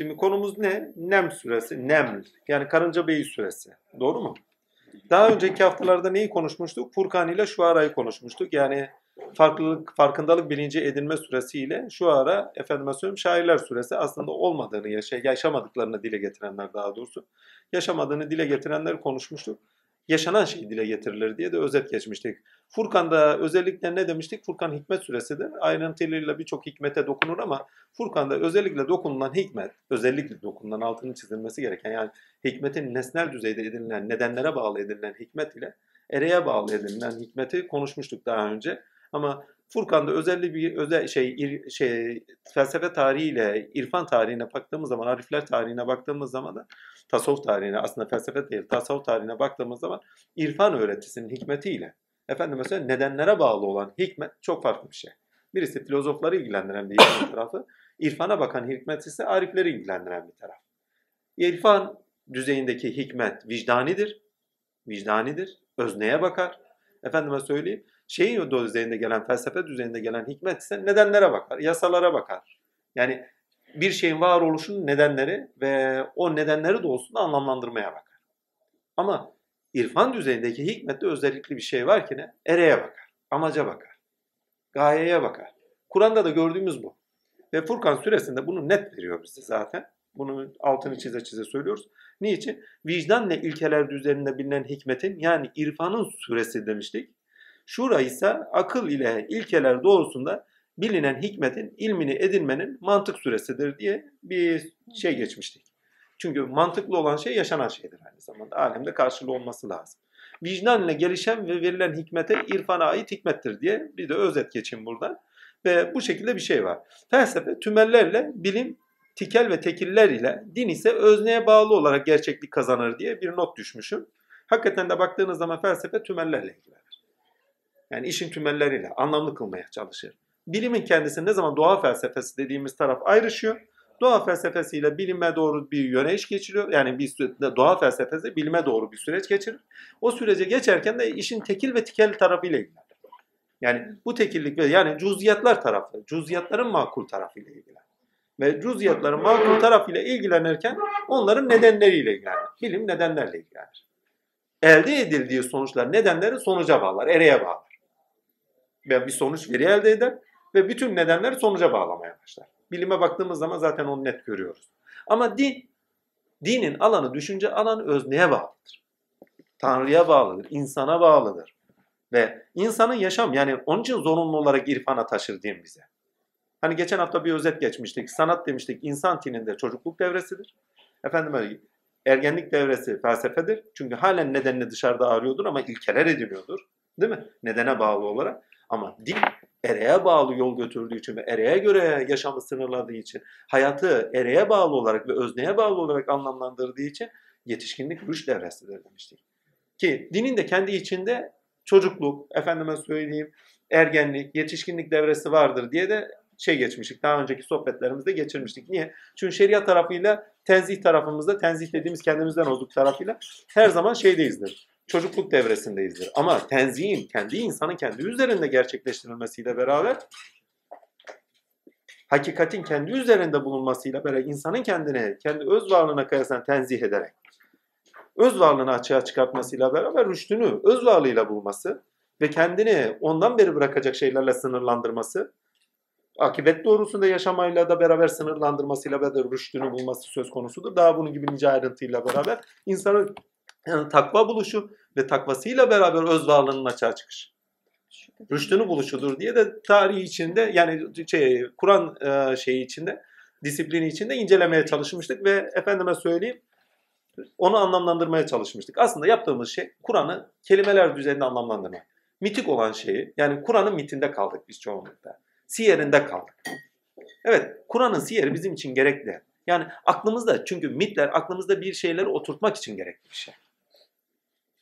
Şimdi konumuz ne? Nem suresi. Nem. Yani Karınca Beyi suresi. Doğru mu? Daha önceki haftalarda neyi konuşmuştuk? Furkan ile Şuara'yı konuşmuştuk. Yani farklılık, farkındalık bilinci edinme süresiyle şu ara efendime söyleyeyim şairler süresi aslında olmadığını, yaşa, yaşamadıklarını dile getirenler daha doğrusu. Yaşamadığını dile getirenler konuşmuştuk. Yaşanan şey dile getirilir diye de özet geçmiştik. Furkan'da özellikle ne demiştik? Furkan hikmet süresidir. Ayrıntılıyla birçok hikmete dokunur ama Furkan'da özellikle dokunulan hikmet, özellikle dokunulan altının çizilmesi gereken yani hikmetin nesnel düzeyde edinilen, nedenlere bağlı edinilen hikmet ile ereğe bağlı edinilen hikmeti konuşmuştuk daha önce. Ama Furkan'da özellikle bir özel şey ir, şey felsefe tarihiyle irfan tarihine baktığımız zaman, arifler tarihine baktığımız zaman da tasavvuf tarihine aslında felsefe değil, tasavvuf tarihine baktığımız zaman irfan öğretisinin hikmetiyle efendim mesela nedenlere bağlı olan hikmet çok farklı bir şey. Birisi filozofları ilgilendiren bir tarafı, irfana bakan hikmet ise arifleri ilgilendiren bir taraf. İrfan düzeyindeki hikmet vicdanidir, vicdanidir, özneye bakar. Efendime söyleyeyim, şeyin düzeyinde gelen, felsefe düzeyinde gelen hikmet ise nedenlere bakar, yasalara bakar. Yani bir şeyin varoluşunun nedenleri ve o nedenleri doğrultusunda anlamlandırmaya bakar. Ama irfan düzeyindeki hikmette özellikle bir şey var ki ne? Ereğe bakar, amaca bakar, gayeye bakar. Kur'an'da da gördüğümüz bu. Ve Furkan suresinde bunu net veriyor bize zaten. Bunu altını çize çize söylüyoruz. Niçin? Vicdan ve ilkeler üzerinde bilinen hikmetin yani irfanın suresi demiştik. Şura ise akıl ile ilkeler doğrusunda bilinen hikmetin ilmini edinmenin mantık süresidir diye bir şey geçmiştik. Çünkü mantıklı olan şey yaşanan şeydir aynı zamanda. Alemde karşılığı olması lazım. Vicdan ile gelişen ve verilen hikmete irfana ait hikmettir diye bir de özet geçeyim burada. Ve bu şekilde bir şey var. Felsefe tümellerle bilim tikel ve tekiller ile din ise özneye bağlı olarak gerçeklik kazanır diye bir not düşmüşüm. Hakikaten de baktığınız zaman felsefe tümellerle ilgilenir. Yani işin tümelleriyle anlamlı kılmaya çalışır. Bilimin kendisi ne zaman doğa felsefesi dediğimiz taraf ayrışıyor. Doğa felsefesiyle bilime doğru bir yöneyiş geçiriyor. Yani bir doğa felsefesi bilime doğru bir süreç geçirir. O sürece geçerken de işin tekil ve tikel tarafıyla ilgilenir. Yani bu tekillik ve yani cüziyatlar tarafı, cüziyatların makul tarafıyla ilgilenir. Ve cüziyatların makul tarafıyla ilgilenirken onların nedenleriyle ilgilenir. Bilim nedenlerle ilgilenir. Elde edildiği sonuçlar nedenleri sonuca bağlar, ereğe bağlar. Ve bir sonuç veri elde eder ve bütün nedenleri sonuca bağlamaya başlar. Bilime baktığımız zaman zaten onu net görüyoruz. Ama din, dinin alanı, düşünce alanı özneye bağlıdır. Tanrı'ya bağlıdır, insana bağlıdır. Ve insanın yaşam yani onun için zorunlu olarak irfana taşır din bize. Hani geçen hafta bir özet geçmiştik. Sanat demiştik insan tininde çocukluk devresidir. Efendim ergenlik devresi felsefedir. Çünkü halen nedenini dışarıda arıyordur ama ilkeler ediniyordur. Değil mi? Nedene bağlı olarak. Ama din ereğe bağlı yol götürdüğü için ve ereğe göre yaşamı sınırladığı için, hayatı ereğe bağlı olarak ve özneye bağlı olarak anlamlandırdığı için yetişkinlik rüş devresidir demiştik. Ki dinin de kendi içinde çocukluk, efendime söyleyeyim, ergenlik, yetişkinlik devresi vardır diye de şey geçmiştik. Daha önceki sohbetlerimizde geçirmiştik. Niye? Çünkü şeriat tarafıyla tenzih tarafımızda, tenzih dediğimiz kendimizden olduk tarafıyla her zaman şeydeyizdir çocukluk devresindeyizdir. Ama tenzihin kendi insanın kendi üzerinde gerçekleştirilmesiyle beraber hakikatin kendi üzerinde bulunmasıyla beraber insanın kendine, kendi öz varlığına kıyaslan tenzih ederek öz varlığını açığa çıkartmasıyla beraber rüştünü öz varlığıyla bulması ve kendini ondan beri bırakacak şeylerle sınırlandırması akibet doğrusunda yaşamayla da beraber sınırlandırmasıyla beraber rüştünü bulması söz konusudur. Daha bunun gibi nice ayrıntıyla beraber insanın yani takva buluşu ve takvasıyla beraber öz varlığının açığa çıkışı. Rüştünü buluşudur diye de tarihi içinde yani şey, Kur'an e, şeyi içinde disiplini içinde incelemeye çalışmıştık ve efendime söyleyeyim onu anlamlandırmaya çalışmıştık. Aslında yaptığımız şey Kur'an'ı kelimeler düzeyinde anlamlandırmak. Mitik olan şeyi yani Kur'an'ın mitinde kaldık biz çoğunlukla. Siyerinde kaldık. Evet Kur'an'ın siyeri bizim için gerekli. Yani aklımızda çünkü mitler aklımızda bir şeyleri oturtmak için gerekli bir şey.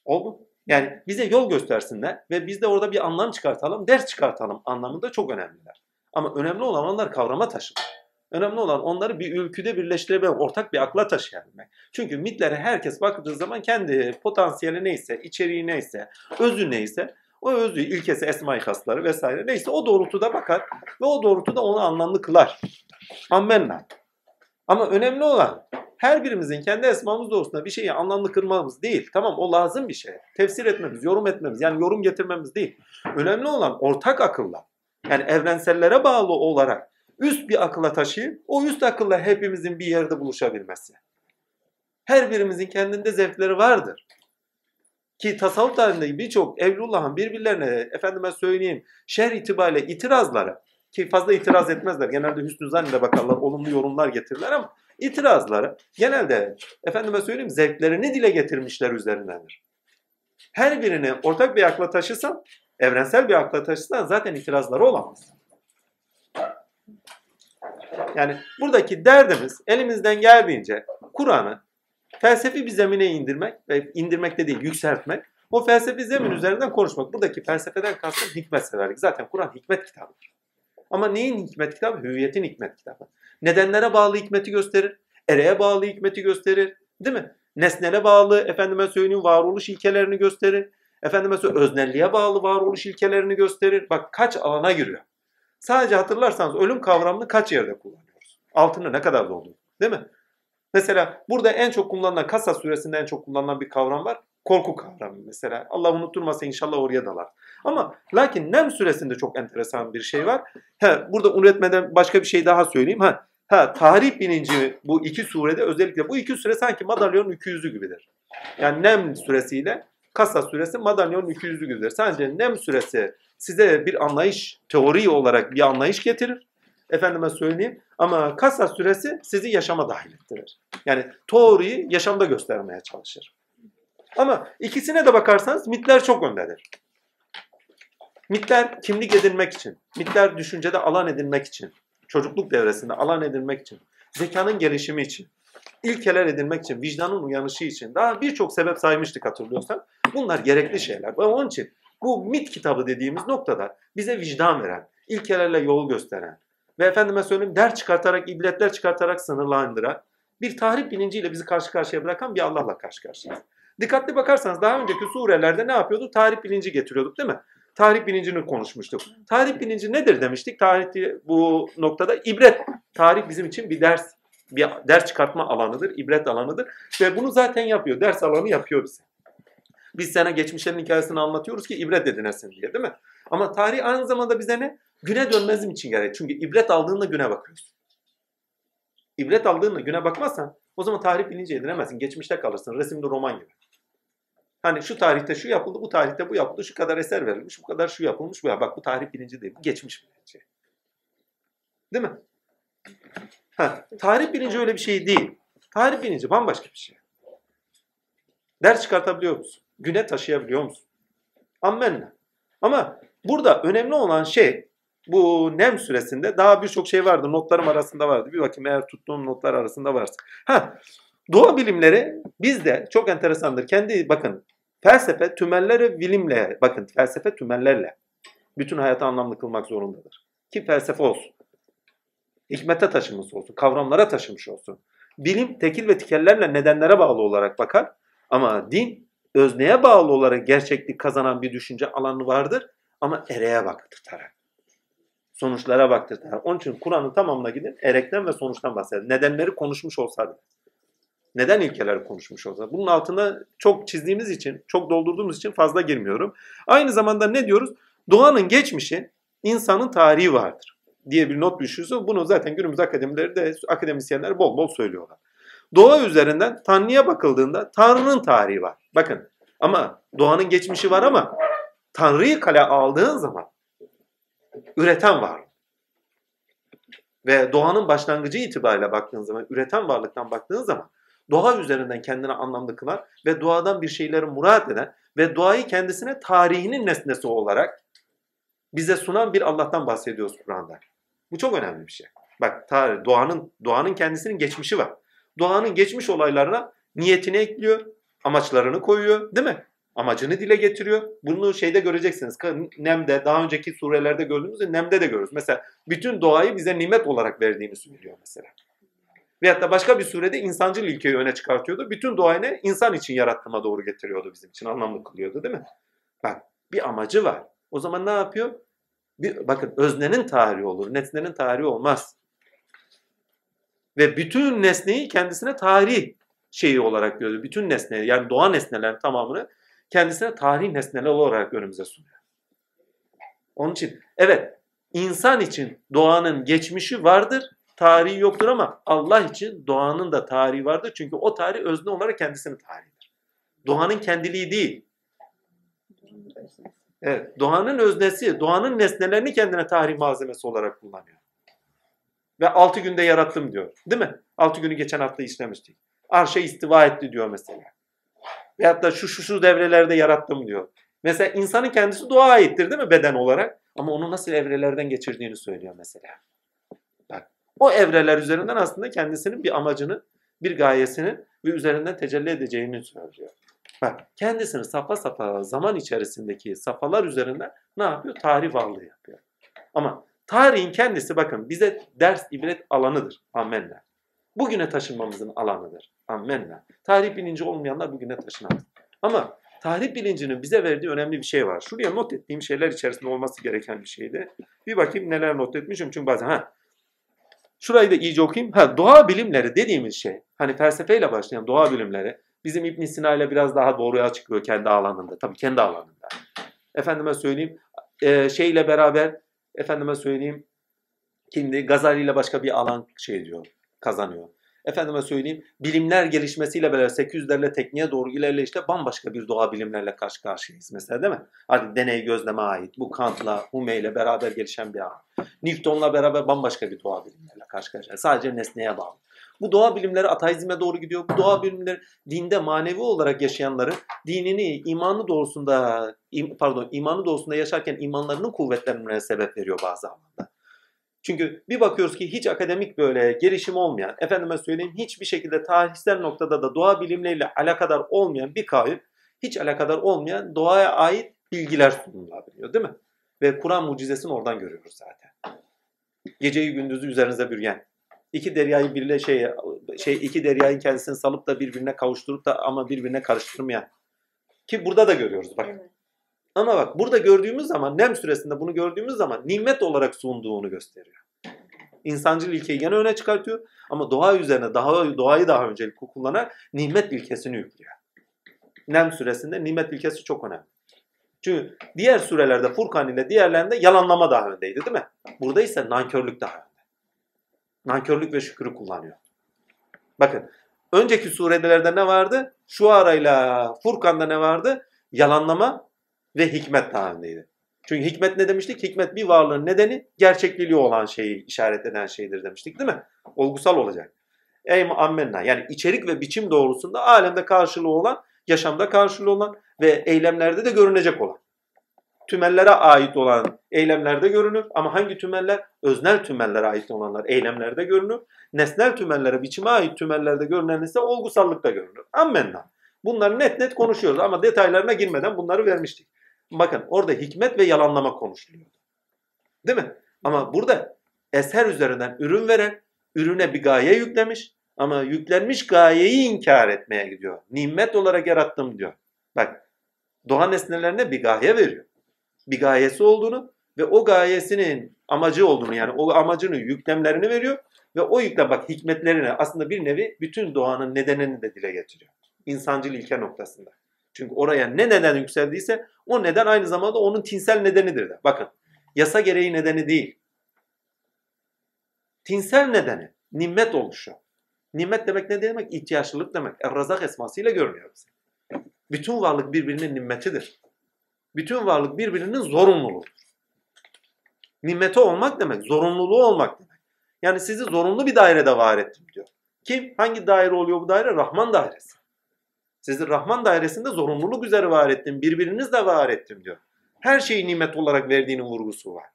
Oldu. Yani bize yol göstersinler ve biz de orada bir anlam çıkartalım, ders çıkartalım anlamında çok önemliler. Ama önemli olan onlar kavrama taşımak. Önemli olan onları bir ülküde birleştirebilmek, ortak bir akla taşıyabilmek. Çünkü mitlere herkes baktığı zaman kendi potansiyeli neyse, içeriği neyse, özü neyse, o özü, ilkesi, esma-i hasları vesaire neyse o doğrultuda bakar ve o doğrultuda onu anlamlı kılar. Ammenna. Ama önemli olan her birimizin kendi esmamız doğrusunda bir şeyi anlamlı kırmamız değil. Tamam o lazım bir şey. Tefsir etmemiz, yorum etmemiz yani yorum getirmemiz değil. Önemli olan ortak akılla yani evrensellere bağlı olarak üst bir akılla taşıyıp o üst akılla hepimizin bir yerde buluşabilmesi. Her birimizin kendinde zevkleri vardır. Ki tasavvuf tarihinde birçok Evlullah'ın birbirlerine efendime söyleyeyim şer itibariyle itirazları ki fazla itiraz etmezler. Genelde hüsnü zannede bakarlar, olumlu yorumlar getirirler ama itirazları genelde efendime söyleyeyim zevklerini dile getirmişler üzerindendir. Her birini ortak bir akla taşısan, evrensel bir akla taşısan zaten itirazları olamaz. Yani buradaki derdimiz elimizden geldiğince Kur'an'ı felsefi bir zemine indirmek ve indirmek de değil yükseltmek. O felsefi zemin üzerinden konuşmak. Buradaki felsefeden kastım hikmet severlik. Zaten Kur'an hikmet kitabıdır. Ama neyin hikmet kitabı? Hüviyetin hikmet kitabı. Nedenlere bağlı hikmeti gösterir. Ereğe bağlı hikmeti gösterir. Değil mi? Nesnele bağlı, efendime söyleyeyim varoluş ilkelerini gösterir. Efendime söyleyeyim öznelliğe bağlı varoluş ilkelerini gösterir. Bak kaç alana giriyor. Sadece hatırlarsanız ölüm kavramını kaç yerde kullanıyoruz? Altını ne kadar doldu? Değil mi? Mesela burada en çok kullanılan Kasas suresinde en çok kullanılan bir kavram var. Korku kavramı mesela. Allah unutturmasa inşallah oraya dalar. Ama lakin Nem suresinde çok enteresan bir şey var. Ha, burada unutmadan başka bir şey daha söyleyeyim. Ha, ha, tarih bilinci bu iki surede özellikle bu iki sure sanki madalyonun iki yüzü gibidir. Yani Nem suresiyle Kasas suresi madalyonun iki yüzü gibidir. Sadece Nem suresi size bir anlayış, teori olarak bir anlayış getirir. Efendime söyleyeyim. Ama Kasas suresi sizi yaşama dahil ettirir. Yani teoriyi yaşamda göstermeye çalışır. Ama ikisine de bakarsanız mitler çok öndedir. Mitler kimlik edinmek için, mitler düşüncede alan edinmek için, çocukluk devresinde alan edinmek için, zekanın gelişimi için, ilkeler edinmek için, vicdanın uyanışı için daha birçok sebep saymıştık hatırlıyorsan. Bunlar gerekli şeyler. Ve onun için bu mit kitabı dediğimiz noktada bize vicdan veren, ilkelerle yol gösteren ve efendime söyleyeyim ders çıkartarak, ibretler çıkartarak sınırlandıran bir tarih bilinciyle bizi karşı karşıya bırakan bir Allah'la karşı karşıyayız. Dikkatli bakarsanız daha önceki surelerde ne yapıyorduk? Tarih bilinci getiriyorduk değil mi? Tarih bilincini konuşmuştuk. Tarih bilinci nedir demiştik? Tarih bu noktada ibret. Tarih bizim için bir ders, bir ders çıkartma alanıdır, ibret alanıdır ve bunu zaten yapıyor. Ders alanı yapıyor bize. Biz sana geçmişlerin hikayesini anlatıyoruz ki ibret edinesin diye değil mi? Ama tarih aynı zamanda bize ne? Güne dönmezim için gerek. Çünkü ibret aldığında güne bakıyorsun. İbret aldığında güne bakmazsan o zaman tarih bilinci edinemezsin. Geçmişte kalırsın. Resimli roman gibi. Hani şu tarihte şu yapıldı, bu tarihte bu yapıldı, şu kadar eser verilmiş, bu kadar şu yapılmış, bu ya bak bu tarih bilinci değil, bu geçmiş bilinci. Değil mi? Ha, tarih bilinci öyle bir şey değil. Tarih bilinci bambaşka bir şey. Ders çıkartabiliyor musun? Güne taşıyabiliyor musun? Ammenna. Ama burada önemli olan şey bu Nem süresinde daha birçok şey vardı. Notlarım arasında vardı. Bir bakayım eğer tuttuğum notlar arasında varsa. Ha, doğa bilimleri bizde çok enteresandır. Kendi bakın felsefe tümelleri bilimle bakın felsefe tümellerle bütün hayatı anlamlı kılmak zorundadır. Ki felsefe olsun. Hikmete taşımış olsun. Kavramlara taşımış olsun. Bilim tekil ve tikellerle nedenlere bağlı olarak bakar. Ama din özneye bağlı olarak gerçeklik kazanan bir düşünce alanı vardır. Ama ereğe baktırtarak. Sonuçlara baktırtarak. Onun için Kur'an'ın tamamına gidin erekten ve sonuçtan bahseder. Nedenleri konuşmuş olsa da. Neden ilkeleri konuşmuş olsa. Bunun altına çok çizdiğimiz için, çok doldurduğumuz için fazla girmiyorum. Aynı zamanda ne diyoruz? Doğanın geçmişi, insanın tarihi vardır diye bir not düşüyorsa bunu zaten günümüz akademileri de akademisyenler bol bol söylüyorlar. Doğa üzerinden Tanrı'ya bakıldığında Tanrı'nın tarihi var. Bakın ama doğanın geçmişi var ama Tanrı'yı kale aldığın zaman üreten var. Ve doğanın başlangıcı itibariyle baktığın zaman, üreten varlıktan baktığın zaman doğa üzerinden kendine anlamlı kılan ve doğadan bir şeyleri murat eden ve doğayı kendisine tarihinin nesnesi olarak bize sunan bir Allah'tan bahsediyoruz Kur'an'da. Bu çok önemli bir şey. Bak tarih, doğanın doğanın kendisinin geçmişi var. Doğanın geçmiş olaylarına niyetini ekliyor, amaçlarını koyuyor, değil mi? Amacını dile getiriyor. Bunu şeyde göreceksiniz. Nem'de, daha önceki surelerde gördüğümüzde Nem'de de görürüz. Mesela bütün doğayı bize nimet olarak verdiğini söylüyor mesela. Veyahut da başka bir surede insancıl ilkeyi öne çıkartıyordu. Bütün doğayı ne? insan için yarattığıma doğru getiriyordu bizim için. Anlamlı kılıyordu değil mi? Bak bir amacı var. O zaman ne yapıyor? Bir, bakın öznenin tarihi olur, nesnenin tarihi olmaz. Ve bütün nesneyi kendisine tarih şeyi olarak görüyor. Bütün nesneyi yani doğa nesnelerin tamamını kendisine tarih nesneler olarak önümüze sunuyor. Onun için evet insan için doğanın geçmişi vardır, tarihi yoktur ama Allah için doğanın da tarihi vardır. Çünkü o tarih özne olarak kendisinin tarihidir. Doğanın kendiliği değil. Evet, doğanın öznesi, doğanın nesnelerini kendine tarih malzemesi olarak kullanıyor. Ve altı günde yarattım diyor. Değil mi? Altı günü geçen hafta işlemiştik. Arşa istiva etti diyor mesela. Veyahut da şu şu şu devrelerde yarattım diyor. Mesela insanın kendisi doğa aittir değil mi beden olarak? Ama onu nasıl evrelerden geçirdiğini söylüyor mesela. O evreler üzerinden aslında kendisinin bir amacını, bir gayesini ve üzerinden tecelli edeceğini söylüyor. Bak kendisini safa safa zaman içerisindeki safhalar üzerinden ne yapıyor? Tarih varlığı yapıyor. Ama tarihin kendisi bakın bize ders ibret alanıdır. Amenna. Bugüne taşınmamızın alanıdır. Amenna. Tarih bilinci olmayanlar bugüne taşınamaz. Ama tarih bilincinin bize verdiği önemli bir şey var. Şuraya not ettiğim şeyler içerisinde olması gereken bir şeydi. Bir bakayım neler not etmişim çünkü bazen ha Şurayı da iyice okuyayım. Ha, doğa bilimleri dediğimiz şey, hani felsefeyle başlayan doğa bilimleri, bizim İbn Sina ile biraz daha doğruya çıkıyor kendi alanında. Tabii kendi alanında. Efendime söyleyeyim, e, şeyle beraber, efendime söyleyeyim, kimdi? Gazali ile başka bir alan şey diyor, kazanıyor. Efendime söyleyeyim, bilimler gelişmesiyle beraber 800'lerle tekniğe doğru ilerleyişte bambaşka bir doğa bilimlerle karşı karşıyayız mesela değil mi? Hadi deney gözleme ait. Bu Kant'la, Hume ile beraber gelişen bir alan. Newton'la beraber bambaşka bir doğa bilimlerle karşı karşıya. Sadece nesneye bağlı. Bu doğa bilimleri ateizme doğru gidiyor. Bu doğa bilimleri dinde manevi olarak yaşayanların dinini imanı doğrusunda pardon imanı doğrusunda yaşarken imanlarının kuvvetlenmesine sebep veriyor bazı alanda. Çünkü bir bakıyoruz ki hiç akademik böyle gelişim olmayan, efendime söyleyeyim hiçbir şekilde tarihsel noktada da doğa bilimleriyle alakadar olmayan bir kavim, hiç alakadar olmayan doğaya ait bilgiler sunulabiliyor değil mi? Ve Kur'an mucizesini oradan görüyoruz zaten. Geceyi gündüzü üzerinize bürgen. İki deryayı birle şey, şey iki deryayı kendisini salıp da birbirine kavuşturup da ama birbirine karıştırmayan. Ki burada da görüyoruz bak. Evet. Ama bak burada gördüğümüz zaman Nem süresinde bunu gördüğümüz zaman nimet olarak sunduğunu gösteriyor. İnsancıl ilkeyi gene öne çıkartıyor ama doğa üzerine daha doğayı daha öncelik kullanarak nimet ilkesini yüklüyor. Nem süresinde nimet ilkesi çok önemli. Çünkü diğer surelerde Furkan ile diğerlerinde yalanlama daha öndeydi değil mi? Burada ise nankörlük daha önde. Nankörlük ve şükrü kullanıyor. Bakın önceki surelerde ne vardı? Şu arayla Furkan'da ne vardı? Yalanlama ve hikmet daha öndeydi. Çünkü hikmet ne demiştik? Hikmet bir varlığın nedeni gerçekliği olan şeyi işaret eden şeydir demiştik değil mi? Olgusal olacak. Ey ammenna yani içerik ve biçim doğrusunda alemde karşılığı olan, yaşamda karşılığı olan ve eylemlerde de görünecek olan. Tümellere ait olan eylemlerde görünür ama hangi tümeller? Öznel tümellere ait olanlar eylemlerde görünür. Nesnel tümellere, biçime ait tümellerde görünen ise olgusallıkta görünür. Ammenna. Bunları net net konuşuyoruz ama detaylarına girmeden bunları vermiştik. Bakın orada hikmet ve yalanlama konuşuluyor. Değil mi? Ama burada eser üzerinden ürün veren, ürüne bir gaye yüklemiş ama yüklenmiş gayeyi inkar etmeye gidiyor. Nimet olarak yarattım diyor. Bak doğa nesnelerine bir gaye veriyor. Bir gayesi olduğunu ve o gayesinin amacı olduğunu yani o amacını yüklemlerini veriyor ve o yükle bak hikmetlerini aslında bir nevi bütün doğanın nedenini de dile getiriyor. İnsancıl ilke noktasında. Çünkü oraya ne neden yükseldiyse o neden aynı zamanda onun tinsel nedenidir de. Bakın yasa gereği nedeni değil. Tinsel nedeni nimet oluşu. Nimet demek ne demek? İhtiyaçlılık demek. Errazak esmasıyla görünüyor bize. Bütün varlık birbirinin nimmetidir. Bütün varlık birbirinin zorunluluğudur. Nimeti olmak demek, zorunluluğu olmak demek. Yani sizi zorunlu bir dairede var ettim diyor. Kim? Hangi daire oluyor bu daire? Rahman dairesi. Sizi Rahman dairesinde zorunluluk üzere var ettim. Birbirinizle var ettim diyor. Her şeyi nimet olarak verdiğinin vurgusu var.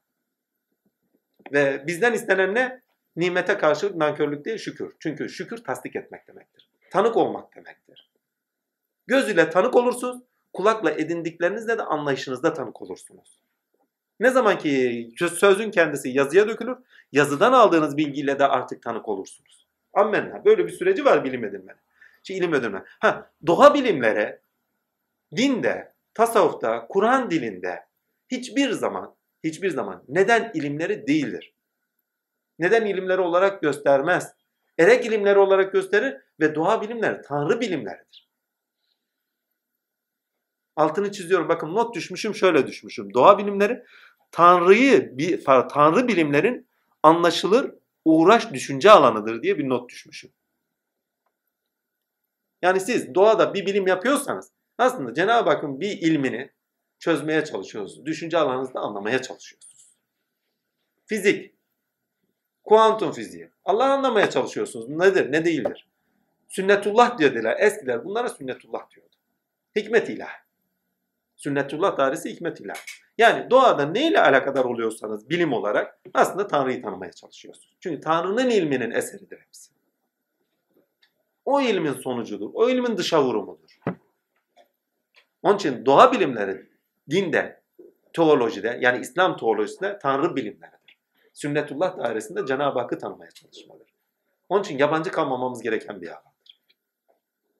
Ve bizden istenen ne? Nimete karşı nankörlük değil şükür. Çünkü şükür tasdik etmek demektir. Tanık olmak demektir. Göz ile tanık olursunuz, kulakla edindiklerinizle de anlayışınızda tanık olursunuz. Ne zaman ki sözün kendisi yazıya dökülür, yazıdan aldığınız bilgiyle de artık tanık olursunuz. Ammenna. Böyle bir süreci var bilim edinmenin şey, ilim ödülme. Ha, doğa bilimlere dinde, tasavvufta, Kur'an dilinde hiçbir zaman hiçbir zaman neden ilimleri değildir. Neden ilimleri olarak göstermez. erek ilimleri olarak gösterir ve doğa bilimleri tanrı bilimleridir. Altını çiziyorum. Bakın not düşmüşüm şöyle düşmüşüm. Doğa bilimleri tanrıyı bir tanrı bilimlerin anlaşılır uğraş düşünce alanıdır diye bir not düşmüşüm. Yani siz doğada bir bilim yapıyorsanız aslında Cenab-ı Hakk'ın bir ilmini çözmeye çalışıyorsunuz. Düşünce alanınızda anlamaya çalışıyorsunuz. Fizik, kuantum fiziği. Allah'ı anlamaya çalışıyorsunuz. Nedir, ne değildir? Sünnetullah dediler. Eskiler bunlara sünnetullah diyordu. Hikmet ilahi. Sünnetullah dairesi hikmet ilahi. Yani doğada neyle alakadar oluyorsanız bilim olarak aslında Tanrı'yı tanımaya çalışıyorsunuz. Çünkü Tanrı'nın ilminin eseridir hepsi. O ilmin sonucudur. O ilmin dışa vurumudur. Onun için doğa bilimleri dinde, teolojide yani İslam teolojisinde Tanrı bilimleridir. Sünnetullah dairesinde Cenab-ı Hakk'ı tanımaya çalışmadır. Onun için yabancı kalmamamız gereken bir alandır.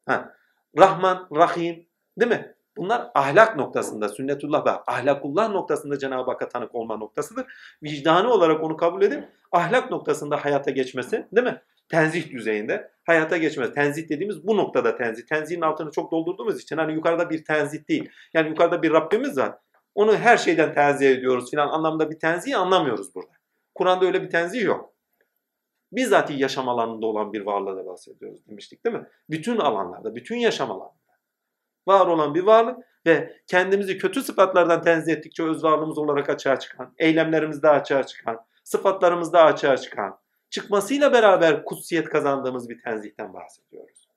Ha. Rahman, Rahim değil mi? Bunlar ahlak noktasında, sünnetullah ve ahlakullah noktasında Cenab-ı Hakk'a tanık olma noktasıdır. Vicdanı olarak onu kabul edip ahlak noktasında hayata geçmesi değil mi? Tenzih düzeyinde hayata geçmesi. Tenzih dediğimiz bu noktada tenzih. Tenzihin altını çok doldurduğumuz için hani yukarıda bir tenzih değil. Yani yukarıda bir Rabbimiz var. Onu her şeyden tenzih ediyoruz filan anlamda bir tenzih anlamıyoruz burada. Kur'an'da öyle bir tenzih yok. Bizzati yaşam alanında olan bir varlığa da bahsediyoruz demiştik değil mi? Bütün alanlarda, bütün yaşam alanında var olan bir varlık ve kendimizi kötü sıfatlardan tenzih ettikçe öz varlığımız olarak açığa çıkan, eylemlerimizde açığa çıkan, sıfatlarımızda açığa çıkan, çıkmasıyla beraber kutsiyet kazandığımız bir tenzihten bahsediyoruz.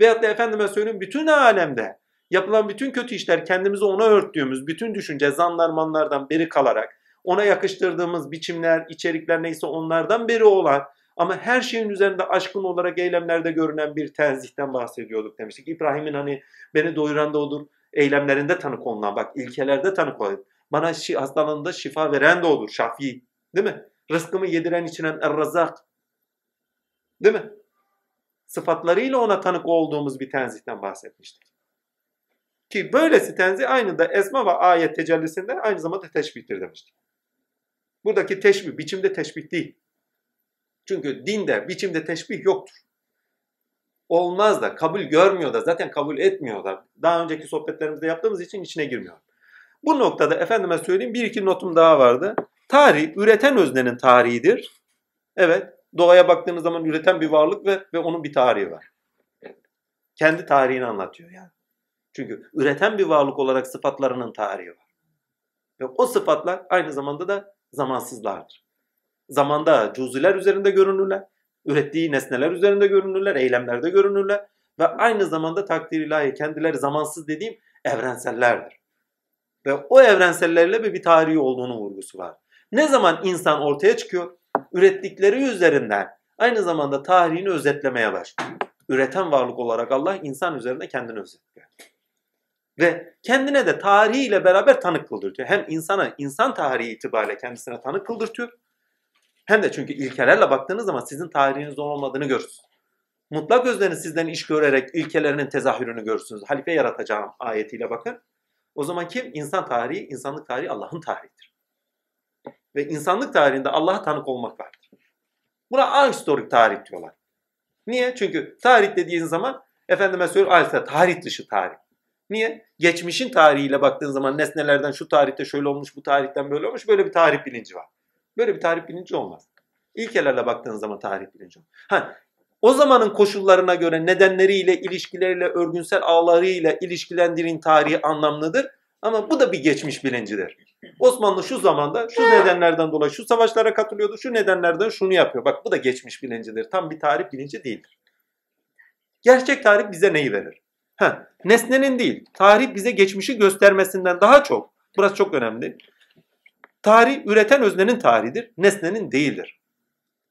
Veyahut da efendime söyleyeyim bütün alemde yapılan bütün kötü işler kendimizi ona örttüğümüz bütün düşünce zanlar manlardan beri kalarak ona yakıştırdığımız biçimler, içerikler neyse onlardan beri olan ama her şeyin üzerinde aşkın olarak eylemlerde görünen bir tenzihten bahsediyorduk demiştik. İbrahim'in hani beni doyuran da odur, eylemlerinde tanık olunan bak ilkelerde tanık olan. Bana şi, hastalığında şifa veren de odur, şafi. Değil mi? Rızkımı yediren içinen er-razak. Değil mi? Sıfatlarıyla ona tanık olduğumuz bir tenzihten bahsetmiştik. Ki böylesi tenzih aynı da esma ve ayet tecellisinde aynı zamanda teşbihtir demiştik. Buradaki teşbih, biçimde teşbih değil. Çünkü dinde biçimde teşbih yoktur. Olmaz da, kabul görmüyor da, zaten kabul etmiyor da. Daha önceki sohbetlerimizde yaptığımız için içine girmiyor. Bu noktada efendime söyleyeyim bir iki notum daha vardı. Tarih, üreten öznenin tarihidir. Evet, doğaya baktığınız zaman üreten bir varlık ve, ve onun bir tarihi var. Kendi tarihini anlatıyor yani. Çünkü üreten bir varlık olarak sıfatlarının tarihi var. Ve o sıfatlar aynı zamanda da zamansızlardır zamanda cüzüler üzerinde görünürler. Ürettiği nesneler üzerinde görünürler, eylemlerde görünürler. Ve aynı zamanda takdir ilahi kendileri zamansız dediğim evrensellerdir. Ve o evrensellerle bir, bir tarihi olduğunu vurgusu var. Ne zaman insan ortaya çıkıyor? Ürettikleri üzerinden aynı zamanda tarihini özetlemeye başlıyor. Üreten varlık olarak Allah insan üzerinde kendini özetliyor. Ve kendine de tarihiyle beraber tanık kıldırtıyor. Hem insana insan tarihi itibariyle kendisine tanık kıldırtıyor hem de çünkü ilkelerle baktığınız zaman sizin tarihiniz olmadığını görürsünüz. Mutlak özlerini sizden iş görerek ilkelerinin tezahürünü görürsünüz. Halife yaratacağım ayetiyle bakın. O zaman kim? İnsan tarihi, insanlık tarihi Allah'ın tarihidir. Ve insanlık tarihinde Allah'a tanık olmak vardır. Buna ahistorik tarih diyorlar. Niye? Çünkü tarih dediğin zaman efendime söylüyorum tarih dışı tarih. Niye? Geçmişin tarihiyle baktığın zaman nesnelerden şu tarihte şöyle olmuş, bu tarihten böyle olmuş, böyle bir tarih bilinci var. Böyle bir tarih bilinci olmaz. İlkelerle baktığınız zaman tarih bilinci olmaz. Ha, o zamanın koşullarına göre nedenleriyle, ilişkileriyle, örgünsel ağlarıyla ilişkilendirin tarihi anlamlıdır. Ama bu da bir geçmiş bilincidir. Osmanlı şu zamanda şu nedenlerden dolayı şu savaşlara katılıyordu, şu nedenlerden şunu yapıyor. Bak bu da geçmiş bilincidir. Tam bir tarih bilinci değildir. Gerçek tarih bize neyi verir? Ha, nesnenin değil, tarih bize geçmişi göstermesinden daha çok, burası çok önemli. Tarih üreten öznenin tarihidir, nesnenin değildir.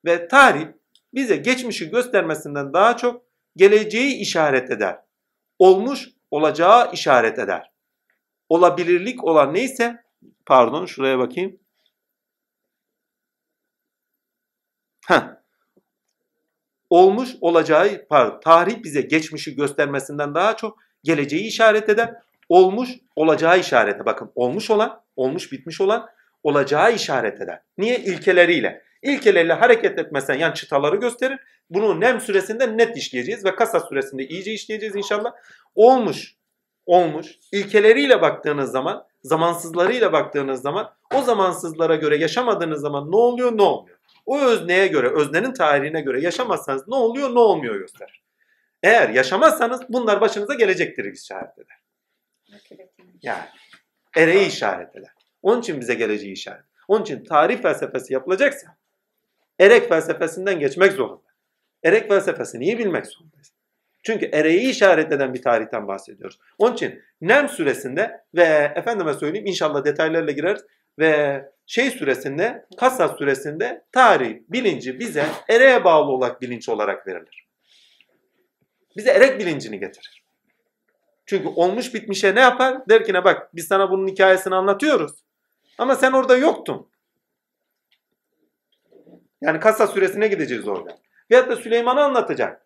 Ve tarih bize geçmişi göstermesinden daha çok geleceği işaret eder. Olmuş olacağı işaret eder. Olabilirlik olan neyse, pardon şuraya bakayım. Heh. Olmuş olacağı, pardon, tarih bize geçmişi göstermesinden daha çok geleceği işaret eder. Olmuş olacağı işarete bakın. Olmuş olan, olmuş bitmiş olan olacağı işaret eder. Niye? İlkeleriyle. İlkeleriyle hareket etmesen yani çıtaları gösterir. Bunu nem süresinde net işleyeceğiz ve kasa süresinde iyice işleyeceğiz inşallah. Olmuş, olmuş. İlkeleriyle baktığınız zaman, zamansızlarıyla baktığınız zaman o zamansızlara göre yaşamadığınız zaman ne oluyor ne olmuyor. O özneye göre, öznenin tarihine göre yaşamazsanız ne oluyor ne olmuyor gösterir. Eğer yaşamazsanız bunlar başınıza gelecektir işaret eder. Yani ereği işaret eder. Onun için bize geleceği işaret. Onun için tarih felsefesi yapılacaksa erek felsefesinden geçmek zorunda. Erek felsefesini iyi bilmek zorundayız. Çünkü ereği işaret eden bir tarihten bahsediyoruz. Onun için Nem süresinde ve efendime söyleyeyim inşallah detaylarla gireriz ve şey süresinde, Kasas süresinde tarih bilinci bize ereğe bağlı olarak bilinç olarak verilir. Bize erek bilincini getirir. Çünkü olmuş bitmişe ne yapar? Der ki ne bak biz sana bunun hikayesini anlatıyoruz. Ama sen orada yoktun. Yani kasa süresine gideceğiz orada. Veyahut da Süleyman'ı anlatacak.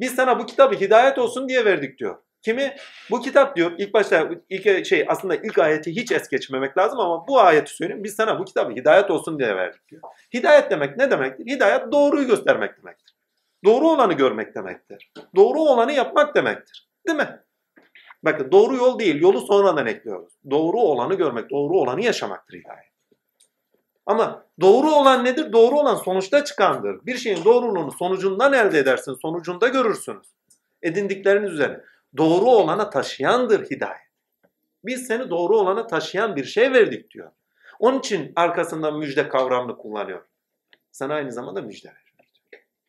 Biz sana bu kitabı hidayet olsun diye verdik diyor. Kimi? Bu kitap diyor ilk başta ilk şey aslında ilk ayeti hiç es geçmemek lazım ama bu ayeti söyleyeyim. Biz sana bu kitabı hidayet olsun diye verdik diyor. Hidayet demek ne demektir? Hidayet doğruyu göstermek demektir. Doğru olanı görmek demektir. Doğru olanı yapmak demektir. Değil mi? Bakın doğru yol değil, yolu sonradan ekliyoruz. Doğru olanı görmek, doğru olanı yaşamaktır hidayet. Ama doğru olan nedir? Doğru olan sonuçta çıkandır. Bir şeyin doğruluğunu sonucundan elde edersin, sonucunda görürsünüz. Edindikleriniz üzerine. Doğru olana taşıyandır hidayet. Biz seni doğru olana taşıyan bir şey verdik diyor. Onun için arkasında müjde kavramını kullanıyor. Sana aynı zamanda müjde veriyor.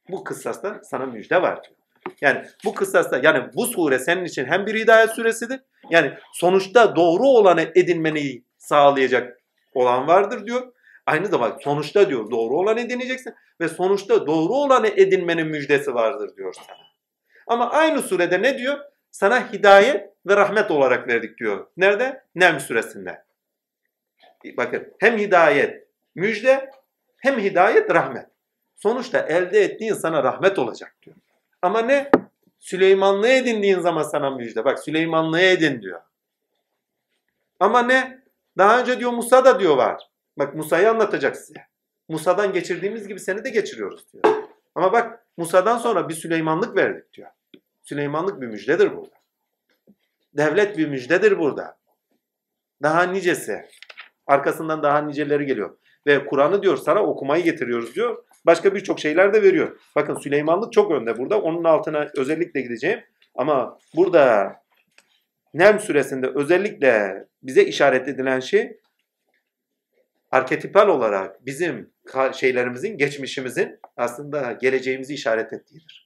Bu kıssasta sana müjde var diyor. Yani bu kıssasta yani bu sure senin için hem bir hidayet suresidir. Yani sonuçta doğru olanı edinmeni sağlayacak olan vardır diyor. Aynı zamanda sonuçta diyor doğru olanı edineceksin ve sonuçta doğru olanı edinmenin müjdesi vardır diyor sana. Ama aynı surede ne diyor? Sana hidayet ve rahmet olarak verdik diyor. Nerede? Nem suresinde. Bakın hem hidayet müjde hem hidayet rahmet. Sonuçta elde ettiğin sana rahmet olacak diyor. Ama ne? Süleymanlığı edindiğin zaman sana müjde. Bak Süleymanlığı edin diyor. Ama ne? Daha önce diyor Musa da diyor var. Bak Musa'yı anlatacak size. Musa'dan geçirdiğimiz gibi seni de geçiriyoruz diyor. Ama bak Musa'dan sonra bir Süleymanlık verdik diyor. Süleymanlık bir müjdedir burada. Devlet bir müjdedir burada. Daha nicesi. Arkasından daha niceleri geliyor. Ve Kur'an'ı diyor sana okumayı getiriyoruz diyor. Başka birçok şeyler de veriyor. Bakın Süleymanlık çok önde burada. Onun altına özellikle gideceğim. Ama burada Nem suresinde özellikle bize işaret edilen şey arketipal olarak bizim şeylerimizin, geçmişimizin aslında geleceğimizi işaret ettiğidir.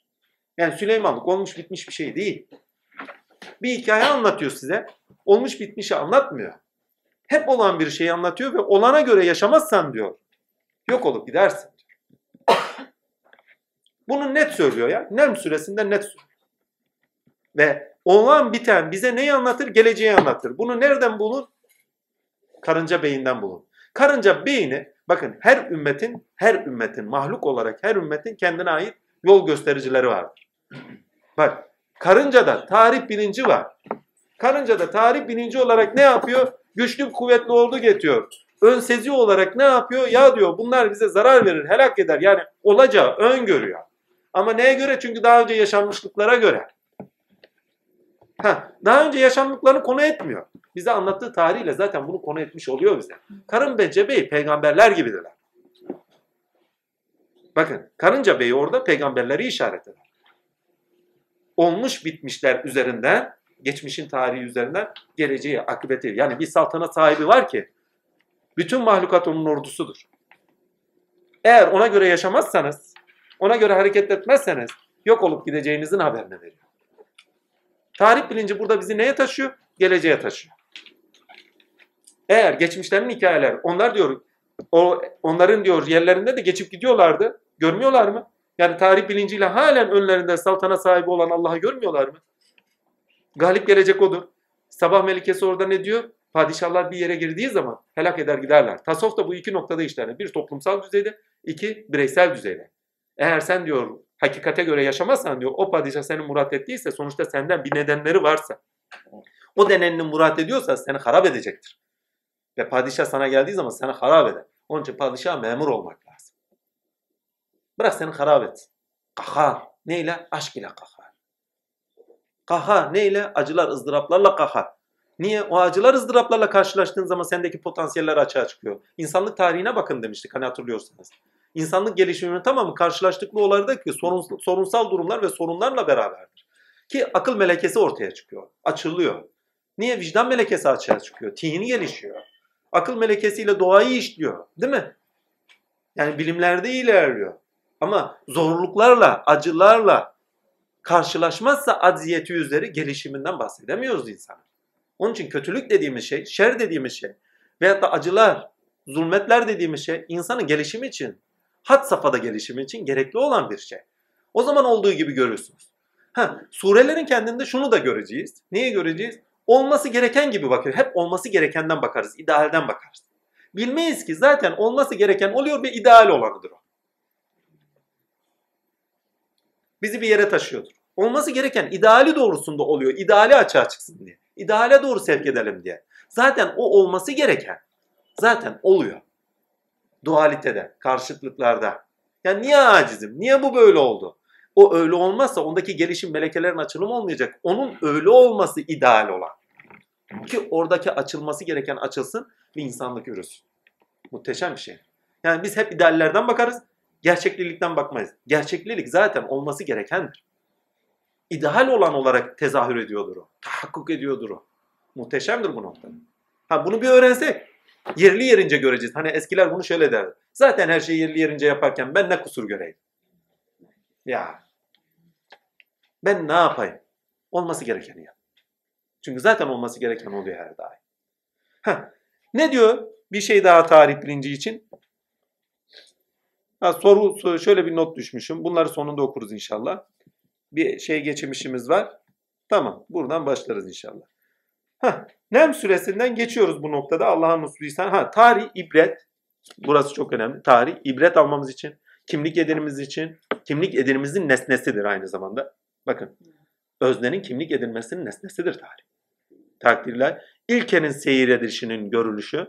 Yani Süleymanlık olmuş bitmiş bir şey değil. Bir hikaye anlatıyor size. Olmuş bitmişi anlatmıyor. Hep olan bir şeyi anlatıyor ve olana göre yaşamazsan diyor. Yok olup gidersin. Bunu net söylüyor ya. Nem süresinde net söylüyor. Ve olan biten bize neyi anlatır? Geleceği anlatır. Bunu nereden bulun? Karınca beyinden bulun. Karınca beyni bakın her ümmetin her ümmetin mahluk olarak her ümmetin kendine ait yol göstericileri vardır. Bak karıncada tarih bilinci var. Karıncada tarih bilinci olarak ne yapıyor? Güçlü kuvvetli oldu getiriyor. Ön olarak ne yapıyor? Ya diyor bunlar bize zarar verir, helak eder. Yani olacağı öngörüyor. Ama neye göre? Çünkü daha önce yaşanmışlıklara göre. Ha, daha önce yaşanmışlıklarını konu etmiyor. Bize anlattığı tarihle zaten bunu konu etmiş oluyor bize. Karın Bence Bey peygamberler gibidirler. Bakın Karınca Bey orada peygamberleri işaret eder. Olmuş bitmişler üzerinden, geçmişin tarihi üzerinden geleceği akıbeti. Yani bir saltanat sahibi var ki bütün mahlukat onun ordusudur. Eğer ona göre yaşamazsanız, ona göre hareket etmezseniz yok olup gideceğinizin haberini veriyor. Tarih bilinci burada bizi neye taşıyor? Geleceğe taşıyor. Eğer geçmişlerin hikayeler, onlar diyor, o onların diyor yerlerinde de geçip gidiyorlardı. Görmüyorlar mı? Yani tarih bilinciyle halen önlerinde saltana sahibi olan Allah'ı görmüyorlar mı? Galip gelecek odur. Sabah melikesi orada ne diyor? Padişahlar bir yere girdiği zaman helak eder giderler. Tasavvuf da bu iki noktada işler. Bir toplumsal düzeyde, iki bireysel düzeyde. Eğer sen diyor hakikate göre yaşamazsan diyor o padişah seni murat ettiyse sonuçta senden bir nedenleri varsa o denenini murat ediyorsa seni harap edecektir. Ve padişah sana geldiği zaman seni harap eder. Onun için padişah memur olmak lazım. Bırak seni harap etsin. Kahar. Neyle? Aşk ile kahar. Kahar. Neyle? Acılar, ızdıraplarla kahar. Niye? O acılar, ızdıraplarla karşılaştığın zaman sendeki potansiyeller açığa çıkıyor. İnsanlık tarihine bakın demiştik hani hatırlıyorsanız. İnsanlık gelişiminin tamamı karşılaştıklı olaylardaki sorun, sorunsal durumlar ve sorunlarla beraberdir. Ki akıl melekesi ortaya çıkıyor. Açılıyor. Niye? Vicdan melekesi açığa çıkıyor. Tihini gelişiyor. Akıl melekesiyle doğayı işliyor. Değil mi? Yani bilimlerde ilerliyor. Ama zorluklarla, acılarla karşılaşmazsa acziyeti üzeri gelişiminden bahsedemiyoruz insan. Onun için kötülük dediğimiz şey, şer dediğimiz şey veyahut da acılar, zulmetler dediğimiz şey insanın gelişimi için, had safhada gelişimi için gerekli olan bir şey. O zaman olduğu gibi görürsünüz. Ha, surelerin kendinde şunu da göreceğiz. Neyi göreceğiz? Olması gereken gibi bakıyor. Hep olması gerekenden bakarız, idealden bakarız. Bilmeyiz ki zaten olması gereken oluyor ve ideal olanıdır o. Bizi bir yere taşıyordur. Olması gereken ideali doğrusunda oluyor. İdeali açığa çıksın diye. İdeale doğru sevk edelim diye. Zaten o olması gereken zaten oluyor. Dualitede, karşıtlıklarda. Yani niye acizim? Niye bu böyle oldu? O öyle olmazsa ondaki gelişim melekelerin açılımı olmayacak. Onun öyle olması ideal olan. Ki oradaki açılması gereken açılsın ve insanlık yürüsün. Muhteşem bir şey. Yani biz hep ideallerden bakarız, gerçeklilikten bakmayız. Gerçeklilik zaten olması gerekendir. İdeal olan olarak tezahür ediyordur o. Tahakkuk ediyordur o. Muhteşemdir bu noktada. Ha bunu bir öğrensek yerli yerince göreceğiz. Hani eskiler bunu şöyle derdi. Zaten her şeyi yerli yerince yaparken ben ne kusur göreyim? Ya ben ne yapayım? Olması gerekeni yap. Çünkü zaten olması gereken oluyor her daim. Heh. Ne diyor? Bir şey daha tarih bilinci için. Ha, soru şöyle bir not düşmüşüm. Bunları sonunda okuruz inşallah. Bir şey geçirmişimiz var. Tamam. Buradan başlarız inşallah. Ha, Nem süresinden geçiyoruz bu noktada. Allah'ın musluysan. Ha, tarih, ibret. Burası çok önemli. Tarih, ibret almamız için. Kimlik edinimiz için. Kimlik edinimizin nesnesidir aynı zamanda. Bakın. Öznenin kimlik edinmesinin nesnesidir tarih. Takdirler. İlkenin seyir edişinin görülüşü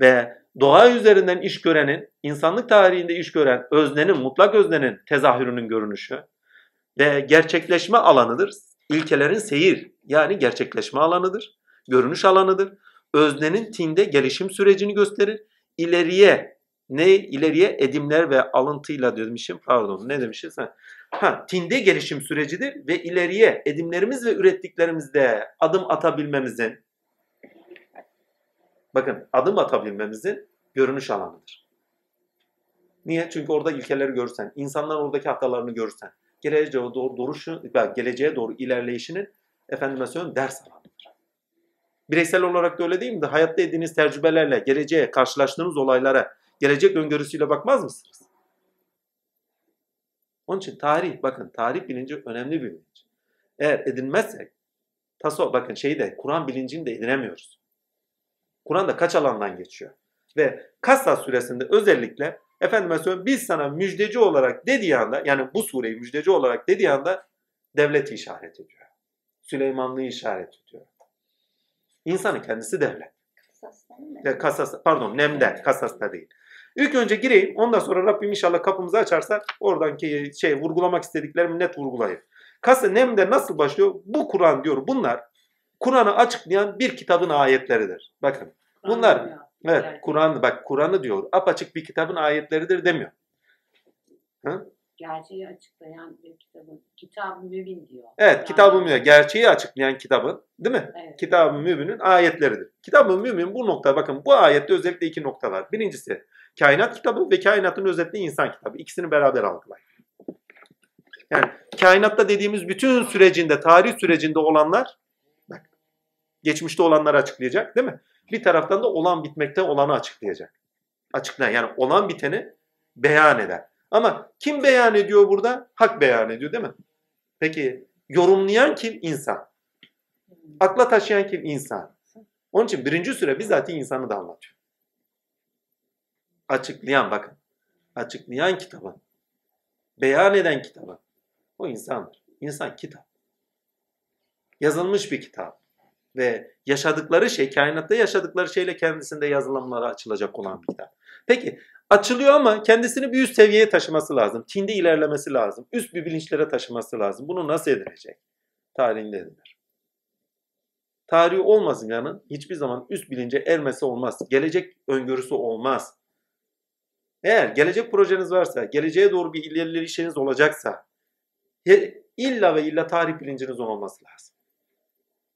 ve doğa üzerinden iş görenin, insanlık tarihinde iş gören öznenin, mutlak öznenin tezahürünün görünüşü ve gerçekleşme alanıdır. İlkelerin seyir yani gerçekleşme alanıdır, görünüş alanıdır. Öznenin tinde gelişim sürecini gösterir. İleriye ne ileriye edimler ve alıntıyla demişim pardon ne demişiz ha. Ha, tinde gelişim sürecidir ve ileriye edimlerimiz ve ürettiklerimizde adım atabilmemizin bakın adım atabilmemizin görünüş alanıdır. Niye? Çünkü orada ilkeleri görürsen, insanlar oradaki hatalarını görürsen, geleceğe doğru duruşu, geleceğe doğru ilerleyişinin efendime söyleyeyim ders alanıdır. Bireysel olarak da öyle değil mi? Hayatta edindiğiniz tecrübelerle, geleceğe, karşılaştığınız olaylara, gelecek öngörüsüyle bakmaz mısınız? Onun için tarih, bakın tarih bilinci önemli bir bilinç. Eğer edinmezsek, taso, bakın şeyi de, Kur'an bilincini de edinemiyoruz. Kur'an'da kaç alandan geçiyor? Ve Kassa suresinde özellikle efendime söyleyeyim biz sana müjdeci olarak dediği anda yani bu sureyi müjdeci olarak dediği anda devleti işaret ediyor. Süleymanlığı işaret ediyor. İnsanın kendisi devlet. Ve kasas, pardon Nem'de, Kasas'ta değil. İlk önce gireyim ondan sonra Rabbim inşallah kapımızı açarsa oradanki şey vurgulamak istediklerimi net vurgulayayım. Kasa Nem'de nasıl başlıyor? Bu Kur'an diyor bunlar Kur'an'ı açıklayan bir kitabın ayetleridir. Bakın bunlar evet Kur'an bak Kur'an'ı diyor apaçık bir kitabın ayetleridir demiyor. Hı? Gerçeği açıklayan bir kitabın kitab-ı mübin diyor. Evet yani, kitab-ı mübin gerçeği açıklayan kitabın değil mi? Evet. Kitab-ı mübinin ayetleridir. Kitab-ı mübin bu nokta bakın bu ayette özellikle iki nokta var. Birincisi kainat kitabı ve kainatın özetli insan kitabı. İkisini beraber algılayın. Yani kainatta dediğimiz bütün sürecinde, tarih sürecinde olanlar geçmişte olanları açıklayacak değil mi? Bir taraftan da olan bitmekte olanı açıklayacak. Açıklayan yani olan biteni beyan eder. Ama kim beyan ediyor burada? Hak beyan ediyor değil mi? Peki yorumlayan kim? İnsan. Akla taşıyan kim? İnsan. Onun için birinci süre bizatihi insanı da anlatıyor. Açıklayan bakın. Açıklayan kitabı. Beyan eden kitabı. O insandır. İnsan kitap. Yazılmış bir kitap ve yaşadıkları şey, kainatta yaşadıkları şeyle kendisinde yazılımlara açılacak olan bir kitap. Peki Açılıyor ama kendisini bir üst seviyeye taşıması lazım. Tinde ilerlemesi lazım. Üst bir bilinçlere taşıması lazım. Bunu nasıl edinecek? Tarihinde edinir. Tarihi olmasın yani hiçbir zaman üst bilince ermesi olmaz. Gelecek öngörüsü olmaz. Eğer gelecek projeniz varsa, geleceğe doğru bir ilerleyişiniz olacaksa illa ve illa tarih bilinciniz olması lazım.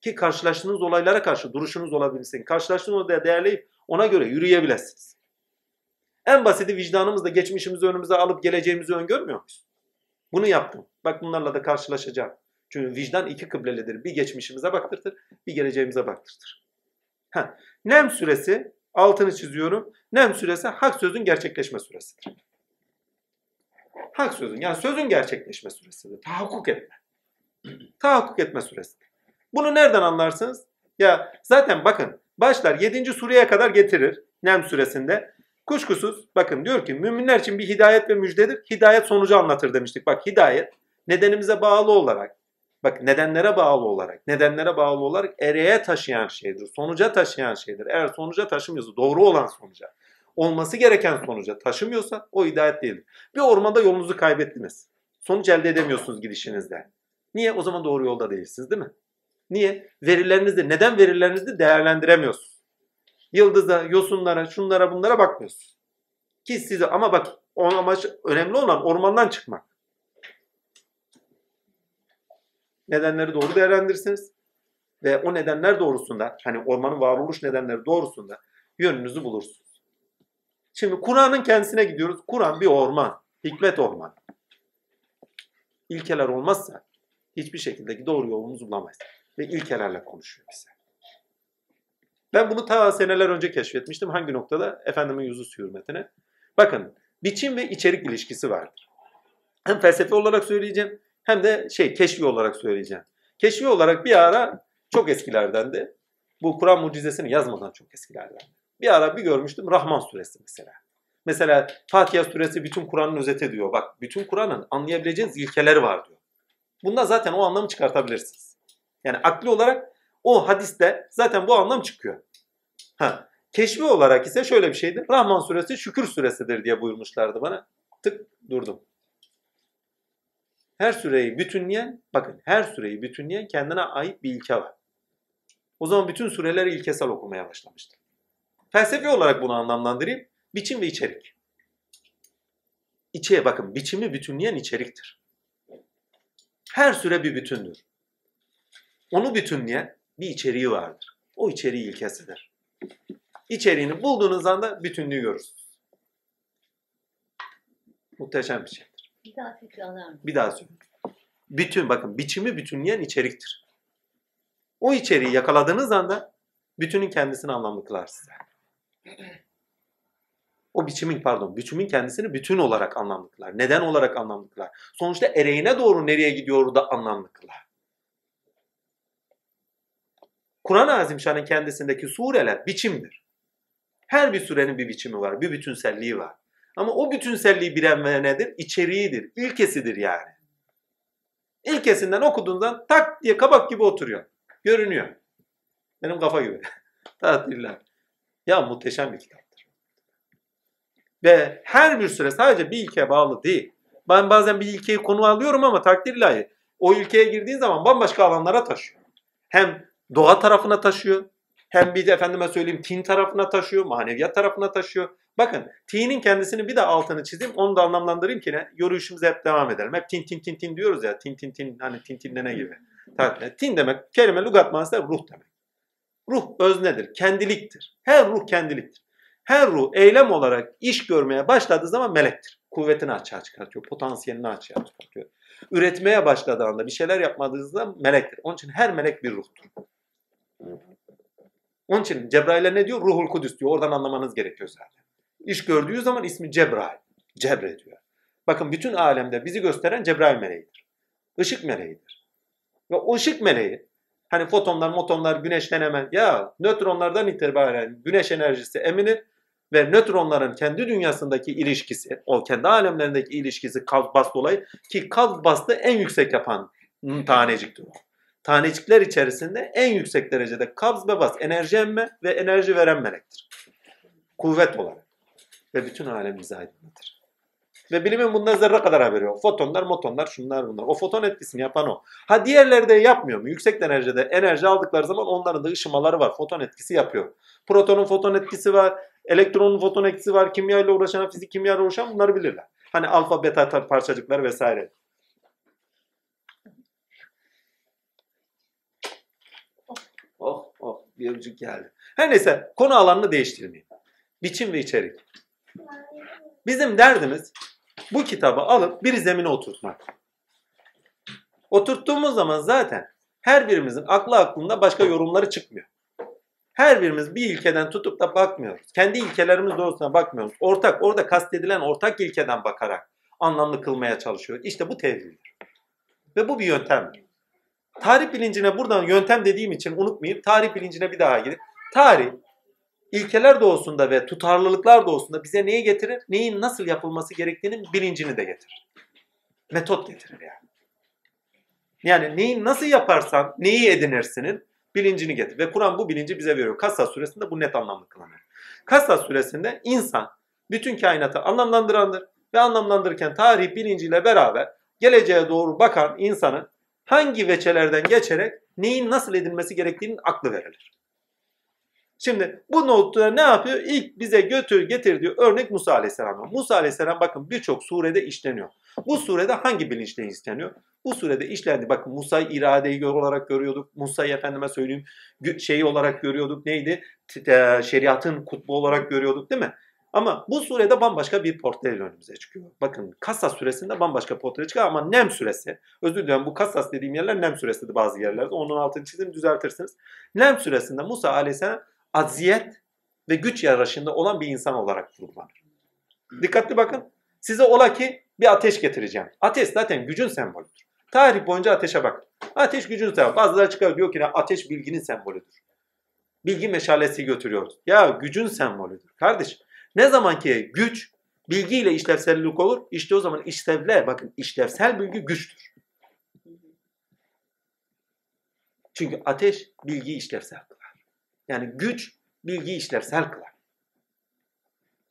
Ki karşılaştığınız olaylara karşı duruşunuz olabilsin. Karşılaştığınız olayı değerleyip ona göre yürüyebilirsiniz. En basiti vicdanımızla geçmişimizi önümüze alıp geleceğimizi öngörmüyor muyuz? Bunu yaptım. Bak bunlarla da karşılaşacağım. Çünkü vicdan iki kıblelidir. Bir geçmişimize baktırtır, bir geleceğimize baktırtır. Ha, Nem süresi, altını çiziyorum. Nem süresi hak sözün gerçekleşme süresidir. Hak sözün yani sözün gerçekleşme süresidir. Tahakkuk etme. Tahakkuk etme süresidir. Bunu nereden anlarsınız? Ya zaten bakın başlar 7. sureye kadar getirir Nem süresinde. Kuşkusuz bakın diyor ki müminler için bir hidayet ve müjdedir. Hidayet sonucu anlatır demiştik. Bak hidayet nedenimize bağlı olarak bak nedenlere bağlı olarak nedenlere bağlı olarak ereğe taşıyan şeydir. Sonuca taşıyan şeydir. Eğer sonuca taşımıyorsa doğru olan sonuca olması gereken sonuca taşımıyorsa o hidayet değildir. Bir ormanda yolunuzu kaybettiniz. Sonuç elde edemiyorsunuz gidişinizde. Niye? O zaman doğru yolda değilsiniz değil mi? Niye? Verilerinizi, neden verilerinizi değerlendiremiyorsunuz? Yıldıza, yosunlara, şunlara bunlara bakmıyorsunuz. Ki size ama bak o amaç önemli olan ormandan çıkmak. Nedenleri doğru değerlendirirsiniz. Ve o nedenler doğrusunda hani ormanın varoluş nedenleri doğrusunda yönünüzü bulursunuz. Şimdi Kur'an'ın kendisine gidiyoruz. Kur'an bir orman. Hikmet orman. İlkeler olmazsa hiçbir şekilde doğru yolumuzu bulamayız. Ve ilkelerle konuşuyor bize. Ben bunu ta seneler önce keşfetmiştim. Hangi noktada? Efendimin yüzü su hürmetine. Bakın biçim ve içerik ilişkisi vardır. Hem felsefe olarak söyleyeceğim hem de şey keşfi olarak söyleyeceğim. Keşfi olarak bir ara çok eskilerden de bu Kur'an mucizesini yazmadan çok eskilerden. Bir ara bir görmüştüm Rahman suresi mesela. Mesela Fatiha suresi bütün Kur'an'ın özeti diyor. Bak bütün Kur'an'ın anlayabileceğiniz ilkeleri var diyor. Bunda zaten o anlamı çıkartabilirsiniz. Yani akli olarak o hadiste zaten bu anlam çıkıyor. Ha, keşfi olarak ise şöyle bir şeydi. Rahman suresi şükür suresidir diye buyurmuşlardı bana. Tık durdum. Her süreyi bütünleyen, bakın her süreyi bütünleyen kendine ait bir ilke var. O zaman bütün sureleri ilkesel okumaya başlamıştım. Felsefi olarak bunu anlamlandırayım. Biçim ve içerik. İçeye bakın biçimi bütünleyen içeriktir. Her süre bir bütündür. Onu bütünleyen bir içeriği vardır. O içeriği ilkesidir. İçeriğini bulduğunuz anda bütünlüğü görürsünüz. Muhteşem bir şeydir. Bir daha tekrarlar mısın? Bir daha söyleyeyim. Bütün bakın biçimi bütünleyen içeriktir. O içeriği yakaladığınız anda bütünün kendisini anlamlı kılar size. O biçimin pardon, biçimin kendisini bütün olarak anlamlı kılar. Neden olarak anlamlı kılar. Sonuçta ereğine doğru nereye gidiyor da anlamlı kılar. Kur'an-ı Azimşan'ın kendisindeki sureler biçimdir. Her bir surenin bir biçimi var, bir bütünselliği var. Ama o bütünselliği bilen nedir? İçeriğidir, ilkesidir yani. İlkesinden okuduğundan tak diye kabak gibi oturuyor. Görünüyor. Benim kafa gibi. Tatiller. Ya muhteşem bir kitaptır. Ve her bir süre sadece bir ilkeye bağlı değil. Ben bazen bir ilkeyi konu alıyorum ama takdir. O ilkeye girdiğin zaman bambaşka alanlara taşıyor. Hem doğa tarafına taşıyor. Hem bir de efendime söyleyeyim tin tarafına taşıyor, maneviyat tarafına taşıyor. Bakın tinin kendisini bir de altını çizeyim, onu da anlamlandırayım ki ne? Yürüyüşümüze hep devam edelim. Hep tin tin tin tin diyoruz ya, tin tin tin hani tin tin ne gibi. Tin demek, kelime lügat manası ruh demek. Ruh öznedir, kendiliktir. Her ruh kendiliktir. Her ruh eylem olarak iş görmeye başladığı zaman melektir. Kuvvetini açığa çıkartıyor, potansiyelini açığa çıkartıyor. Üretmeye başladığı anda bir şeyler yapmadığınızda melektir. Onun için her melek bir ruhtur. Onun için Cebrail'e ne diyor? Ruhul Kudüs diyor. Oradan anlamanız gerekiyor zaten. İş gördüğü zaman ismi Cebrail. Cebre diyor. Bakın bütün alemde bizi gösteren Cebrail meleğidir. Işık meleğidir. Ve o ışık meleği hani fotonlar, motonlar güneşten hemen ya nötronlardan itibaren güneş enerjisi emilir ve nötronların kendi dünyasındaki ilişkisi, o kendi alemlerindeki ilişkisi kalp bas dolayı ki kalp bastı en yüksek yapan taneciktir o. Tanecikler içerisinde en yüksek derecede kabz ve bas enerji emme ve enerji veren melektir. Kuvvet olarak. ve bütün alemimizi aydınlatır. Ve bilimin bundan zerre kadar haberi yok. Fotonlar, motonlar, şunlar bunlar. O foton etkisini yapan o. Ha diğerleri de yapmıyor mu? Yüksek enerjide enerji aldıkları zaman onların da ışımaları var. Foton etkisi yapıyor. Protonun foton etkisi var. Elektronun foton etkisi var. Kimya ile uğraşan, fizik kimya ile uğraşan bunları bilirler. Hani alfa, beta parçacıklar vesaire. Bir öpücük geldi. Her neyse konu alanını değiştirmeyeyim. Biçim ve içerik. Bizim derdimiz bu kitabı alıp bir zemine oturtmak. Oturttuğumuz zaman zaten her birimizin aklı aklında başka yorumları çıkmıyor. Her birimiz bir ilkeden tutup da bakmıyoruz. Kendi ilkelerimiz doğrultusuna bakmıyoruz. Ortak, orada kastedilen ortak ilkeden bakarak anlamlı kılmaya çalışıyoruz. İşte bu tevhiddir. Ve bu bir yöntem. Tarih bilincine buradan yöntem dediğim için unutmayayım. Tarih bilincine bir daha gidip. Tarih ilkeler doğusunda ve tutarlılıklar doğusunda bize neyi getirir? Neyin nasıl yapılması gerektiğinin bilincini de getirir. Metot getirir yani. Yani neyi nasıl yaparsan neyi edinirsinin bilincini getirir. Ve Kur'an bu bilinci bize veriyor. Kasas suresinde bu net anlamlı kılanır. Kasas suresinde insan bütün kainatı anlamlandırandır. Ve anlamlandırırken tarih bilinciyle beraber geleceğe doğru bakan insanın hangi veçelerden geçerek neyin nasıl edilmesi gerektiğinin aklı verilir. Şimdi bu notta ne yapıyor? İlk bize götür getirdiği örnek Musa Aleyhisselam. Musa Aleyhisselam bakın birçok surede işleniyor. Bu surede hangi bilinçle işleniyor? Bu surede işlendi. Bakın Musa'yı iradeyi olarak görüyorduk. Musa'yı efendime söyleyeyim şeyi olarak görüyorduk. Neydi? Şeriatın kutbu olarak görüyorduk değil mi? Ama bu surede bambaşka bir portre önümüze çıkıyor. Bakın Kasas suresinde bambaşka portre çıkıyor ama Nem suresi, özür dilerim bu Kasas dediğim yerler Nem suresidir bazı yerlerde. Onun altını çizim düzeltirsiniz. Nem suresinde Musa aleyhisselam aziyet ve güç yarışında olan bir insan olarak vurgulanır. Dikkatli bakın. Size ola ki bir ateş getireceğim. Ateş zaten gücün sembolüdür. Tarih boyunca ateşe bak. Ateş gücün sembolü. Bazıları çıkıyor diyor ki ateş bilginin sembolüdür. Bilgi meşalesi götürüyoruz. Ya gücün sembolüdür. Kardeş ne zaman ki güç bilgiyle işlevsellik olur işte o zaman işlevle bakın işlevsel bilgi güçtür. Çünkü ateş bilgi işlevsel kılar. Yani güç bilgi işlevsel kılar.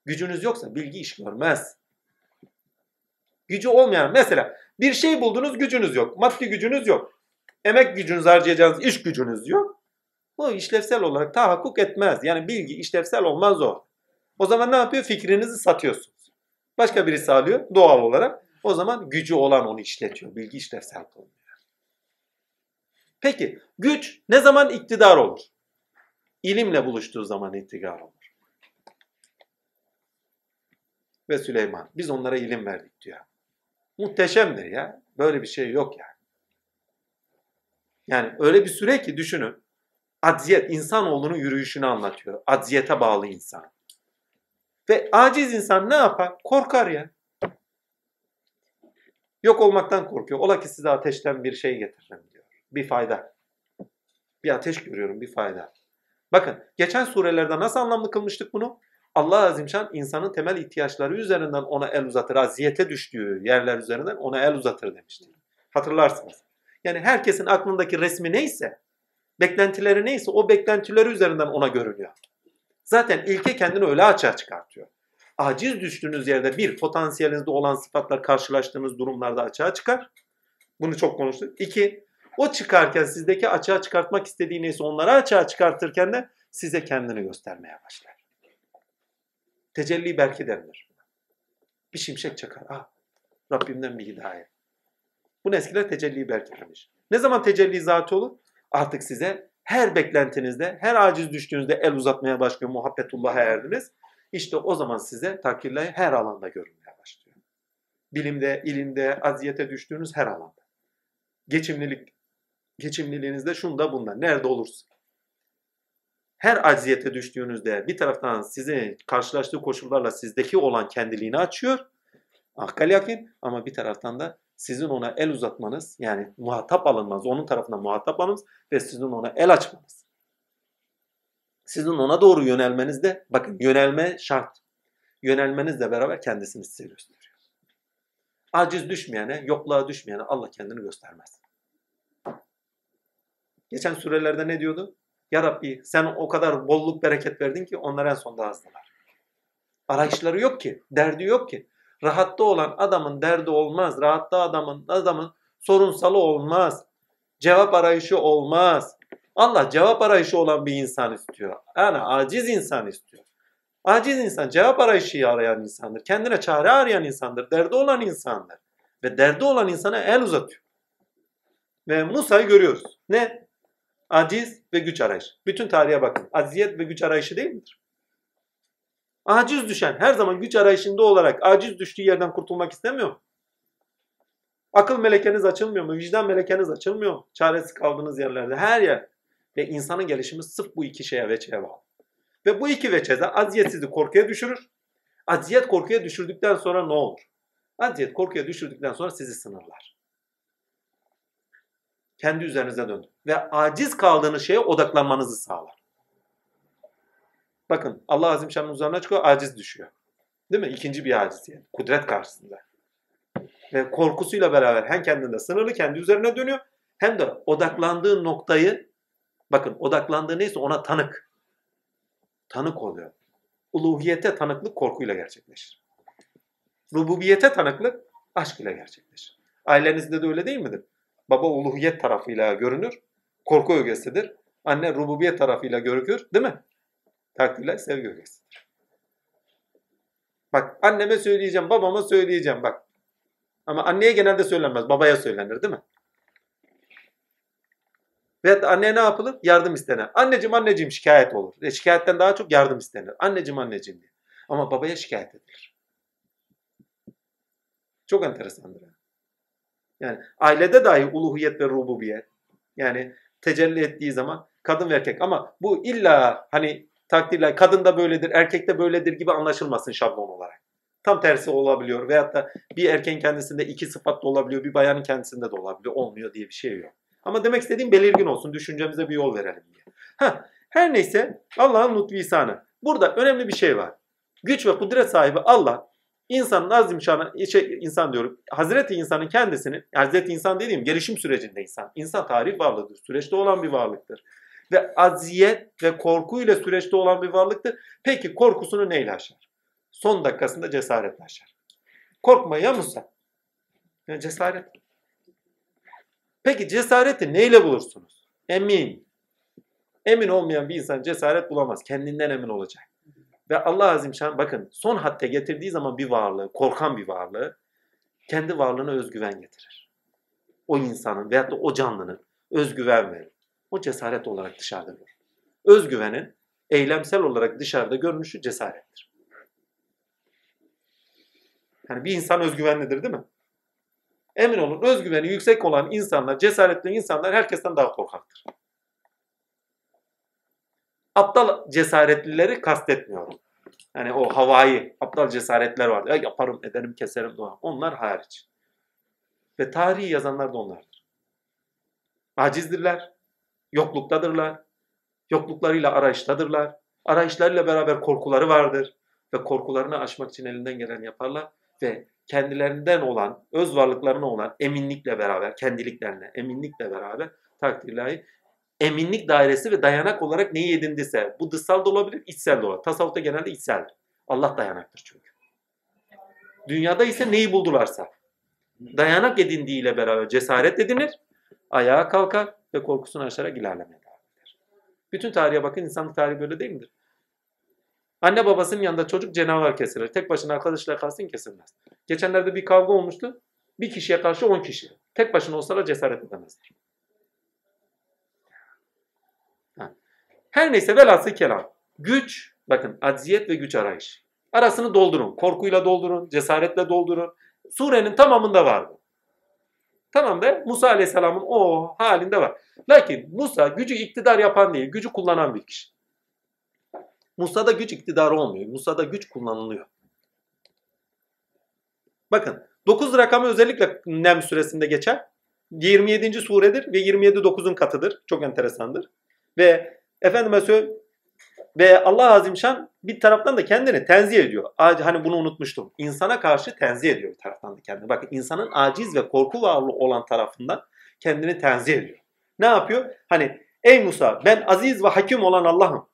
Gücünüz yoksa bilgi iş görmez. Gücü olmayan mesela bir şey buldunuz gücünüz yok. Maddi gücünüz yok. Emek gücünüz harcayacağınız iş gücünüz yok. Bu işlevsel olarak tahakkuk etmez. Yani bilgi işlevsel olmaz o. O zaman ne yapıyor? Fikrinizi satıyorsunuz. Başka birisi alıyor doğal olarak. O zaman gücü olan onu işletiyor. Bilgi işlevsel kılınıyor. Peki güç ne zaman iktidar olur? İlimle buluştuğu zaman iktidar olur. Ve Süleyman biz onlara ilim verdik diyor. Muhteşemdir ya. Böyle bir şey yok yani. Yani öyle bir süre ki düşünün. Acziyet, insanoğlunun yürüyüşünü anlatıyor. Acziyete bağlı insan. Ve aciz insan ne yapar? Korkar ya. Yok olmaktan korkuyor. Ola ki size ateşten bir şey getiririm diyor. Bir fayda. Bir ateş görüyorum, bir fayda. Bakın geçen surelerde nasıl anlamlı kılmıştık bunu? Allah Azimşan insanın temel ihtiyaçları üzerinden ona el uzatır. Aziyete düştüğü yerler üzerinden ona el uzatır demişti. Hatırlarsınız. Yani herkesin aklındaki resmi neyse, beklentileri neyse o beklentileri üzerinden ona görünüyor. Zaten ilke kendini öyle açığa çıkartıyor. Aciz düştüğünüz yerde bir, potansiyelinizde olan sıfatlar karşılaştığınız durumlarda açığa çıkar. Bunu çok konuştuk. İki, o çıkarken sizdeki açığa çıkartmak istediği neyse onları açığa çıkartırken de size kendini göstermeye başlar. Tecelli belki denilir. Bir şimşek çakar. Ah, Rabbimden bir hidayet. Bunu eskiler tecelli belki demiş. Ne zaman tecelli zatı olur? Artık size her beklentinizde, her aciz düştüğünüzde el uzatmaya başlıyor, muhabbetullah'a erdiniz. İşte o zaman size takdirle her alanda görünmeye başlıyor. Bilimde, ilimde, aziyete düştüğünüz her alanda. Geçimlilik, geçimliliğinizde şunda bunda, nerede olursa. Her acziyete düştüğünüzde bir taraftan sizi karşılaştığı koşullarla sizdeki olan kendiliğini açıyor. Akkal yakin ama bir taraftan da sizin ona el uzatmanız yani muhatap alınmanız, onun tarafından muhatap alınmanız ve sizin ona el açmanız. Sizin ona doğru yönelmeniz de bakın yönelme şart. Yönelmenizle beraber kendisini size gösteriyor. Aciz düşmeyene, yokluğa düşmeyene Allah kendini göstermez. Geçen surelerde ne diyordu? Ya Rabbi sen o kadar bolluk bereket verdin ki onlar en sonda azdılar. Arayışları yok ki. Derdi yok ki. Rahatta olan adamın derdi olmaz. Rahatta adamın adamın sorunsalı olmaz. Cevap arayışı olmaz. Allah cevap arayışı olan bir insan istiyor. Yani aciz insan istiyor. Aciz insan cevap arayışı arayan insandır. Kendine çare arayan insandır. Derdi olan insandır. Ve derdi olan insana el uzatıyor. Ve Musa'yı görüyoruz. Ne? Aciz ve güç arayışı. Bütün tarihe bakın. Aziyet ve güç arayışı değil midir? Aciz düşen her zaman güç arayışında olarak aciz düştüğü yerden kurtulmak istemiyor mu? Akıl melekeniz açılmıyor mu? Vicdan melekeniz açılmıyor mu? Çaresiz kaldığınız yerlerde her yer. Ve insanın gelişimi sırf bu iki şeye veçeye bağlı. Ve bu iki veçede aziyet sizi korkuya düşürür. Aziyet korkuya düşürdükten sonra ne olur? Aziyet korkuya düşürdükten sonra sizi sınırlar. Kendi üzerinize döndür. Ve aciz kaldığınız şeye odaklanmanızı sağlar. Bakın Allah Azim Şan'ın üzerine çıkıyor, aciz düşüyor. Değil mi? İkinci bir aciz yani. Kudret karşısında. Ve korkusuyla beraber hem kendinde sınırlı, kendi üzerine dönüyor. Hem de odaklandığı noktayı, bakın odaklandığı neyse ona tanık. Tanık oluyor. Uluhiyete tanıklık korkuyla gerçekleşir. Rububiyete tanıklık aşk ile gerçekleşir. Ailenizde de öyle değil midir? Baba uluhiyet tarafıyla görünür, korku ögesidir. Anne rububiyet tarafıyla görünür, değil mi? Takdirler sevgi ögesidir. Bak anneme söyleyeceğim, babama söyleyeceğim bak. Ama anneye genelde söylenmez, babaya söylenir değil mi? Ve anneye ne yapılır? Yardım istenir. Anneciğim anneciğim şikayet olur. E, şikayetten daha çok yardım istenir. Anneciğim anneciğim diye. Ama babaya şikayet edilir. Çok enteresandır. Yani ailede dahi uluhiyet ve rububiyet. Yani tecelli ettiği zaman kadın ve erkek. Ama bu illa hani takdirler kadın da böyledir, erkek de böyledir gibi anlaşılmasın şablon olarak. Tam tersi olabiliyor. Veyahut da bir erkeğin kendisinde iki sıfat da olabiliyor, bir bayanın kendisinde de olabiliyor. Olmuyor diye bir şey yok. Ama demek istediğim belirgin olsun. Düşüncemize bir yol verelim diye. Heh, her neyse Allah'ın lütfisanı. Burada önemli bir şey var. Güç ve kudret sahibi Allah insanın azim şanı, şey, insan diyorum, Hazreti insanın kendisini, Hazreti insan dediğim gelişim sürecinde insan. İnsan tarih varlığıdır, süreçte olan bir varlıktır. Ve aziyet ve korkuyla süreçte olan bir varlıktır. Peki korkusunu neyle aşar? Son dakikasında cesaretle aşar. Korkma ya Musa. Ya cesaret. Peki cesareti neyle bulursunuz? Emin. Emin olmayan bir insan cesaret bulamaz. Kendinden emin olacak. Ve Allah Azimşan bakın son hatta getirdiği zaman bir varlığı, korkan bir varlığı kendi varlığına özgüven getirir. O insanın veyahut da o canlının özgüven verir. O cesaret olarak dışarıda görür. Özgüvenin eylemsel olarak dışarıda görünüşü cesarettir. Yani bir insan özgüvenlidir değil mi? Emin olun özgüveni yüksek olan insanlar, cesaretli insanlar herkesten daha korkaktır. Aptal cesaretlileri kastetmiyorum. Yani o havai, aptal cesaretler vardı. Ya yaparım, ederim, keserim. Doğa. Onlar hariç. Ve tarihi yazanlar da onlardır. Acizdirler, yokluktadırlar, yokluklarıyla arayıştadırlar. Arayışlarıyla beraber korkuları vardır. Ve korkularını aşmak için elinden gelen yaparlar. Ve kendilerinden olan, öz varlıklarına olan eminlikle beraber, kendiliklerine eminlikle beraber takdirlahi eminlik dairesi ve dayanak olarak neyi edindiyse bu dışsal da olabilir, içsel de olabilir. Tasavvufta genelde içseldir. Allah dayanaktır çünkü. Dünyada ise neyi buldularsa. Dayanak edindiğiyle beraber cesaret edinir, ayağa kalkar ve korkusunu aşarak ilerlemeye devam eder. Bütün tarihe bakın, insanlık tarihi böyle değil midir? Anne babasının yanında çocuk canavar kesilir. Tek başına arkadaşlar kalsın kesilmez. Geçenlerde bir kavga olmuştu. Bir kişiye karşı on kişi. Tek başına olsalar cesaret edemezler. Her neyse velhasıl kelam. Güç, bakın acziyet ve güç arayış. Arasını doldurun. Korkuyla doldurun, cesaretle doldurun. Surenin tamamında var bu. Tamam da Musa Aleyhisselam'ın o halinde var. Lakin Musa gücü iktidar yapan değil, gücü kullanan bir kişi. Musa'da güç iktidarı olmuyor. Musa'da güç kullanılıyor. Bakın 9 rakamı özellikle Nem suresinde geçer. 27. suredir ve 27 9'un katıdır. Çok enteresandır. Ve efendime söyleyeyim ve Allah Azimşan bir taraftan da kendini tenzih ediyor. Hani bunu unutmuştum. İnsana karşı tenzih ediyor bir taraftan da kendini. Bakın insanın aciz ve korku varlığı olan tarafından kendini tenzih ediyor. Ne yapıyor? Hani ey Musa ben aziz ve hakim olan Allah'ım.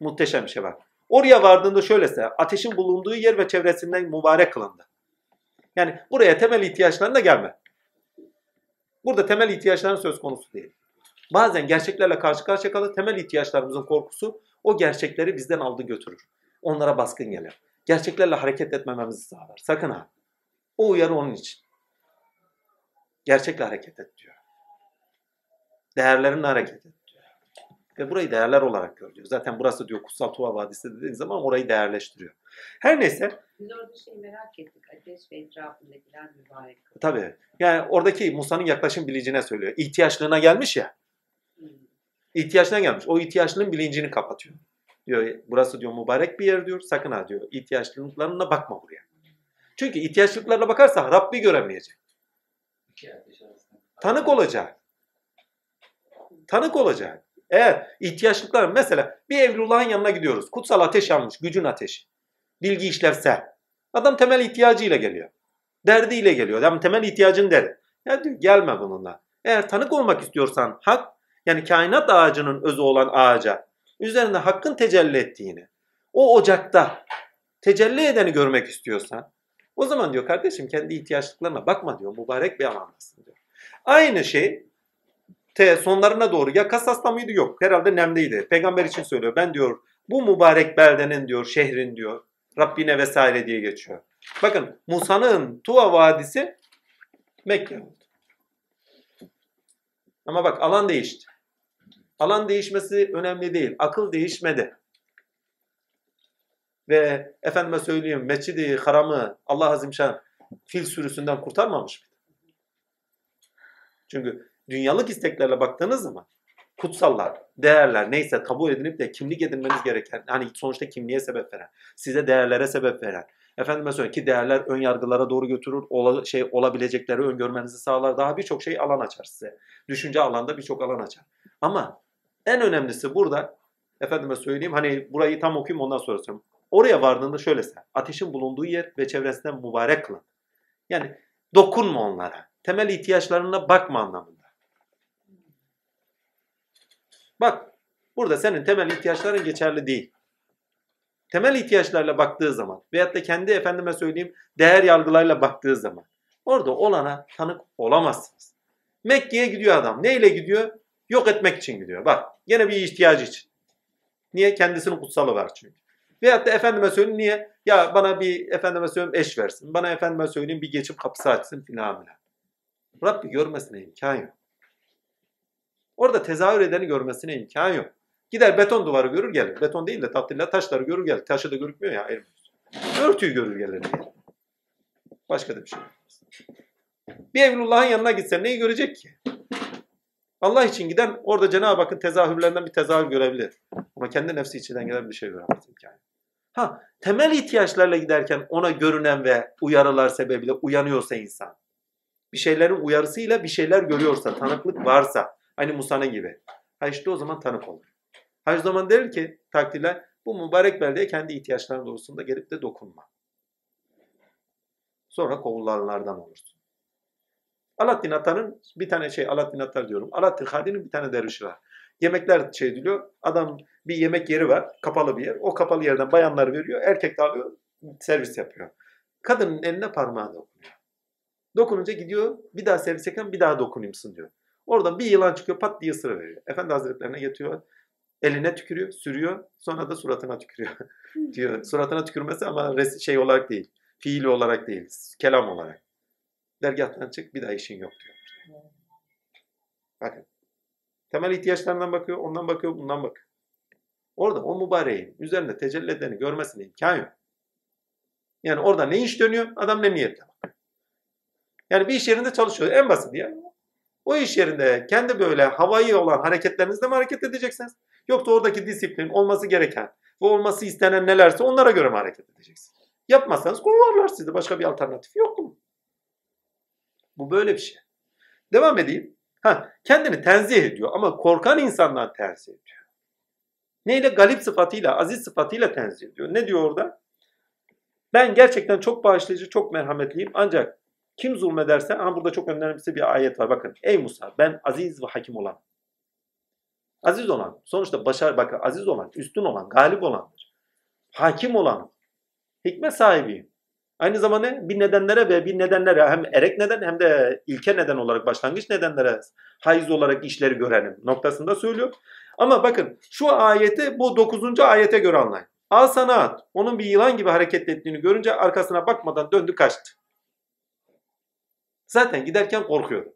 Muhteşem bir şey bak. Oraya vardığında şöylese ateşin bulunduğu yer ve çevresinden mübarek kılındı. Yani buraya temel ihtiyaçlarına gelme. Burada temel ihtiyaçların söz konusu değil. Bazen gerçeklerle karşı karşıya kalır. Temel ihtiyaçlarımızın korkusu o gerçekleri bizden aldı götürür. Onlara baskın gelir. Gerçeklerle hareket etmememizi sağlar. Sakın ha. O uyarı onun için. Gerçekle hareket et diyor. Değerlerinle hareket et diyor. Ve burayı değerler olarak gör diyor. Zaten burası diyor Kutsal Tuva Vadisi dediğiniz zaman orayı değerleştiriyor. Her neyse Biz orada şey merak ettik. Ateş ve etrafındakiler mübarek. tabii yani oradaki Musa'nın yaklaşım bilincine söylüyor. İhtiyaçlığına gelmiş ya. İhtiyaçına gelmiş. O ihtiyaçlının bilincini kapatıyor. Diyor burası diyor mübarek bir yer diyor. Sakın ha diyor. ihtiyaçlıklarına bakma buraya. Çünkü ihtiyaçlıklarla bakarsa Rabbi göremeyecek. Tanık olacak. Tanık olacak. Eğer ihtiyaçlıklar mesela bir Evlullah'ın yanına gidiyoruz. Kutsal ateş yanmış. Gücün ateşi. Bilgi işlevsel. Adam temel ihtiyacıyla geliyor. Derdiyle geliyor. Adam temel ihtiyacın der. Ya diyor gelme bununla. Eğer tanık olmak istiyorsan hak yani kainat ağacının özü olan ağaca üzerinde hakkın tecelli ettiğini o ocakta tecelli edeni görmek istiyorsan o zaman diyor kardeşim kendi ihtiyaçlıklarına bakma diyor. Mübarek bir alandasın diyor. Aynı şey te sonlarına doğru ya Kasas'ta mıydı yok herhalde Nem'deydi. Peygamber için söylüyor. Ben diyor bu mübarek beldenin diyor şehrin diyor Rabbine vesaire diye geçiyor. Bakın Musa'nın Tuva Vadisi Mekke oldu. Ama bak alan değişti. Alan değişmesi önemli değil. Akıl değişmedi. Ve efendime söyleyeyim Mescid-i Haram'ı Allah Azimşan fil sürüsünden kurtarmamış mıydı? Çünkü dünyalık isteklerle baktığınız zaman kutsallar, değerler neyse kabul edilip de kimlik edinmeniz gereken, hani sonuçta kimliğe sebep veren, size değerlere sebep veren, efendime söyleyeyim ki değerler ön yargılara doğru götürür, ola, şey olabilecekleri öngörmenizi sağlar, daha birçok şey alan açar size. Düşünce alanda birçok alan açar. Ama en önemlisi burada, efendime söyleyeyim, hani burayı tam okuyayım ondan sonra söyleyeyim. Oraya vardığında şöyle sen, ateşin bulunduğu yer ve çevresinden mübarek kılın. Yani dokunma onlara. Temel ihtiyaçlarına bakma anlamında. Bak, burada senin temel ihtiyaçların geçerli değil. Temel ihtiyaçlarla baktığı zaman veyahut da kendi efendime söyleyeyim değer yargılarıyla baktığı zaman orada olana tanık olamazsınız. Mekke'ye gidiyor adam. Neyle gidiyor? Yok etmek için gidiyor. Bak, gene bir ihtiyacı için. Niye? Kendisinin kutsalı var çünkü. Veyahut da efendime söyleyeyim niye? Ya bana bir efendime söyleyeyim eş versin. Bana efendime söyleyeyim bir geçim kapısı açsın filan filan. Rabbi görmesine imkan yok. Orada tezahür edeni görmesine imkan yok. Gider beton duvarı görür gelir. Beton değil de tatlıyla taşları görür gelir. Taşı da görükmüyor ya. ayrı. Örtüyü görür gelir diye. Başka da bir şey yok. Bir Evlullah'ın yanına gitsen neyi görecek ki? Allah için giden orada Cenab-ı Hakk'ın tezahürlerinden bir tezahür görebilir. Ama kendi nefsi içinden gelen bir şey göremez imkanı. Ha, temel ihtiyaçlarla giderken ona görünen ve uyarılar sebebiyle uyanıyorsa insan, bir şeylerin uyarısıyla bir şeyler görüyorsa, tanıklık varsa, hani Musa'nın gibi. Ha işte o zaman tanık olur. Ha o zaman der ki takdirler, bu mübarek beldeye kendi ihtiyaçların doğrusunda gelip de dokunma. Sonra kovulanlardan olursun. Alaaddin Atan'ın bir tane şey, Alaaddin Atar diyorum. Alaaddin Hadi'nin bir tane dervişi var. Yemekler şey ediliyor. Adam bir yemek yeri var. Kapalı bir yer. O kapalı yerden bayanlar veriyor. Erkek de alıyor. Servis yapıyor. Kadının eline parmağı dokunuyor. Dokununca gidiyor. Bir daha servis yakan bir daha dokunayımsın diyor. Oradan bir yılan çıkıyor pat diye sıra veriyor. Efendi Hazretlerine getiriyor. Eline tükürüyor, sürüyor. Sonra da suratına tükürüyor. diyor. Suratına tükürmesi ama şey olarak değil. Fiili olarak değil. Kelam olarak. Dergahtan çık bir daha işin yok diyor. Bakın. Temel ihtiyaçlarından bakıyor, ondan bakıyor, bundan bakıyor. Orada o mübareğin üzerinde tecelli edeni görmesine imkan yok. Yani orada ne iş dönüyor, adam ne niyetle bakıyor. Yani bir iş yerinde çalışıyor. En basit ya. O iş yerinde kendi böyle havayı olan hareketlerinizle mi hareket edeceksiniz? Yoksa oradaki disiplin olması gereken ve olması istenen nelerse onlara göre mi hareket edeceksiniz? Yapmazsanız kovarlar sizi. Başka bir alternatif yok mu? Bu böyle bir şey. Devam edeyim. Ha, kendini tenzih ediyor ama korkan insandan tenzih ediyor. Neyle? Galip sıfatıyla, aziz sıfatıyla tenzih ediyor. Ne diyor orada? Ben gerçekten çok bağışlayıcı, çok merhametliyim ancak kim zulmederse, aha burada çok önemli bir ayet var bakın. Ey Musa ben aziz ve hakim olan. Aziz olan, sonuçta başarı, bakın aziz olan, üstün olan, galip olandır. Hakim olanım. Hikmet sahibiyim. Aynı zamanda bir nedenlere ve bir nedenlere hem erek neden hem de ilke neden olarak başlangıç nedenlere haiz olarak işleri görenim noktasında söylüyor. Ama bakın şu ayeti bu 9. ayete göre anlayın. Al sana at. Onun bir yılan gibi hareket ettiğini görünce arkasına bakmadan döndü kaçtı. Zaten giderken korkuyordu.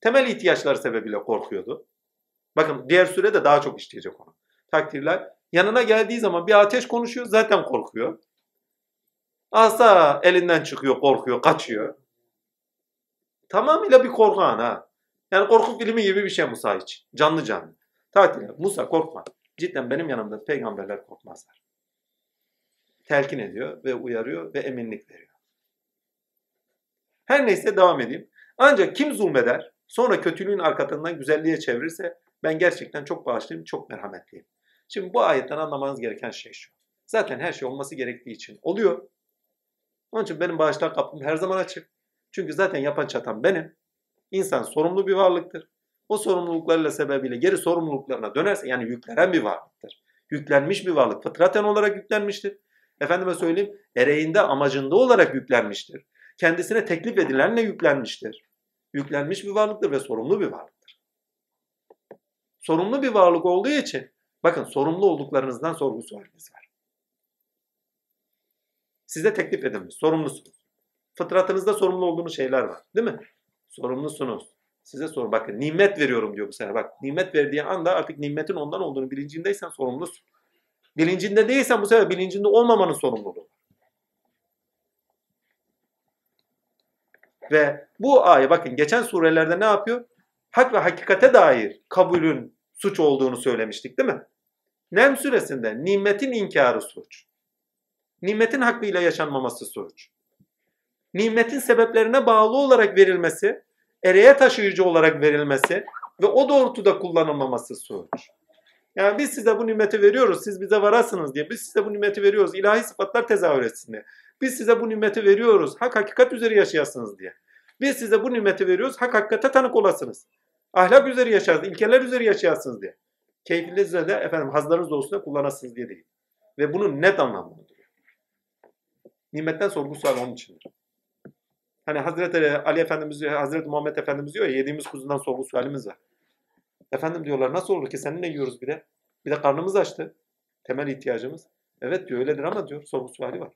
Temel ihtiyaçları sebebiyle korkuyordu. Bakın diğer sürede daha çok işleyecek onu. Takdirler. Yanına geldiği zaman bir ateş konuşuyor zaten korkuyor. Asa elinden çıkıyor, korkuyor, kaçıyor. Tamamıyla bir korku ha. Yani korku filmi gibi bir şey Musa için. Canlı canlı. Takdirler. Musa korkma. Cidden benim yanımda peygamberler korkmazlar. Telkin ediyor ve uyarıyor ve eminlik veriyor. Her neyse devam edeyim. Ancak kim zulmeder, sonra kötülüğün arkasından güzelliğe çevirirse ben gerçekten çok bağışlıyım, çok merhametliyim. Şimdi bu ayetten anlamanız gereken şey şu. Zaten her şey olması gerektiği için oluyor. Onun için benim bağışlar kapım her zaman açık. Çünkü zaten yapan çatan benim. İnsan sorumlu bir varlıktır. O sorumluluklarıyla sebebiyle geri sorumluluklarına dönerse yani yüklenen bir varlıktır. Yüklenmiş bir varlık. Fıtraten olarak yüklenmiştir. Efendime söyleyeyim ereğinde amacında olarak yüklenmiştir. Kendisine teklif edilenle yüklenmiştir. Yüklenmiş bir varlıktır ve sorumlu bir varlıktır. Sorumlu bir varlık olduğu için bakın sorumlu olduklarınızdan sorgu sualiniz var. Size teklif edilmiş, sorumlusunuz. Fıtratınızda sorumlu olduğunuz şeyler var değil mi? Sorumlusunuz. Size sor. Bakın nimet veriyorum diyor bu sefer. Bak nimet verdiği anda artık nimetin ondan olduğunu bilincindeysen sorumlusun. Bilincinde değilsen bu sefer bilincinde olmamanın sorumluluğu. Ve bu ayet bakın geçen surelerde ne yapıyor? Hak ve hakikate dair kabulün suç olduğunu söylemiştik değil mi? Nem suresinde nimetin inkarı suç. Nimetin hakkıyla yaşanmaması suç. Nimetin sebeplerine bağlı olarak verilmesi, ereğe taşıyıcı olarak verilmesi ve o doğrultuda kullanılmaması suç. Yani biz size bu nimeti veriyoruz, siz bize varasınız diye. Biz size bu nimeti veriyoruz, ilahi sıfatlar tezahür etsin diye. Biz size bu nimeti veriyoruz, hak hakikat üzere yaşayasınız diye. Biz size bu nimeti veriyoruz, hak hakikate tanık olasınız. Ahlak üzere yaşarsınız, ilkeler üzere yaşayasınız diye. Keyfiniz üzere de efendim hazlarınız doğrusunda kullanasınız diye değil. Ve bunu net anlamlandırıyor. Nimetten sorgu sual onun içindir. Hani Hazreti Ali Efendimiz, Hazreti Muhammed Efendimiz diyor ya yediğimiz kuzudan sorgu sualimiz var. Efendim diyorlar nasıl olur ki seninle yiyoruz bir de. Bir de karnımız açtı. Temel ihtiyacımız. Evet diyor öyledir ama diyor sorgu suali var.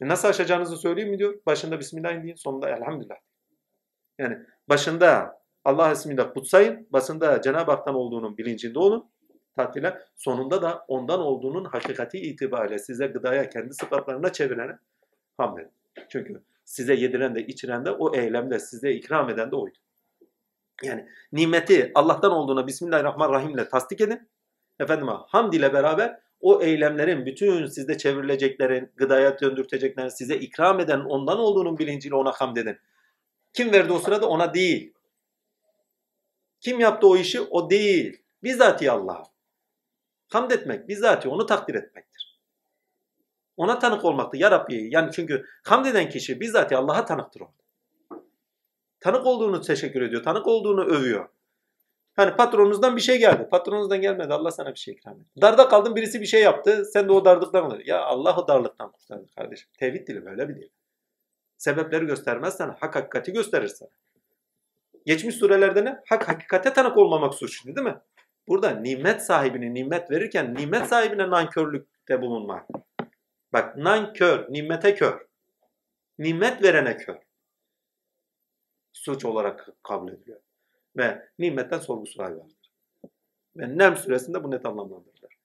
E nasıl aşacağınızı söyleyeyim mi diyor. Başında Bismillah deyin sonunda Elhamdülillah. Yani başında Allah ismiyle kutsayın. Basında Cenab-ı Hak'tan olduğunun bilincinde olun. Tatile. Sonunda da ondan olduğunun hakikati itibariyle size gıdaya kendi sıfatlarına çevirene hamledin. Çünkü size yediren de içiren de o eylemde size ikram eden de oydu. Yani nimeti Allah'tan olduğuna Bismillahirrahmanirrahim ile tasdik edin. Efendime hamd ile beraber o eylemlerin bütün sizde çevrileceklerin, gıdaya döndürteceklerin size ikram eden ondan olduğunun bilinciyle ona hamd edin. Kim verdi o sırada? Ona değil. Kim yaptı o işi? O değil. Bizzati Allah. Hamd etmek, bizzati onu takdir etmektir. Ona tanık olmaktır. Ya Rabbi. Yani çünkü hamd eden kişi bizzati Allah'a tanıktır o. Tanık olduğunu teşekkür ediyor. Tanık olduğunu övüyor. Hani patronunuzdan bir şey geldi. Patronunuzdan gelmedi. Allah sana bir şey ikram etti. Darda kaldın birisi bir şey yaptı. Sen de o darlıktan alır. Ya Allah o darlıktan kurtarır kardeşim. Tevhid dili böyle bir dil. Sebepleri göstermezsen hak hakikati gösterir sana. Geçmiş surelerde ne? Hak hakikate tanık olmamak suçlu değil mi? Burada nimet sahibine nimet verirken nimet sahibine nankörlükte bulunmak. Bak nankör, nimete kör. Nimet verene kör. Suç olarak kabul ediliyor. Ve nimetten sorgu sual vardır. Ve Nem suresinde bu net anlamlandırılır.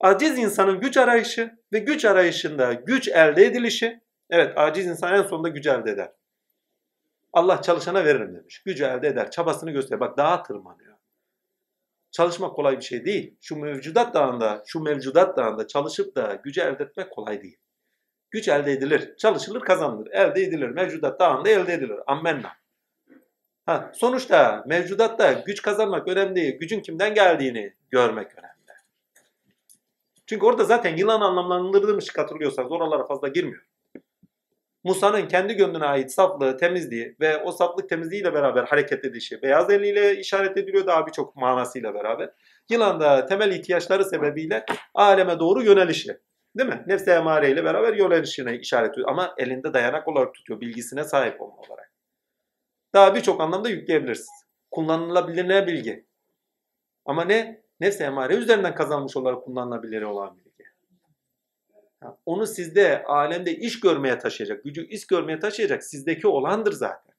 Aciz insanın güç arayışı ve güç arayışında güç elde edilişi. Evet aciz insan en sonunda gücü elde eder. Allah çalışana veririm demiş. Gücü elde eder. Çabasını gösteriyor. Bak dağa tırmanıyor. Çalışmak kolay bir şey değil. Şu mevcudat dağında, şu mevcudat dağında çalışıp da gücü elde etmek kolay değil. Güç elde edilir. Çalışılır, kazanılır. Elde edilir. Mevcudat dağında elde edilir. Ammenna. Ha, sonuçta mevcudatta güç kazanmak önemli değil. Gücün kimden geldiğini görmek önemli. Çünkü orada zaten yılan anlamlandırılmış hatırlıyorsanız oralara fazla girmiyor. Musa'nın kendi gönlüne ait saflığı, temizliği ve o saflık temizliğiyle beraber hareket edişi beyaz eliyle işaret ediliyor daha birçok manasıyla beraber. Yılan da temel ihtiyaçları sebebiyle aleme doğru yönelişi. Değil mi? Nefse emare ile beraber yönelişine işaret ediyor. Ama elinde dayanak olarak tutuyor. Bilgisine sahip olma olarak. Daha birçok anlamda yükleyebilirsiniz. Kullanılabilir ne bilgi. Ama ne? Nefse emare üzerinden kazanmış olarak kullanılabilir olan bilgi. Onu sizde, alemde iş görmeye taşıyacak, gücü iş görmeye taşıyacak sizdeki olandır zaten.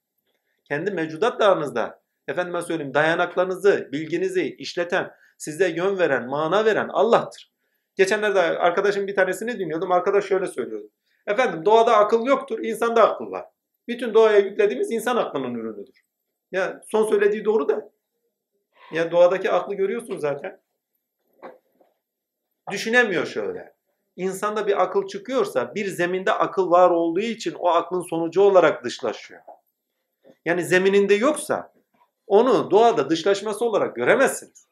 Kendi mevcudat dağınızda, efendime söyleyeyim dayanaklarınızı, bilginizi işleten, size yön veren, mana veren Allah'tır. Geçenlerde arkadaşım bir tanesini dinliyordum. Arkadaş şöyle söylüyordu. Efendim doğada akıl yoktur, insanda akıl var. Bütün doğaya yüklediğimiz insan aklının ürünüdür. Ya son söylediği doğru da. Ya doğadaki aklı görüyorsun zaten. Düşünemiyor şöyle. İnsanda bir akıl çıkıyorsa bir zeminde akıl var olduğu için o aklın sonucu olarak dışlaşıyor. Yani zemininde yoksa onu doğada dışlaşması olarak göremezsiniz.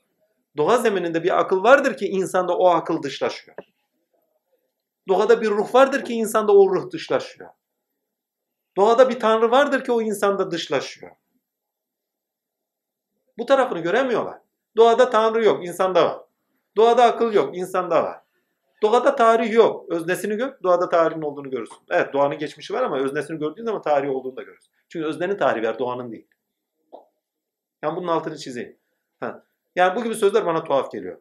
Doğa zemininde bir akıl vardır ki insanda o akıl dışlaşıyor. Doğada bir ruh vardır ki insanda o ruh dışlaşıyor. Doğada bir tanrı vardır ki o insanda dışlaşıyor. Bu tarafını göremiyorlar. Doğada tanrı yok, insanda var. Doğada akıl yok, insanda var. Doğada tarih yok. Öznesini gör, doğada tarihin olduğunu görürsün. Evet doğanın geçmişi var ama öznesini gördüğün zaman tarihi olduğunu da görürsün. Çünkü öznenin tarihi var, doğanın değil. Yani bunun altını çizeyim. Ha. Yani bu gibi sözler bana tuhaf geliyor.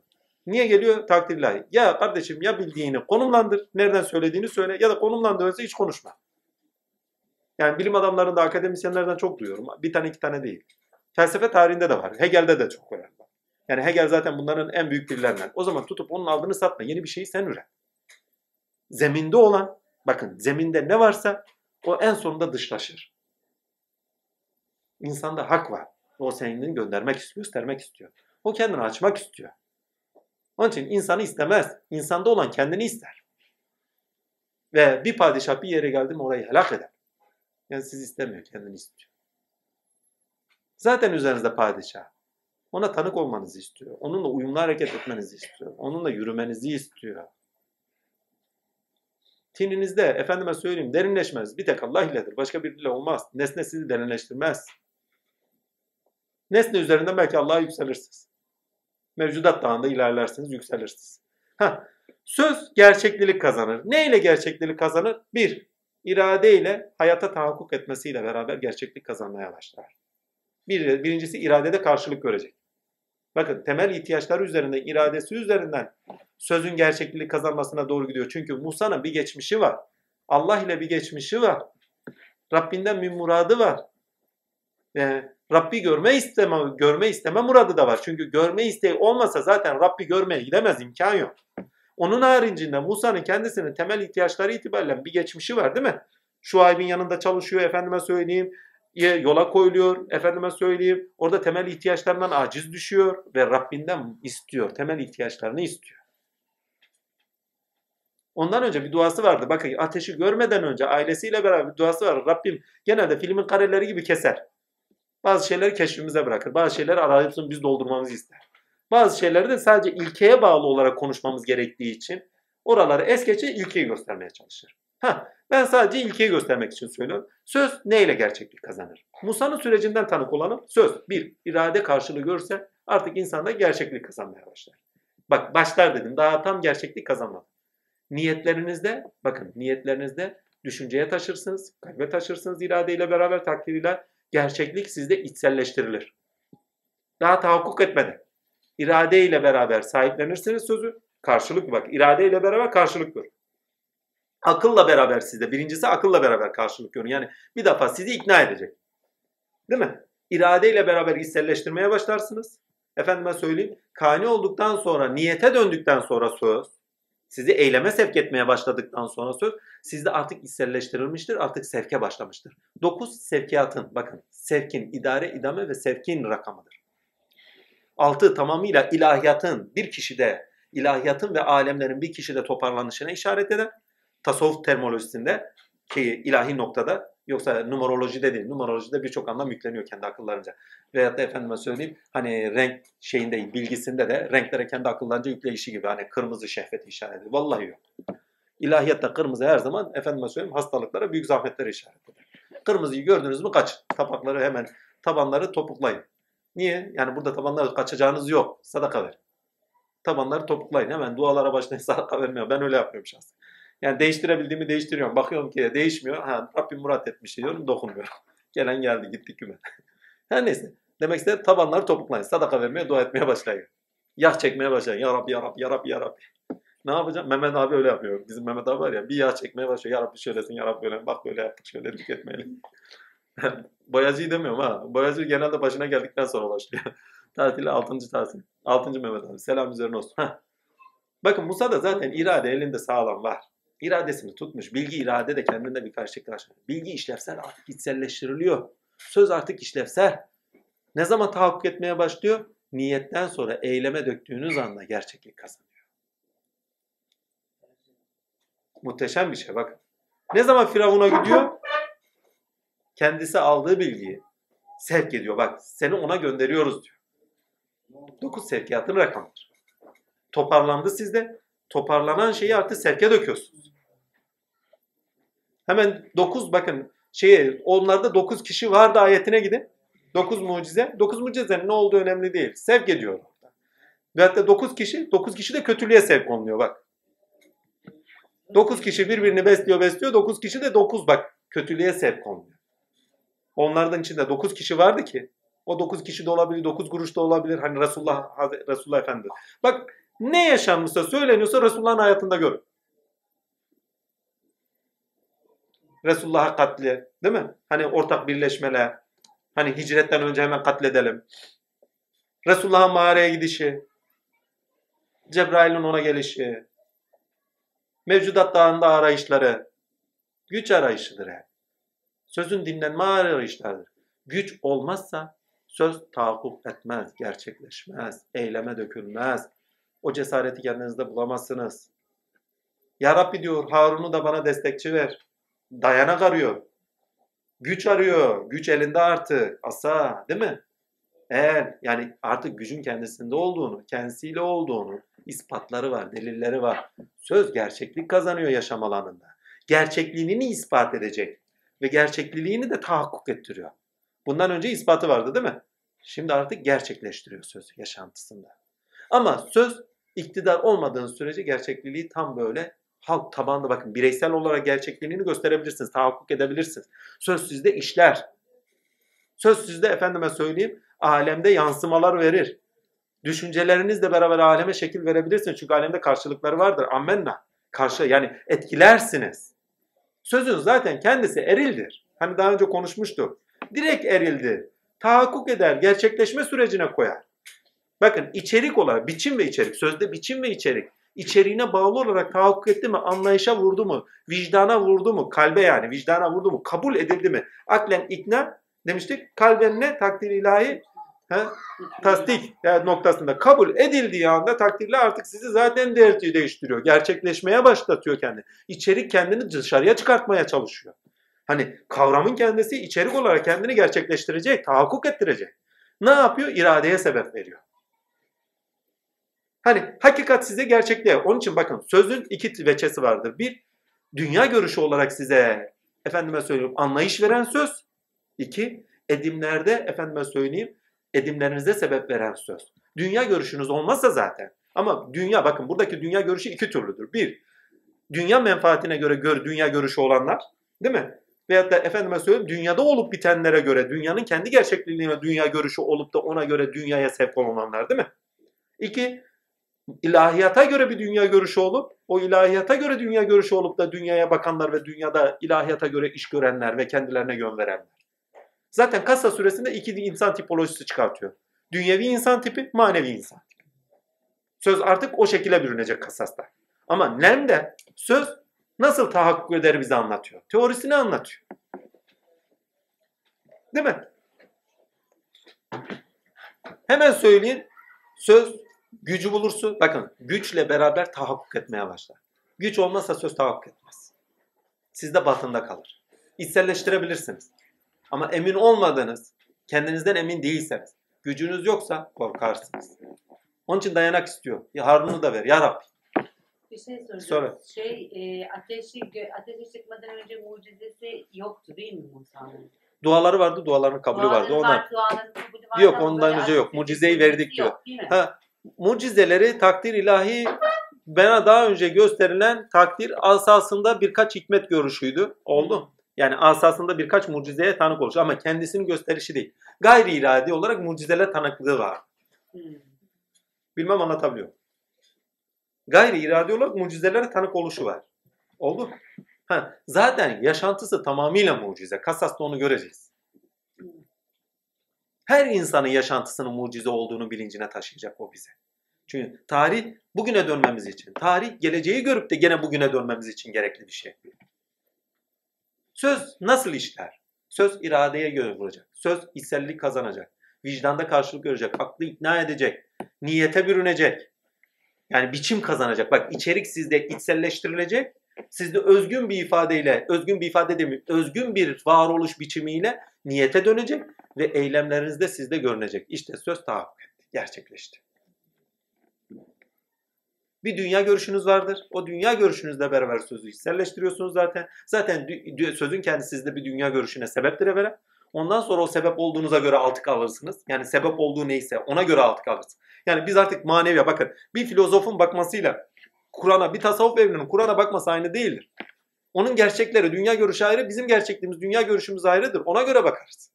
Niye geliyor? Takdirlahi. Ya kardeşim ya bildiğini konumlandır, nereden söylediğini söyle ya da konumlandırırsa hiç konuşma. Yani bilim adamlarında, akademisyenlerden çok duyuyorum. Bir tane iki tane değil. Felsefe tarihinde de var. Hegel'de de çok var. Yani Hegel zaten bunların en büyük dillerinden. O zaman tutup onun aldığını satma. Yeni bir şeyi sen üret. Zeminde olan, bakın zeminde ne varsa o en sonunda dışlaşır. İnsanda hak var. O senin göndermek istiyor, göstermek istiyor. O kendini açmak istiyor. Onun için insanı istemez. İnsanda olan kendini ister. Ve bir padişah bir yere geldi mi orayı helak eder. Yani siz istemiyor, kendini istiyor. Zaten üzerinizde padişah. Ona tanık olmanızı istiyor. Onunla uyumlu hareket etmenizi istiyor. Onunla yürümenizi istiyor. Tininizde efendime söyleyeyim derinleşmez. Bir tek Allah iledir. Başka biriyle olmaz. Nesne sizi derinleştirmez. Nesne üzerinden belki Allah'a yükselirsiniz. Mevcudat dağında ilerlersiniz, yükselirsiniz. Heh. Söz gerçeklilik kazanır. Ne ile gerçeklilik kazanır? Bir, irade ile hayata tahakkuk etmesiyle beraber gerçeklik kazanmaya başlar. Bir, birincisi iradede karşılık görecek. Bakın temel ihtiyaçları üzerinden, iradesi üzerinden sözün gerçekliği kazanmasına doğru gidiyor. Çünkü Musa'nın bir geçmişi var. Allah ile bir geçmişi var. Rabbinden bir muradı var. Ee, Rabbi görme isteme, görme isteme muradı da var. Çünkü görme isteği olmasa zaten Rabbi görmeye gidemez imkan yok. Onun haricinde Musa'nın kendisinin temel ihtiyaçları itibariyle bir geçmişi var değil mi? Şuayb'in yanında çalışıyor efendime söyleyeyim yola koyuluyor. Efendime söyleyeyim orada temel ihtiyaçlarından aciz düşüyor ve Rabbinden istiyor. Temel ihtiyaçlarını istiyor. Ondan önce bir duası vardı. Bakın ateşi görmeden önce ailesiyle beraber bir duası var. Rabbim genelde filmin kareleri gibi keser. Bazı şeyleri keşfimize bırakır. Bazı şeyleri arayıp biz doldurmamızı ister. Bazı şeyleri de sadece ilkeye bağlı olarak konuşmamız gerektiği için oraları es geçe ilkeyi göstermeye çalışır. Ha, ben sadece ilkeyi göstermek için söylüyorum. Söz neyle gerçeklik kazanır? Musa'nın sürecinden tanık olanım söz. Bir, irade karşılığı görse artık insanda gerçeklik kazanmaya başlar. Bak başlar dedim daha tam gerçeklik kazanmadı. Niyetlerinizde bakın niyetlerinizde düşünceye taşırsınız, kalbe taşırsınız iradeyle beraber takdiriyle gerçeklik sizde içselleştirilir. Daha tahakkuk etmeden. İradeyle beraber sahiplenirsiniz sözü. Karşılık bak iradeyle beraber karşılık görür akılla beraber sizde. Birincisi akılla beraber karşılık görün. Yani bir defa sizi ikna edecek. Değil mi? İradeyle beraber içselleştirmeye başlarsınız. Efendime söyleyeyim. Kani olduktan sonra, niyete döndükten sonra söz, sizi eyleme sevk etmeye başladıktan sonra söz, sizde artık içselleştirilmiştir, artık sevke başlamıştır. Dokuz sevkiyatın, bakın sevkin, idare, idame ve sevkin rakamıdır. Altı tamamıyla ilahiyatın bir kişide, ilahiyatın ve alemlerin bir kişide toparlanışına işaret eder tasavvuf terminolojisinde ki ilahi noktada yoksa numerolojide değil. Numerolojide birçok anlam yükleniyor kendi akıllarınca. Veyahut da efendime söyleyeyim hani renk şeyinde bilgisinde de renklere kendi akıllarınca yükleyişi gibi. Hani kırmızı şehveti işareti. Vallahi yok. İlahiyatta kırmızı her zaman efendime söyleyeyim hastalıklara büyük zahmetlere işaret eder. Kırmızıyı gördünüz mü kaçın. Tabakları hemen tabanları topuklayın. Niye? Yani burada tabanları kaçacağınız yok. Sadaka ver. Tabanları topuklayın. Hemen dualara başlayın sadaka vermiyor. Ben öyle yapıyorum şahsen. Yani değiştirebildiğimi değiştiriyorum. Bakıyorum ki değişmiyor. Ha, Rabbim murat etmiş diyorum. Dokunmuyorum. Gelen geldi gitti küme. Her neyse. Demek istedim tabanları topuklayın. Sadaka vermeye, dua etmeye başlayın. Yağ çekmeye başlayın. Ya Rabbi, Ya Rabbi, Ya Rabbi, Ya Rabbi. Ne yapacağım? Mehmet abi öyle yapıyor. Bizim Mehmet abi var ya bir yağ çekmeye başlıyor. Ya Rabbi şöylesin, Ya Rabbi böyle. Bak böyle yaptık, şöyle tüketmeyelim. Boyacıyı demiyorum ha. Boyacı genelde başına geldikten sonra başlıyor. Tatili 6. tatil. 6. Mehmet abi. Selam üzerine olsun. Bakın Musa da zaten irade elinde sağlam var. İradesini tutmuş. Bilgi irade de kendinde bir karşılıyor. Bilgi işlevsel artık içselleştiriliyor. Söz artık işlevsel. Ne zaman tahakkuk etmeye başlıyor? Niyetten sonra eyleme döktüğünüz anda gerçeklik kazanıyor. Muhteşem bir şey bakın. Ne zaman Firavun'a gidiyor? Kendisi aldığı bilgiyi sevk ediyor. Bak seni ona gönderiyoruz diyor. Dokuz sevkiyatın rakamıdır. Toparlandı sizde. Toparlanan şeyi artık sevke döküyorsunuz. Hemen dokuz bakın şeye onlarda dokuz kişi vardı ayetine gidin. Dokuz mucize. Dokuz mucizenin ne olduğu önemli değil. Sevk ediyor. Ve hatta dokuz kişi, dokuz kişi de kötülüğe sevk oluyor bak. Dokuz kişi birbirini besliyor besliyor. Dokuz kişi de dokuz bak kötülüğe sevk oluyor. Onlardan içinde dokuz kişi vardı ki. O dokuz kişi de olabilir, dokuz kuruş da olabilir. Hani Resulullah, Resulullah Efendimiz. Bak ne yaşanmışsa söyleniyorsa Resulullah'ın hayatında görün. Resulullah'a katli değil mi? Hani ortak birleşmeler. Hani hicretten önce hemen katledelim. Resulullah'ın mağaraya gidişi. Cebrail'in ona gelişi. Mevcudat dağında arayışları. Güç arayışıdır hep. Sözün dinlenme arayışlarıdır. Güç olmazsa söz tahakkuk etmez, gerçekleşmez, eyleme dökülmez. O cesareti kendinizde bulamazsınız. Ya Rabbi diyor Harun'u da bana destekçi ver. Dayanak arıyor. Güç arıyor. Güç elinde artık. Asa değil mi? Eğer yani artık gücün kendisinde olduğunu, kendisiyle olduğunu ispatları var, delilleri var. Söz gerçeklik kazanıyor yaşam alanında. Gerçekliğini ispat edecek ve gerçekliliğini de tahakkuk ettiriyor. Bundan önce ispatı vardı değil mi? Şimdi artık gerçekleştiriyor söz yaşantısında. Ama söz iktidar olmadığın sürece gerçekliliği tam böyle halk tabanında bakın bireysel olarak gerçekliğini gösterebilirsiniz, tahakkuk edebilirsiniz. Söz sizde işler. Söz sizde efendime söyleyeyim alemde yansımalar verir. Düşüncelerinizle beraber aleme şekil verebilirsiniz. Çünkü alemde karşılıkları vardır. Ammenna. Karşı yani etkilersiniz. Sözün zaten kendisi erildir. Hani daha önce konuşmuştuk. Direkt erildi. Tahakkuk eder, gerçekleşme sürecine koyar. Bakın içerik olarak, biçim ve içerik, sözde biçim ve içerik. içeriğine bağlı olarak tahakkuk etti mi, anlayışa vurdu mu, vicdana vurdu mu, kalbe yani vicdana vurdu mu, kabul edildi mi? Aklen ikna demiştik, kalben ne? Takdir ilahi he? tasdik yani noktasında kabul edildiği anda takdirle artık sizi zaten değerli değiştiriyor. Gerçekleşmeye başlatıyor kendini. İçerik kendini dışarıya çıkartmaya çalışıyor. Hani kavramın kendisi içerik olarak kendini gerçekleştirecek, tahakkuk ettirecek. Ne yapıyor? İradeye sebep veriyor. Hani hakikat size gerçekliğe. Onun için bakın sözün iki veçesi vardır. Bir, dünya görüşü olarak size efendime söyleyeyim anlayış veren söz. İki, edimlerde efendime söyleyeyim edimlerinize sebep veren söz. Dünya görüşünüz olmazsa zaten. Ama dünya bakın buradaki dünya görüşü iki türlüdür. Bir, dünya menfaatine göre gör, dünya görüşü olanlar değil mi? Veyahut da efendime söyleyeyim dünyada olup bitenlere göre dünyanın kendi gerçekliğine dünya görüşü olup da ona göre dünyaya sevk olanlar değil mi? İki, ilahiyata göre bir dünya görüşü olup o ilahiyata göre dünya görüşü olup da dünyaya bakanlar ve dünyada ilahiyata göre iş görenler ve kendilerine yön verenler. Zaten kasa süresinde iki insan tipolojisi çıkartıyor. Dünyevi insan tipi, manevi insan tipi. Söz artık o şekilde bürünecek kasasta. Ama Nem'de söz nasıl tahakkuk eder bize anlatıyor. Teorisini anlatıyor. Değil mi? Hemen söyleyin. Söz gücü bulursun. Bakın güçle beraber tahakkuk etmeye başlar. Güç olmazsa söz tahakkuk etmez. Sizde batında kalır. İçselleştirebilirsiniz. Ama emin olmadınız, kendinizden emin değilseniz, gücünüz yoksa korkarsınız. Onun için dayanak istiyor. Ya Harun'u da ver ya Rabbi. Bir şey soracağım. Söyle. Şey, e, ateşi, ateşe çıkmadan önce mucizesi yoktu değil mi Musa'nın? Duaları vardı, duaların kabulü vardı. Duaları Ondan. var, duaların kabulü var Yok, ondan önce yok. Mucizeyi verdik diyor. yok? Ha, mucizeleri takdir ilahi bana daha önce gösterilen takdir asasında birkaç hikmet görüşüydü. Oldu. Yani asasında birkaç mucizeye tanık olmuş ama kendisini gösterişi değil. Gayri iradi olarak mucizeler tanıklığı var. Bilmem anlatabiliyor. Gayri iradi olarak mucizelere tanık oluşu var. Oldu. Ha, zaten yaşantısı tamamıyla mucize. Kasas'ta onu göreceğiz. Her insanın yaşantısının mucize olduğunu bilincine taşıyacak o bize. Çünkü tarih bugüne dönmemiz için. Tarih geleceği görüp de gene bugüne dönmemiz için gerekli bir şey. Söz nasıl işler? Söz iradeye göre vuracak. Söz içsellik kazanacak. Vicdanda karşılık görecek. Aklı ikna edecek. Niyete bürünecek. Yani biçim kazanacak. Bak içerik sizde içselleştirilecek. Sizde özgün bir ifadeyle, özgün bir ifade demeyeyim, özgün bir varoluş biçimiyle niyete dönecek ve eylemlerinizde sizde görünecek. İşte söz tahakkuk etti, gerçekleşti. Bir dünya görüşünüz vardır. O dünya görüşünüzle beraber sözü içselleştiriyorsunuz zaten. Zaten sözün kendisi sizde bir dünya görüşüne sebeptir evvela. Ondan sonra o sebep olduğunuza göre altık alırsınız. Yani sebep olduğu neyse ona göre altık alırsınız. Yani biz artık maneviye bakın bir filozofun bakmasıyla Kur'an'a bir tasavvuf evlinin Kur'an'a bakması aynı değildir. Onun gerçekleri, dünya görüşü ayrı, bizim gerçekliğimiz, dünya görüşümüz ayrıdır. Ona göre bakarız.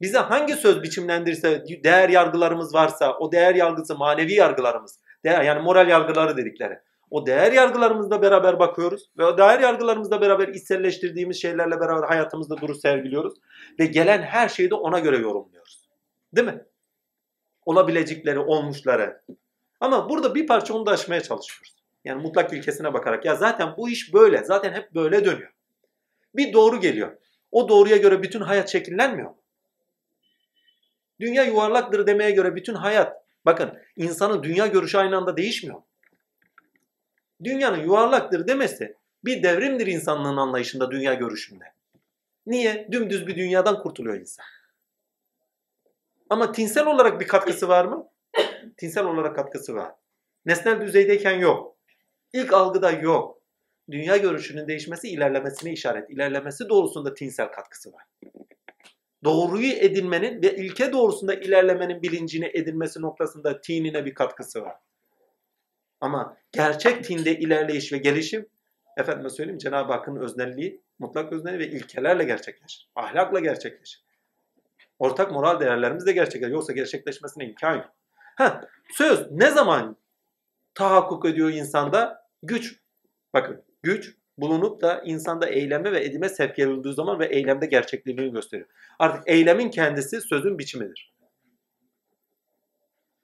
Bize hangi söz biçimlendirirse, değer yargılarımız varsa, o değer yargısı manevi yargılarımız, değer, yani moral yargıları dedikleri. O değer yargılarımızla beraber bakıyoruz ve o değer yargılarımızla beraber içselleştirdiğimiz şeylerle beraber hayatımızda duruş sergiliyoruz ve gelen her şeyi de ona göre yorumluyoruz. Değil mi? Olabilecekleri, olmuşları. Ama burada bir parça onu da aşmaya çalışıyoruz. Yani mutlak ilkesine bakarak ya zaten bu iş böyle, zaten hep böyle dönüyor. Bir doğru geliyor. O doğruya göre bütün hayat şekillenmiyor mu? Dünya yuvarlaktır demeye göre bütün hayat, bakın insanın dünya görüşü aynı anda değişmiyor. Dünyanın yuvarlaktır demesi bir devrimdir insanlığın anlayışında, dünya görüşünde. Niye? Dümdüz bir dünyadan kurtuluyor insan. Ama tinsel olarak bir katkısı var mı? Tinsel olarak katkısı var. Nesnel düzeydeyken yok. İlk algıda yok. Dünya görüşünün değişmesi ilerlemesine işaret. İlerlemesi doğrusunda tinsel katkısı var. Doğruyu edinmenin ve ilke doğrusunda ilerlemenin bilincini edinmesi noktasında tinine bir katkısı var. Ama gerçek tinde ilerleyiş ve gelişim efendime söyleyeyim Cenab-ı Hakk'ın öznelliği, mutlak öznelliği ve ilkelerle gerçekleşir. Ahlakla gerçekleşir. Ortak moral değerlerimizle gerçekleşir. Yoksa gerçekleşmesine imkan yok. Ha, söz ne zaman tahakkuk ediyor insanda? Güç. Bakın güç bulunup da insanda eyleme ve edime sevk edildiği zaman ve eylemde gerçekliğini gösteriyor. Artık eylemin kendisi sözün biçimidir.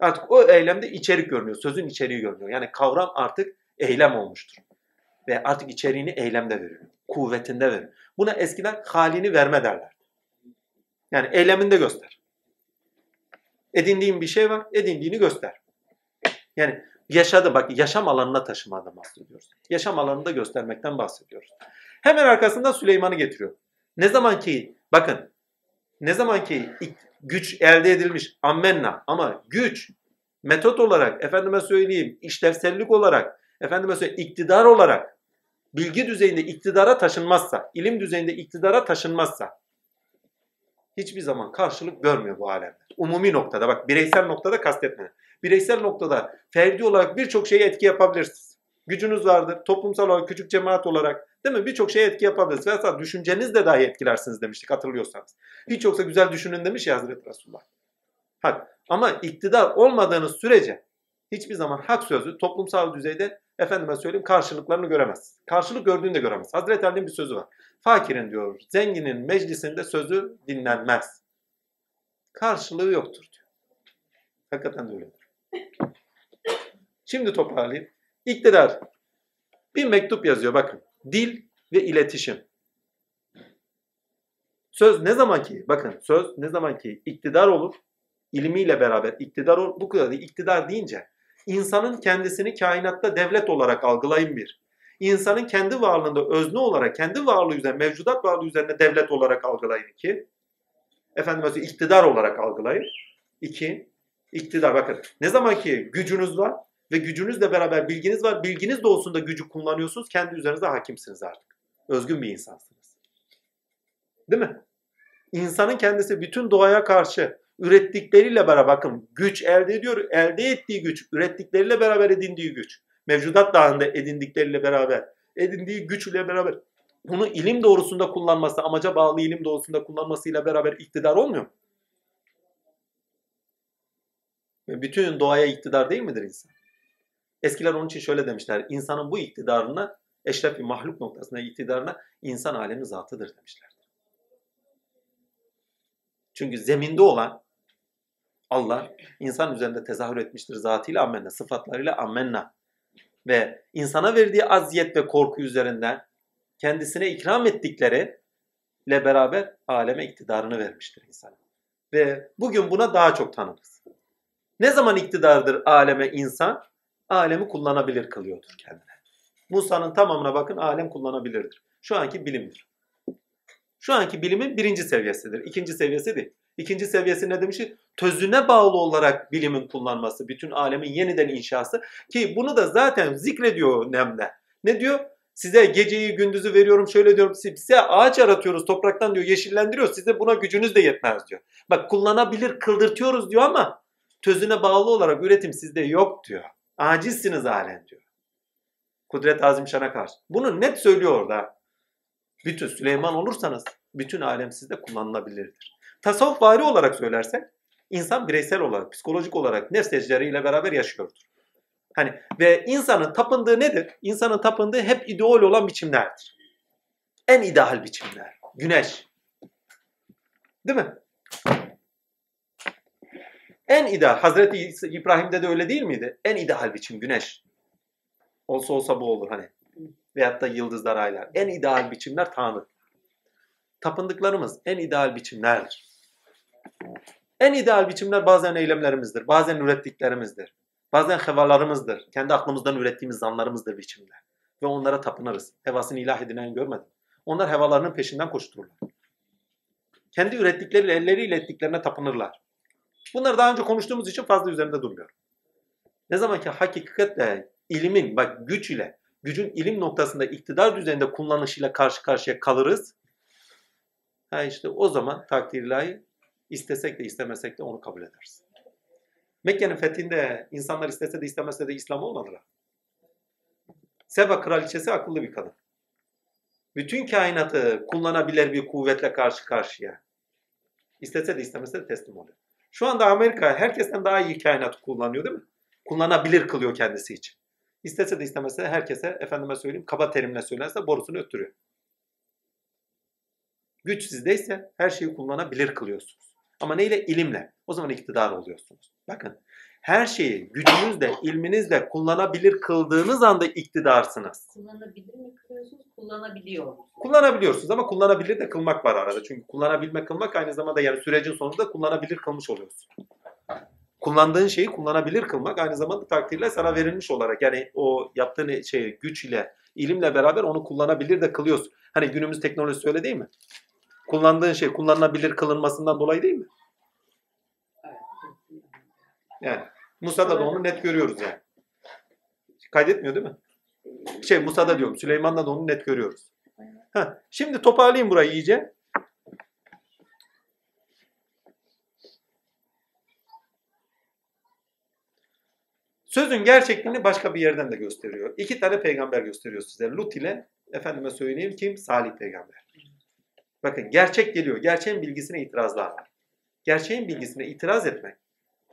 Artık o eylemde içerik görünüyor. Sözün içeriği görünüyor. Yani kavram artık eylem olmuştur. Ve artık içeriğini eylemde veriyor. Kuvvetinde veriyor. Buna eskiden halini verme derler. Yani eyleminde göster. Edindiğin bir şey var, edindiğini göster. Yani yaşadı bak yaşam alanına taşımadan bahsediyoruz. Yaşam alanında göstermekten bahsediyoruz. Hemen arkasında Süleyman'ı getiriyor. Ne zaman ki bakın ne zaman ki güç elde edilmiş ammenna ama güç metot olarak efendime söyleyeyim işlevsellik olarak efendime söyleyeyim iktidar olarak bilgi düzeyinde iktidara taşınmazsa, ilim düzeyinde iktidara taşınmazsa hiçbir zaman karşılık görmüyor bu alemde. Umumi noktada bak bireysel noktada kastetme. Bireysel noktada ferdi olarak birçok şeye etki yapabilirsiniz. Gücünüz vardır. Toplumsal olarak küçük cemaat olarak değil mi? Birçok şeye etki yapabilirsiniz. Hatta düşüncenizle dahi etkilersiniz demiştik hatırlıyorsanız. Hiç yoksa güzel düşünün demiş ya Hazreti Resulullah. Hak. Ama iktidar olmadığınız sürece hiçbir zaman hak sözü toplumsal düzeyde efendime söyleyeyim karşılıklarını göremez. Karşılık gördüğünü de göremez. Hazreti Ali'nin bir sözü var. Fakirin diyor, zenginin meclisinde sözü dinlenmez. Karşılığı yoktur diyor. Hakikaten de öyledir. Şimdi toparlayayım. İktidar bir mektup yazıyor bakın. Dil ve iletişim. Söz ne zaman ki bakın söz ne zaman ki iktidar olur ilmiyle beraber iktidar olur. Bu kadar. İktidar deyince insanın kendisini kainatta devlet olarak algılayın bir. İnsanın kendi varlığında özne olarak, kendi varlığı üzerine, mevcudat varlığı üzerine devlet olarak algılayın iki. Efendim mesela iktidar olarak algılayın. İki, iktidar bakın. Ne zaman ki gücünüz var ve gücünüzle beraber bilginiz var. Bilginiz doğusunda gücü kullanıyorsunuz. Kendi üzerinize hakimsiniz artık. Özgün bir insansınız. Değil mi? İnsanın kendisi bütün doğaya karşı ürettikleriyle beraber bakın güç elde ediyor. Elde ettiği güç, ürettikleriyle beraber edindiği güç. Mevcudat dağında edindikleriyle beraber, edindiği güçle beraber bunu ilim doğrusunda kullanması, amaca bağlı ilim doğrusunda kullanmasıyla beraber iktidar olmuyor mu? Bütün doğaya iktidar değil midir insan? Eskiler onun için şöyle demişler. İnsanın bu iktidarına, eşref bir mahluk noktasında iktidarına insan alemi zatıdır demişler. Çünkü zeminde olan Allah insan üzerinde tezahür etmiştir zatıyla ammenna, sıfatlarıyla ammenna. Ve insana verdiği aziyet ve korku üzerinden kendisine ikram ettikleri ile beraber aleme iktidarını vermiştir insana. Ve bugün buna daha çok tanırız. Ne zaman iktidardır aleme insan? Alemi kullanabilir kılıyordur kendine. Musa'nın tamamına bakın alem kullanabilirdir. Şu anki bilimdir. Şu anki bilimin birinci seviyesidir. İkinci seviyesi değil. İkinci seviyesi ne demiş? Tözüne bağlı olarak bilimin kullanması, bütün alemin yeniden inşası. Ki bunu da zaten zikrediyor Nem'de. Ne diyor? Size geceyi gündüzü veriyorum şöyle diyorum size ağaç aratıyoruz topraktan diyor yeşillendiriyoruz size buna gücünüz de yetmez diyor. Bak kullanabilir kıldırtıyoruz diyor ama tözüne bağlı olarak üretim sizde yok diyor. Acizsiniz halen diyor. Kudret Azim Şan'a karşı. Bunu net söylüyor orada. Bütün Süleyman olursanız bütün alem sizde kullanılabilirdir. Tasavvuf vari olarak söylersek insan bireysel olarak, psikolojik olarak nefs beraber yaşıyordur. Hani ve insanın tapındığı nedir? İnsanın tapındığı hep ideal olan biçimlerdir. En ideal biçimler. Güneş. Değil mi? En ideal. Hazreti İbrahim'de de öyle değil miydi? En ideal biçim güneş. Olsa olsa bu olur hani. Veyahut da yıldızlar, aylar. En ideal biçimler Tanrı. Tapındıklarımız en ideal biçimlerdir. En ideal biçimler bazen eylemlerimizdir, bazen ürettiklerimizdir. Bazen hevalarımızdır. Kendi aklımızdan ürettiğimiz zanlarımızdır biçimler. Ve onlara tapınırız. Hevasını ilah edinen görmedim. Onlar hevalarının peşinden koştururlar. Kendi ürettikleriyle, elleriyle ettiklerine tapınırlar. Bunları daha önce konuştuğumuz için fazla üzerinde durmuyorum. Ne zaman ki hakikatle ilimin, bak güç ile, gücün ilim noktasında iktidar düzeyinde kullanışıyla karşı karşıya kalırız. Ha işte o zaman takdir istesek de istemesek de onu kabul ederiz. Mekke'nin fethinde insanlar istese de istemese de İslam olmadılar. Seba kraliçesi akıllı bir kadın. Bütün kainatı kullanabilir bir kuvvetle karşı karşıya. İstese de istemese de teslim oluyor. Şu anda Amerika herkesten daha iyi kainatı kullanıyor değil mi? Kullanabilir kılıyor kendisi için. İstese de istemese de herkese efendime söyleyeyim kaba terimle söylerse borusunu öttürüyor. Güç sizdeyse her şeyi kullanabilir kılıyorsunuz. Ama neyle? İlimle. O zaman iktidar oluyorsunuz. Bakın her şeyi gücünüzle, ilminizle kullanabilir kıldığınız anda iktidarsınız. Kullanabilir mi kılıyorsunuz? Kullanabiliyor? Kullanabiliyorsunuz ama kullanabilir de kılmak var arada. Çünkü kullanabilme kılmak aynı zamanda yani sürecin sonunda kullanabilir kılmış oluyorsun. Kullandığın şeyi kullanabilir kılmak aynı zamanda takdirle sana verilmiş olarak yani o yaptığın şey güç ile ilimle beraber onu kullanabilir de kılıyorsun. Hani günümüz teknolojisi öyle değil mi? Kullandığın şey kullanılabilir kılınmasından dolayı değil mi? Yani Musa'da da onu net görüyoruz yani. Kaydetmiyor değil mi? Şey Musa'da diyorum. Süleyman'da da onu net görüyoruz. Heh, şimdi toparlayayım burayı iyice. Sözün gerçekliğini başka bir yerden de gösteriyor. İki tane peygamber gösteriyor size. Lut ile efendime söyleyeyim kim? Salih peygamber. Bakın gerçek geliyor. Gerçeğin bilgisine itirazlar var. Gerçeğin bilgisine itiraz etmek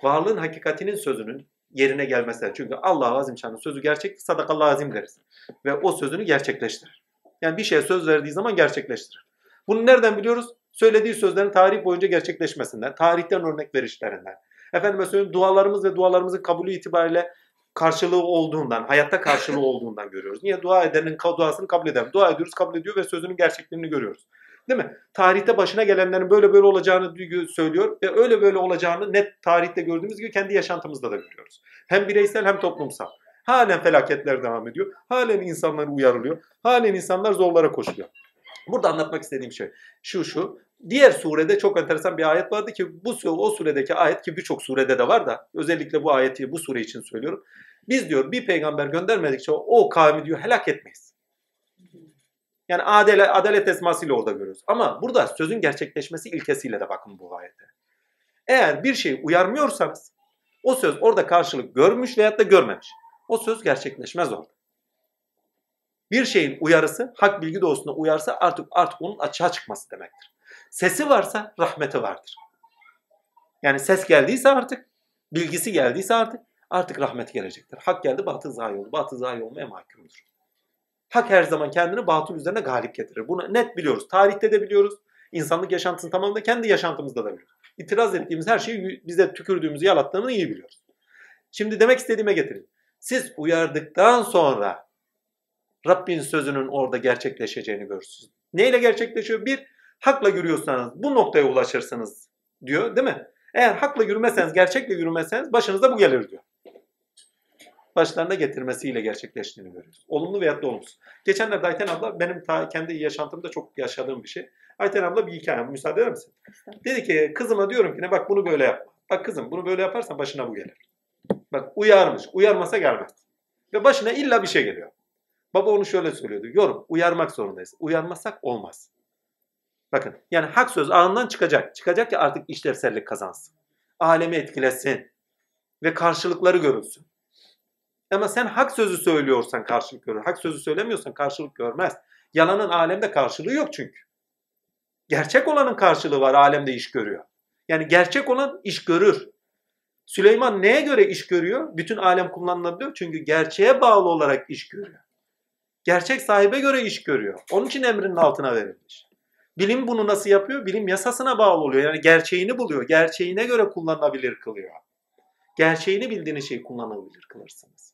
varlığın hakikatinin sözünün yerine gelmesi. Çünkü Allah azim şanın sözü gerçek, sadakallah azim deriz. Ve o sözünü gerçekleştirir. Yani bir şeye söz verdiği zaman gerçekleştirir. Bunu nereden biliyoruz? Söylediği sözlerin tarih boyunca gerçekleşmesinden, tarihten örnek verişlerinden. Efendime söyleyeyim dualarımız ve dualarımızın kabulü itibariyle karşılığı olduğundan, hayatta karşılığı olduğundan görüyoruz. Niye? Dua edenin duasını kabul eder. Dua ediyoruz, kabul ediyor ve sözünün gerçekliğini görüyoruz. Değil mi? Tarihte başına gelenlerin böyle böyle olacağını söylüyor ve öyle böyle olacağını net tarihte gördüğümüz gibi kendi yaşantımızda da görüyoruz. Hem bireysel hem toplumsal. Halen felaketler devam ediyor. Halen insanlar uyarılıyor. Halen insanlar zorlara koşuyor. Burada anlatmak istediğim şey şu şu. Diğer surede çok enteresan bir ayet vardı ki bu o suredeki ayet ki birçok surede de var da özellikle bu ayeti bu sure için söylüyorum. Biz diyor bir peygamber göndermedikçe o kavmi diyor helak etmeyiz. Yani adalet, adalet esmasıyla orada görüyoruz. Ama burada sözün gerçekleşmesi ilkesiyle de bakın bu ayete. Eğer bir şey uyarmıyorsanız o söz orada karşılık görmüş veyahut da görmemiş. O söz gerçekleşmez orada. Bir şeyin uyarısı hak bilgi doğrusunda uyarsa artık artık onun açığa çıkması demektir. Sesi varsa rahmeti vardır. Yani ses geldiyse artık, bilgisi geldiyse artık artık rahmet gelecektir. Hak geldi batıl zayi oldu. Batıl zayi olmaya mahkumdur. Hak her zaman kendini batıl üzerine galip getirir. Bunu net biliyoruz. Tarihte de biliyoruz. İnsanlık yaşantısının tamamında kendi yaşantımızda da biliyoruz. İtiraz ettiğimiz her şeyi bize tükürdüğümüzü yalattığını iyi biliyoruz. Şimdi demek istediğime getireyim. Siz uyardıktan sonra Rabbin sözünün orada gerçekleşeceğini görürsünüz. Neyle gerçekleşiyor? Bir, hakla yürüyorsanız bu noktaya ulaşırsınız diyor değil mi? Eğer hakla yürümezseniz, gerçekle yürümezseniz başınıza bu gelir diyor. Başlarına getirmesiyle gerçekleştiğini görüyoruz. Olumlu veyahut da olumsuz. Geçenlerde Ayten abla benim ta kendi yaşantımda çok yaşadığım bir şey. Ayten abla bir hikaye müsaade eder misin? Dedi ki kızıma diyorum ki ne bak bunu böyle yapma. Bak kızım bunu böyle yaparsan başına bu gelir. Bak uyarmış. Uyarmasa gelmez. Ve başına illa bir şey geliyor. Baba onu şöyle söylüyordu. Yorum, uyarmak zorundayız. Uyarmasak olmaz. Bakın yani hak söz ağından çıkacak. Çıkacak ki artık işlevsellik kazansın. Alemi etkilesin. Ve karşılıkları görülsün. Ama sen hak sözü söylüyorsan karşılık görür. Hak sözü söylemiyorsan karşılık görmez. Yalanın alemde karşılığı yok çünkü. Gerçek olanın karşılığı var alemde iş görüyor. Yani gerçek olan iş görür. Süleyman neye göre iş görüyor? Bütün alem kullanılabiliyor. Çünkü gerçeğe bağlı olarak iş görüyor. Gerçek sahibe göre iş görüyor. Onun için emrinin altına verilmiş. Bilim bunu nasıl yapıyor? Bilim yasasına bağlı oluyor. Yani gerçeğini buluyor. Gerçeğine göre kullanılabilir kılıyor. Gerçeğini bildiğiniz şeyi kullanılabilir kılırsınız.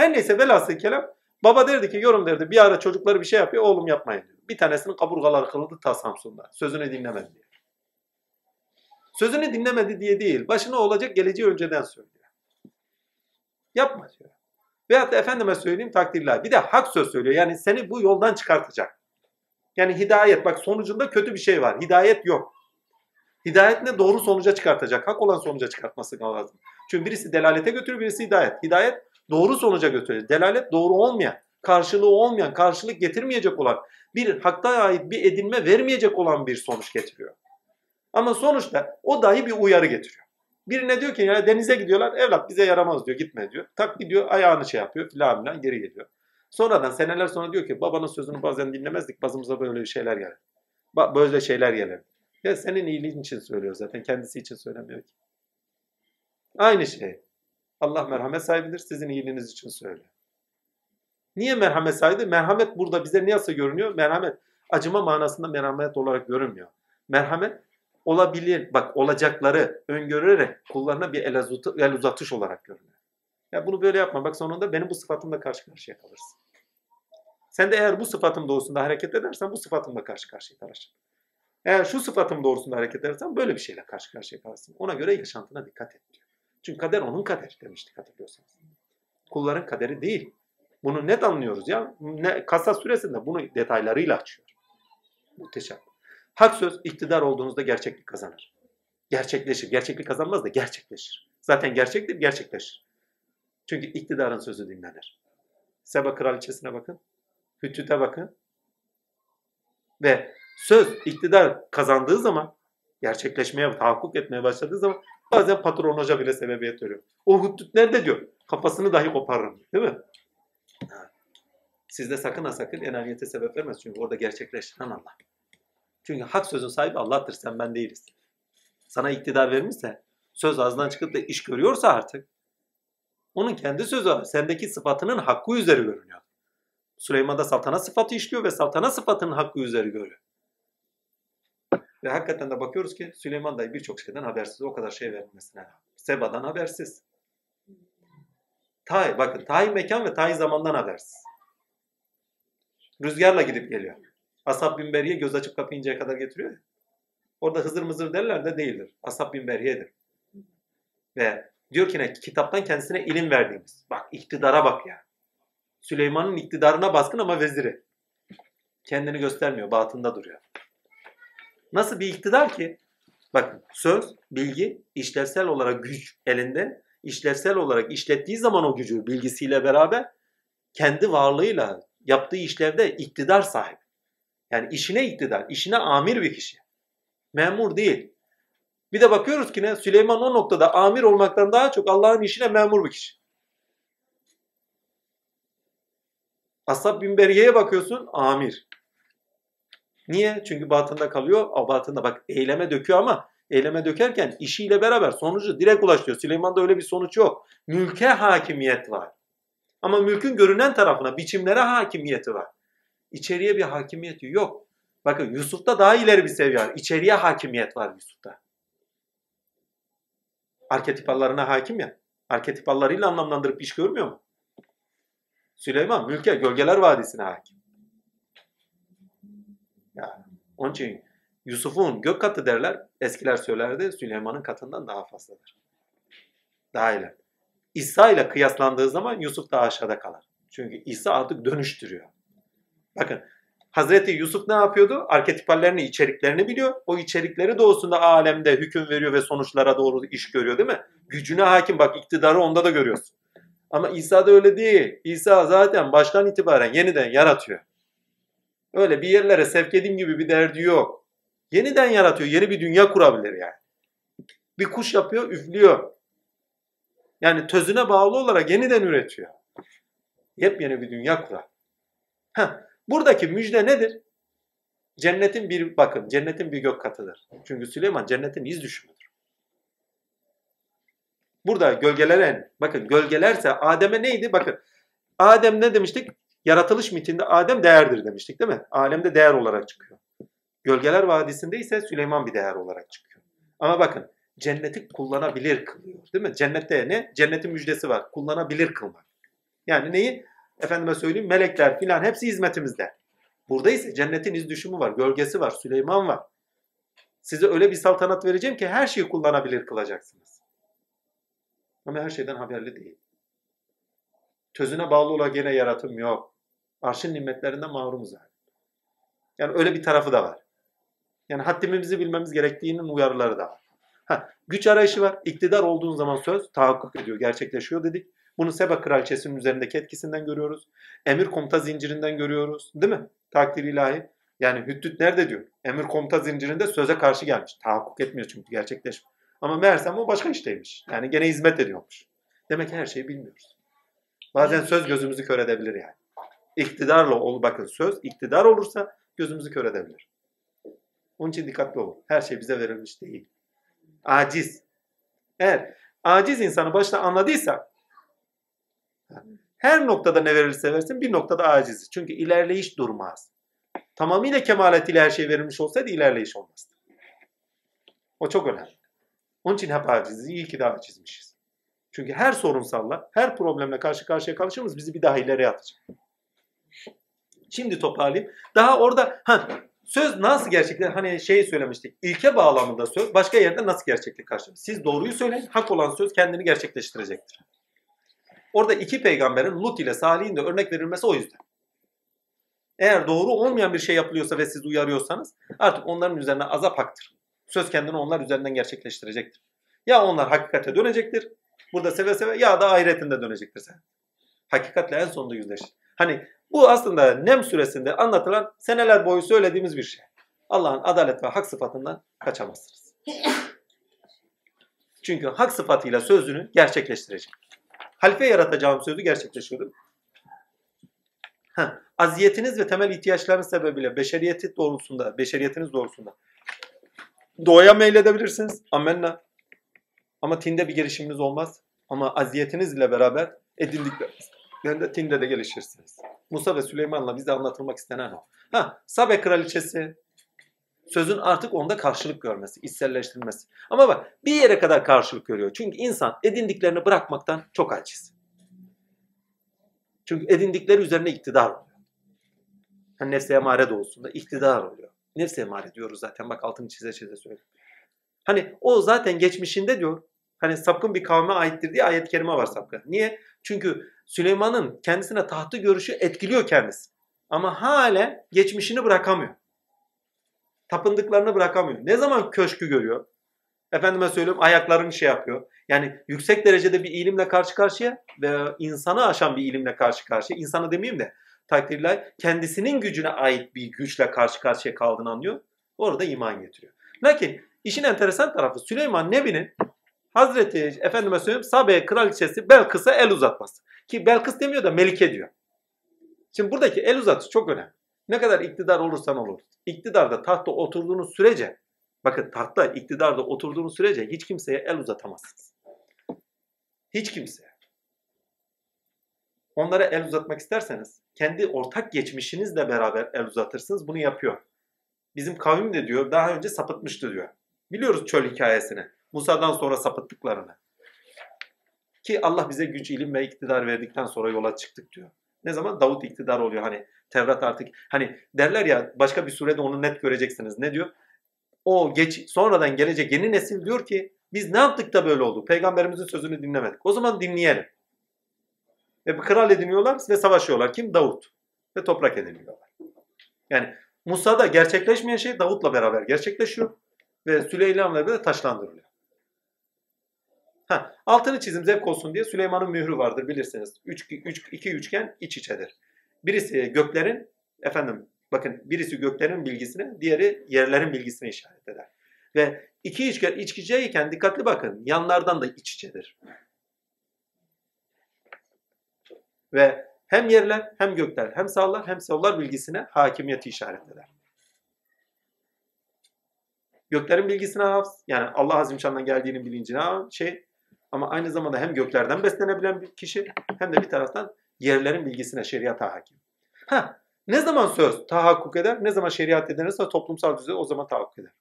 Her neyse velhasıl kelam baba derdi ki yorum derdi bir ara çocukları bir şey yapıyor oğlum yapmayın. Bir tanesinin kaburgaları kırıldı ta Samsun'da. Sözünü dinlemedi diye. Sözünü dinlemedi diye değil. Başına olacak geleceği önceden söylüyor. Yapma diyor. Veyahut da efendime söyleyeyim takdirler. Bir de hak söz söylüyor. Yani seni bu yoldan çıkartacak. Yani hidayet. Bak sonucunda kötü bir şey var. Hidayet yok. Hidayet ne? Doğru sonuca çıkartacak. Hak olan sonuca çıkartması lazım. Çünkü birisi delalete götürür, birisi hidayet. Hidayet doğru sonuca götürür. Delalet doğru olmayan, karşılığı olmayan, karşılık getirmeyecek olan, bir hakta ait bir edinme vermeyecek olan bir sonuç getiriyor. Ama sonuçta o dahi bir uyarı getiriyor. Birine diyor ki ya denize gidiyorlar evlat bize yaramaz diyor gitme diyor. Tak gidiyor ayağını şey yapıyor filan filan geri geliyor. Sonradan seneler sonra diyor ki babanın sözünü bazen dinlemezdik bazımıza böyle şeyler gelir. Böyle şeyler gelir. Ya senin iyiliğin için söylüyor zaten kendisi için söylemiyor ki. Aynı şey. Allah merhamet sahibidir sizin iyiliğiniz için söylüyor. Niye merhamet sahibi? Merhamet burada bize nasıl görünüyor? Merhamet acıma manasında merhamet olarak görünmüyor. Merhamet olabilir, bak olacakları öngörerek kullarına bir el, uzat, el uzatış olarak görünüyor. Ya bunu böyle yapma. Bak sonunda benim bu sıfatımla karşı karşıya kalırsın. Sen de eğer bu sıfatım doğrusunda hareket edersen bu sıfatımla karşı karşıya kalırsın. Eğer şu sıfatım doğrusunda hareket edersen böyle bir şeyle karşı karşıya kalırsın. Ona göre yaşantına dikkat et. Çünkü kader onun kaderi demiştik hatırlıyorsanız. Kulların kaderi değil. Bunu net anlıyoruz ya. Ne, kasa süresinde bunu detaylarıyla açıyor. Muhteşem. Hak söz iktidar olduğunuzda gerçeklik kazanır. Gerçekleşir. Gerçeklik kazanmaz da gerçekleşir. Zaten gerçektir, gerçekleşir. Çünkü iktidarın sözü dinlenir. Seba kraliçesine bakın. Hüttüt'e bakın. Ve söz iktidar kazandığı zaman gerçekleşmeye, tahakkuk etmeye başladığı zaman bazen patron hoca bile sebebiyet veriyor. O Hüttüt nerede diyor? Kafasını dahi koparırım. Değil mi? Siz de sakın ha sakın enaniyete sebep vermez. Çünkü orada gerçekleştiren Allah. Çünkü hak sözün sahibi Allah'tır. Sen ben değiliz. Sana iktidar vermişse, söz ağzından çıkıp da iş görüyorsa artık, onun kendi sözü. Sendeki sıfatının hakkı üzeri görünüyor. Süleyman'da saltanat sıfatı işliyor ve saltanat sıfatının hakkı üzeri görüyor. Ve hakikaten de bakıyoruz ki Süleyman dayı birçok şeyden habersiz. O kadar şey verilmesine rağmen. Seba'dan habersiz. Tay, bakın tay mekan ve tay zamandan habersiz. Rüzgarla gidip geliyor. Asap bin Beriye göz açıp kapayıncaya kadar getiriyor. Orada hızır mızır derler de değildir. Asap bin Beriye'dir. Ve diyor ki ne? Kitaptan kendisine ilim verdiğimiz. Bak iktidara bak ya. Süleyman'ın iktidarına baskın ama veziri. Kendini göstermiyor. Batında duruyor. Nasıl bir iktidar ki? Bakın söz, bilgi, işlevsel olarak güç elinde. işlevsel olarak işlettiği zaman o gücü bilgisiyle beraber kendi varlığıyla yaptığı işlevde iktidar sahibi. Yani işine iktidar, işine amir bir kişi. Memur değil. Bir de bakıyoruz ki ne? Süleyman o noktada amir olmaktan daha çok Allah'ın işine memur bir kişi. Ashab bin Beriye'ye bakıyorsun amir. Niye? Çünkü batında kalıyor. O batında bak eyleme döküyor ama eyleme dökerken işiyle beraber sonucu direkt ulaştırıyor. Süleyman'da öyle bir sonuç yok. Mülke hakimiyet var. Ama mülkün görünen tarafına, biçimlere hakimiyeti var. İçeriye bir hakimiyeti yok. Bakın Yusuf'ta daha ileri bir seviye var. İçeriye hakimiyet var Yusuf'ta. Arketipallarına hakim ya. Arketipallarıyla anlamlandırıp iş görmüyor mu? Süleyman mülke, gölgeler vadisine hakim. Ya, onun için Yusuf'un gök katı derler. Eskiler söylerdi Süleyman'ın katından daha fazladır. Daha ileri. İsa ile kıyaslandığı zaman Yusuf daha aşağıda kalır. Çünkü İsa artık dönüştürüyor. Bakın Hazreti Yusuf ne yapıyordu? Arketipallerini, içeriklerini biliyor. O içerikleri doğusunda alemde hüküm veriyor ve sonuçlara doğru iş görüyor değil mi? Gücüne hakim bak iktidarı onda da görüyorsun. Ama İsa da öyle değil. İsa zaten baştan itibaren yeniden yaratıyor. Öyle bir yerlere sevk edeyim gibi bir derdi yok. Yeniden yaratıyor. Yeni bir dünya kurabilir yani. Bir kuş yapıyor, üflüyor. Yani tözüne bağlı olarak yeniden üretiyor. Yepyeni bir dünya kurar. Heh, buradaki müjde nedir? Cennetin bir bakın, cennetin bir gök katıdır. Çünkü Süleyman cennetin iz düşümüdür. Burada gölgeleren, bakın gölgelerse Adem'e neydi? Bakın Adem ne demiştik? Yaratılış mitinde Adem değerdir demiştik değil mi? Alemde değer olarak çıkıyor. Gölgeler Vadisi'nde ise Süleyman bir değer olarak çıkıyor. Ama bakın cenneti kullanabilir kılıyor. Değil mi? Cennette ne? Cennetin müjdesi var. Kullanabilir kılmak. Yani neyi? Efendime söyleyeyim melekler filan hepsi hizmetimizde. Burada ise cennetin iz düşümü var, gölgesi var, Süleyman var. Size öyle bir saltanat vereceğim ki her şeyi kullanabilir kılacaksınız. Ama her şeyden haberli değil. Tözüne bağlı olan gene yaratım yok. Arşın nimetlerinden mahrumuz yani. Yani öyle bir tarafı da var. Yani haddimizi bilmemiz gerektiğinin uyarıları da var. Ha, güç arayışı var. İktidar olduğun zaman söz tahakkuk ediyor, gerçekleşiyor dedik. Bunu Seba kraliçesinin üzerindeki etkisinden görüyoruz. Emir komuta zincirinden görüyoruz. Değil mi? Takdir ilahi. Yani Hüddüt nerede diyor? Emir komuta zincirinde söze karşı gelmiş. Tahakkuk etmiyor çünkü gerçekleşmiyor. Ama meğersem o başka işteymiş. Yani gene hizmet ediyormuş. Demek her şeyi bilmiyoruz. Bazen söz gözümüzü kör edebilir yani. İktidarla ol bakın söz iktidar olursa gözümüzü kör edebilir. Onun için dikkatli olun. Her şey bize verilmiş değil. Aciz. Eğer aciz insanı başta anladıysa her noktada ne verirse versin bir noktada aciz. Çünkü ilerleyiş durmaz. Tamamıyla kemaletiyle her şey verilmiş olsaydı ilerleyiş olmazdı. O çok önemli. Onun için hep aciziz. İyi ki de acizmişiz. Çünkü her sorunsalla, her problemle karşı karşıya kalışımız bizi bir daha ileriye atacak. Şimdi toparlayayım. Daha orada ha, söz nasıl gerçekten hani şey söylemiştik. İlke bağlamında söz başka yerde nasıl gerçeklik karşılıyor? Siz doğruyu söyleyin. Hak olan söz kendini gerçekleştirecektir. Orada iki peygamberin Lut ile Salih'in de örnek verilmesi o yüzden. Eğer doğru olmayan bir şey yapılıyorsa ve siz uyarıyorsanız artık onların üzerine azap haktır. Söz kendini onlar üzerinden gerçekleştirecektir. Ya onlar hakikate dönecektir. Burada seve seve ya da ahiretinde dönecektir sen. Hakikatle en sonunda yüzleş. Hani bu aslında Nem suresinde anlatılan seneler boyu söylediğimiz bir şey. Allah'ın adalet ve hak sıfatından kaçamazsınız. Çünkü hak sıfatıyla sözünü gerçekleştirecek. Halife yaratacağım sözü gerçekleşiyordu. Ha, aziyetiniz ve temel ihtiyaçlarınız sebebiyle beşeriyeti doğrultusunda, beşeriyetiniz doğrultusunda doğaya meyledebilirsiniz. Amenna. Ama tinde bir gelişiminiz olmaz. Ama aziyetinizle beraber edindiklerinde de tinde de gelişirsiniz. Musa ve Süleyman'la bize anlatılmak istenen o. Ha, Sabe kraliçesi sözün artık onda karşılık görmesi, içselleştirilmesi. Ama bak bir yere kadar karşılık görüyor. Çünkü insan edindiklerini bırakmaktan çok aciz. Çünkü edindikleri üzerine iktidar oluyor. Hani nefse emare doğusunda iktidar oluyor. Nefse emare diyoruz zaten bak altını çize çize söylüyorum. Hani o zaten geçmişinde diyor hani sapkın bir kavme aittir diye ayet-i kerime var sapkın. Niye? Çünkü Süleyman'ın kendisine tahtı görüşü etkiliyor kendisi. Ama hala geçmişini bırakamıyor. Tapındıklarını bırakamıyor. Ne zaman köşkü görüyor? Efendime söylüyorum ayaklarını şey yapıyor. Yani yüksek derecede bir ilimle karşı karşıya ve insanı aşan bir ilimle karşı karşıya. İnsanı demeyeyim de takdirler kendisinin gücüne ait bir güçle karşı karşıya kaldığını anlıyor. Orada iman getiriyor. Lakin işin enteresan tarafı Süleyman Nebi'nin Hazreti Efendime söyleyeyim Sabe kraliçesi Belkıs'a el uzatması. Ki Belkıs demiyor da Melike diyor. Şimdi buradaki el uzatı çok önemli. Ne kadar iktidar olursan olur. İktidarda tahta oturduğunuz sürece bakın tahta iktidarda oturduğunuz sürece hiç kimseye el uzatamazsınız. Hiç kimseye. Onlara el uzatmak isterseniz kendi ortak geçmişinizle beraber el uzatırsınız. Bunu yapıyor. Bizim kavim de diyor daha önce sapıtmıştı diyor. Biliyoruz çöl hikayesini. Musa'dan sonra sapıttıklarını. Ki Allah bize güç, ilim ve iktidar verdikten sonra yola çıktık diyor. Ne zaman? Davut iktidar oluyor. Hani Tevrat artık hani derler ya başka bir surede onu net göreceksiniz. Ne diyor? O geç sonradan gelecek yeni nesil diyor ki biz ne yaptık da böyle oldu? Peygamberimizin sözünü dinlemedik. O zaman dinleyelim. Ve bir kral ediniyorlar ve savaşıyorlar. Kim? Davut. Ve toprak ediniyorlar. Yani Musa'da gerçekleşmeyen şey Davut'la beraber gerçekleşiyor. Ve Süleyman'la beraber taşlandırılıyor. Ha, altını çizim zevk olsun diye Süleyman'ın mührü vardır bilirsiniz. Üç, üç, iki üçgen iç içedir. Birisi göklerin, efendim bakın birisi göklerin bilgisine, diğeri yerlerin bilgisine işaret eder. Ve iki üçgen iç içeyken dikkatli bakın yanlardan da iç içedir. Ve hem yerler hem gökler hem sağlar hem sollar bilgisine hakimiyeti işaret eder. Göklerin bilgisine hafız yani Allah Azimşan'dan geldiğinin bilincine şey ama aynı zamanda hem göklerden beslenebilen bir kişi hem de bir taraftan yerlerin bilgisine şeriata hakim. Ha, ne zaman söz tahakkuk eder? Ne zaman şeriat edilirse toplumsal düzey o zaman tahakkuk eder.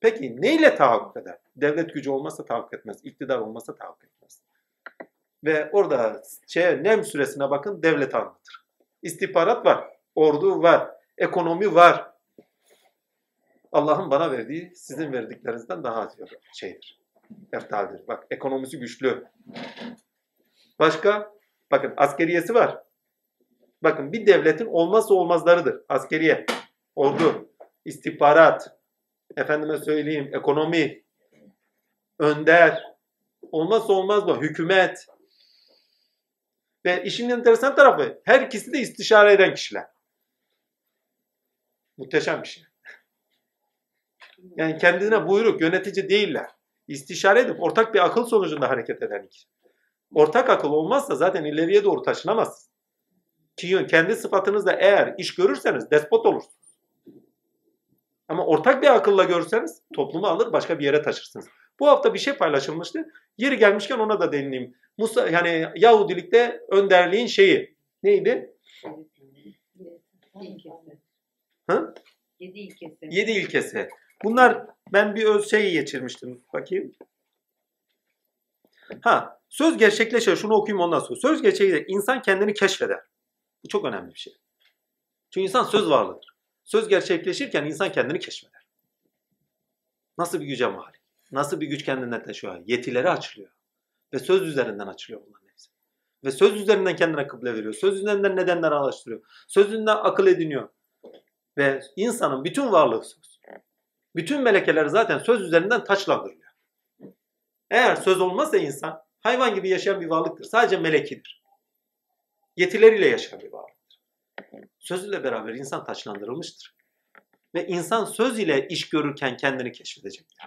Peki neyle tahakkuk eder? Devlet gücü olmazsa tahakkuk etmez. İktidar olmazsa tahakkuk etmez. Ve orada şey, Nem süresine bakın devlet anlatır. İstihbarat var, ordu var, ekonomi var. Allah'ın bana verdiği sizin verdiklerinizden daha az şeydir. Eftaldir. Bak ekonomisi güçlü. Başka? Bakın askeriyesi var. Bakın bir devletin olmazsa olmazlarıdır. Askeriye, ordu, istihbarat, efendime söyleyeyim ekonomi, önder, olmazsa olmaz mı? Hükümet. Ve işin enteresan tarafı her ikisi de istişare eden kişiler. Muhteşem bir şey. Yani kendine buyruk, yönetici değiller. İstişare edip ortak bir akıl sonucunda hareket eden kişi. Ortak akıl olmazsa zaten ileriye doğru taşınamazsınız. Ki kendi sıfatınızda eğer iş görürseniz despot olursunuz. Ama ortak bir akılla görürseniz toplumu alır başka bir yere taşırsınız. Bu hafta bir şey paylaşılmıştı. Yeri gelmişken ona da değineyim. Musa yani Yahudilikte önderliğin şeyi neydi? Hı? Yedi ilkesi. Yedi ilkesi. Bunlar ben bir öz şeyi geçirmiştim. Bakayım. Ha, söz gerçekleşir. Şunu okuyayım ondan sonra. Söz gerçekleşir. İnsan kendini keşfeder. Bu çok önemli bir şey. Çünkü insan söz varlığıdır. Söz gerçekleşirken insan kendini keşfeder. Nasıl bir güce malik? Nasıl bir güç kendinden taşıyor? Yetileri açılıyor. Ve söz üzerinden açılıyor bunların hepsi. Ve söz üzerinden kendine kıble veriyor. Söz üzerinden nedenler araştırıyor. Söz üzerinden akıl ediniyor. Ve insanın bütün varlığı söz. Bütün melekeler zaten söz üzerinden taçlandırılıyor. Eğer söz olmazsa insan hayvan gibi yaşayan bir varlıktır. Sadece melekidir. Yetileriyle yaşayan bir varlıktır. Söz ile beraber insan taçlandırılmıştır. Ve insan söz ile iş görürken kendini keşfedecektir.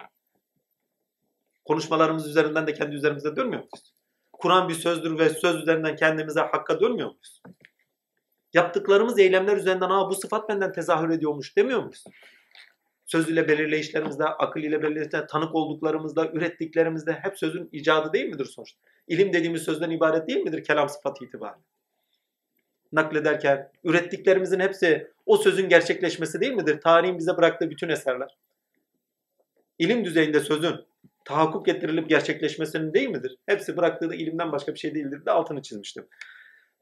Konuşmalarımız üzerinden de kendi üzerimize dönmüyor muyuz? Kur'an bir sözdür ve söz üzerinden kendimize hakka dönmüyor muyuz? Yaptıklarımız eylemler üzerinden Aa, bu sıfat benden tezahür ediyormuş demiyor muyuz? Söz ile belirleyişlerimizde, akıl ile belirleyişlerimizde, tanık olduklarımızda, ürettiklerimizde hep sözün icadı değil midir sonuçta? İlim dediğimiz sözden ibaret değil midir kelam sıfatı itibariyle? Naklederken ürettiklerimizin hepsi o sözün gerçekleşmesi değil midir? Tarihin bize bıraktığı bütün eserler. İlim düzeyinde sözün tahakkuk getirilip gerçekleşmesinin değil midir? Hepsi bıraktığı da ilimden başka bir şey değildir de altını çizmiştim.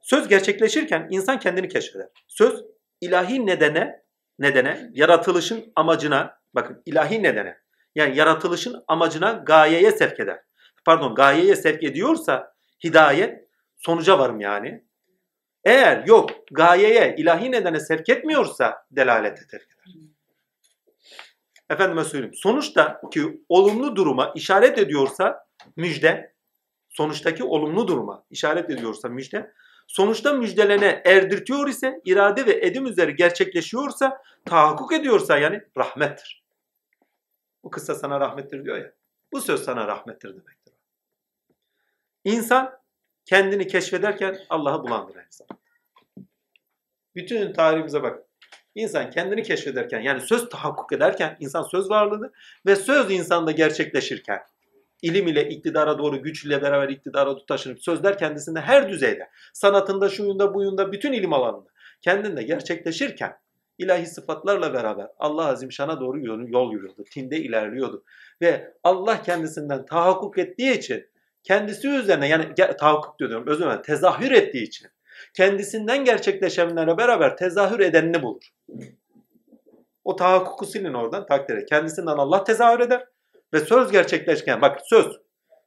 Söz gerçekleşirken insan kendini keşfeder. Söz ilahi nedene, nedene, yaratılışın amacına, bakın ilahi nedene, yani yaratılışın amacına gayeye sevk eder. Pardon, gayeye sevk ediyorsa hidayet, sonuca varım yani. Eğer yok, gayeye, ilahi nedene sevk etmiyorsa delalete sevk eder. Efendime söyleyeyim. Sonuçta ki olumlu duruma işaret ediyorsa müjde, sonuçtaki olumlu duruma işaret ediyorsa müjde, sonuçta müjdelene erdirtiyor ise, irade ve edim üzeri gerçekleşiyorsa, tahakkuk ediyorsa yani rahmettir. Bu kıssa sana rahmettir diyor ya. Bu söz sana rahmettir demektir. İnsan kendini keşfederken Allah'ı bulandır insan. Bütün tarihimize bak. İnsan kendini keşfederken yani söz tahakkuk ederken insan söz varlığıdır ve söz insanda gerçekleşirken ilim ile iktidara doğru güç ile beraber iktidara taşınıp sözler kendisinde her düzeyde sanatında şuyunda buyunda bütün ilim alanında kendinde gerçekleşirken ilahi sıfatlarla beraber Allah Azimşan'a doğru yol yürüyordu. Tinde ilerliyordu. Ve Allah kendisinden tahakkuk ettiği için kendisi üzerine yani tahakkuk diyorum özür dilerim tezahür ettiği için kendisinden gerçekleşenlere beraber tezahür edenini bulur. O tahakkuku silin oradan takdire. Kendisinden Allah tezahür eder ve söz gerçekleşirken bak söz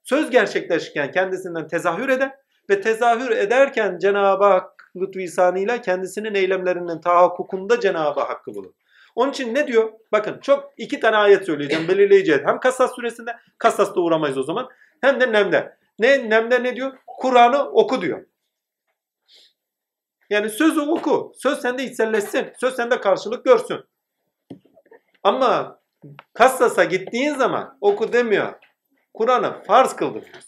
söz gerçekleşirken kendisinden tezahür eder ve tezahür ederken Cenab-ı Hak lütfü kendisinin eylemlerinin tahakkukunda Cenab-ı Hakk'ı bulur. Onun için ne diyor? Bakın çok iki tane ayet söyleyeceğim belirleyici. Hem Kassas suresinde, Kassas'ta uğramayız o zaman. Hem de Nem'de. Ne, Nem'de ne diyor? Kur'an'ı oku diyor. Yani sözü oku. Söz sende içselleşsin. Söz sende karşılık görsün. Ama Kassas'a gittiğin zaman oku demiyor. Kur'an'ı farz kıldı diyor.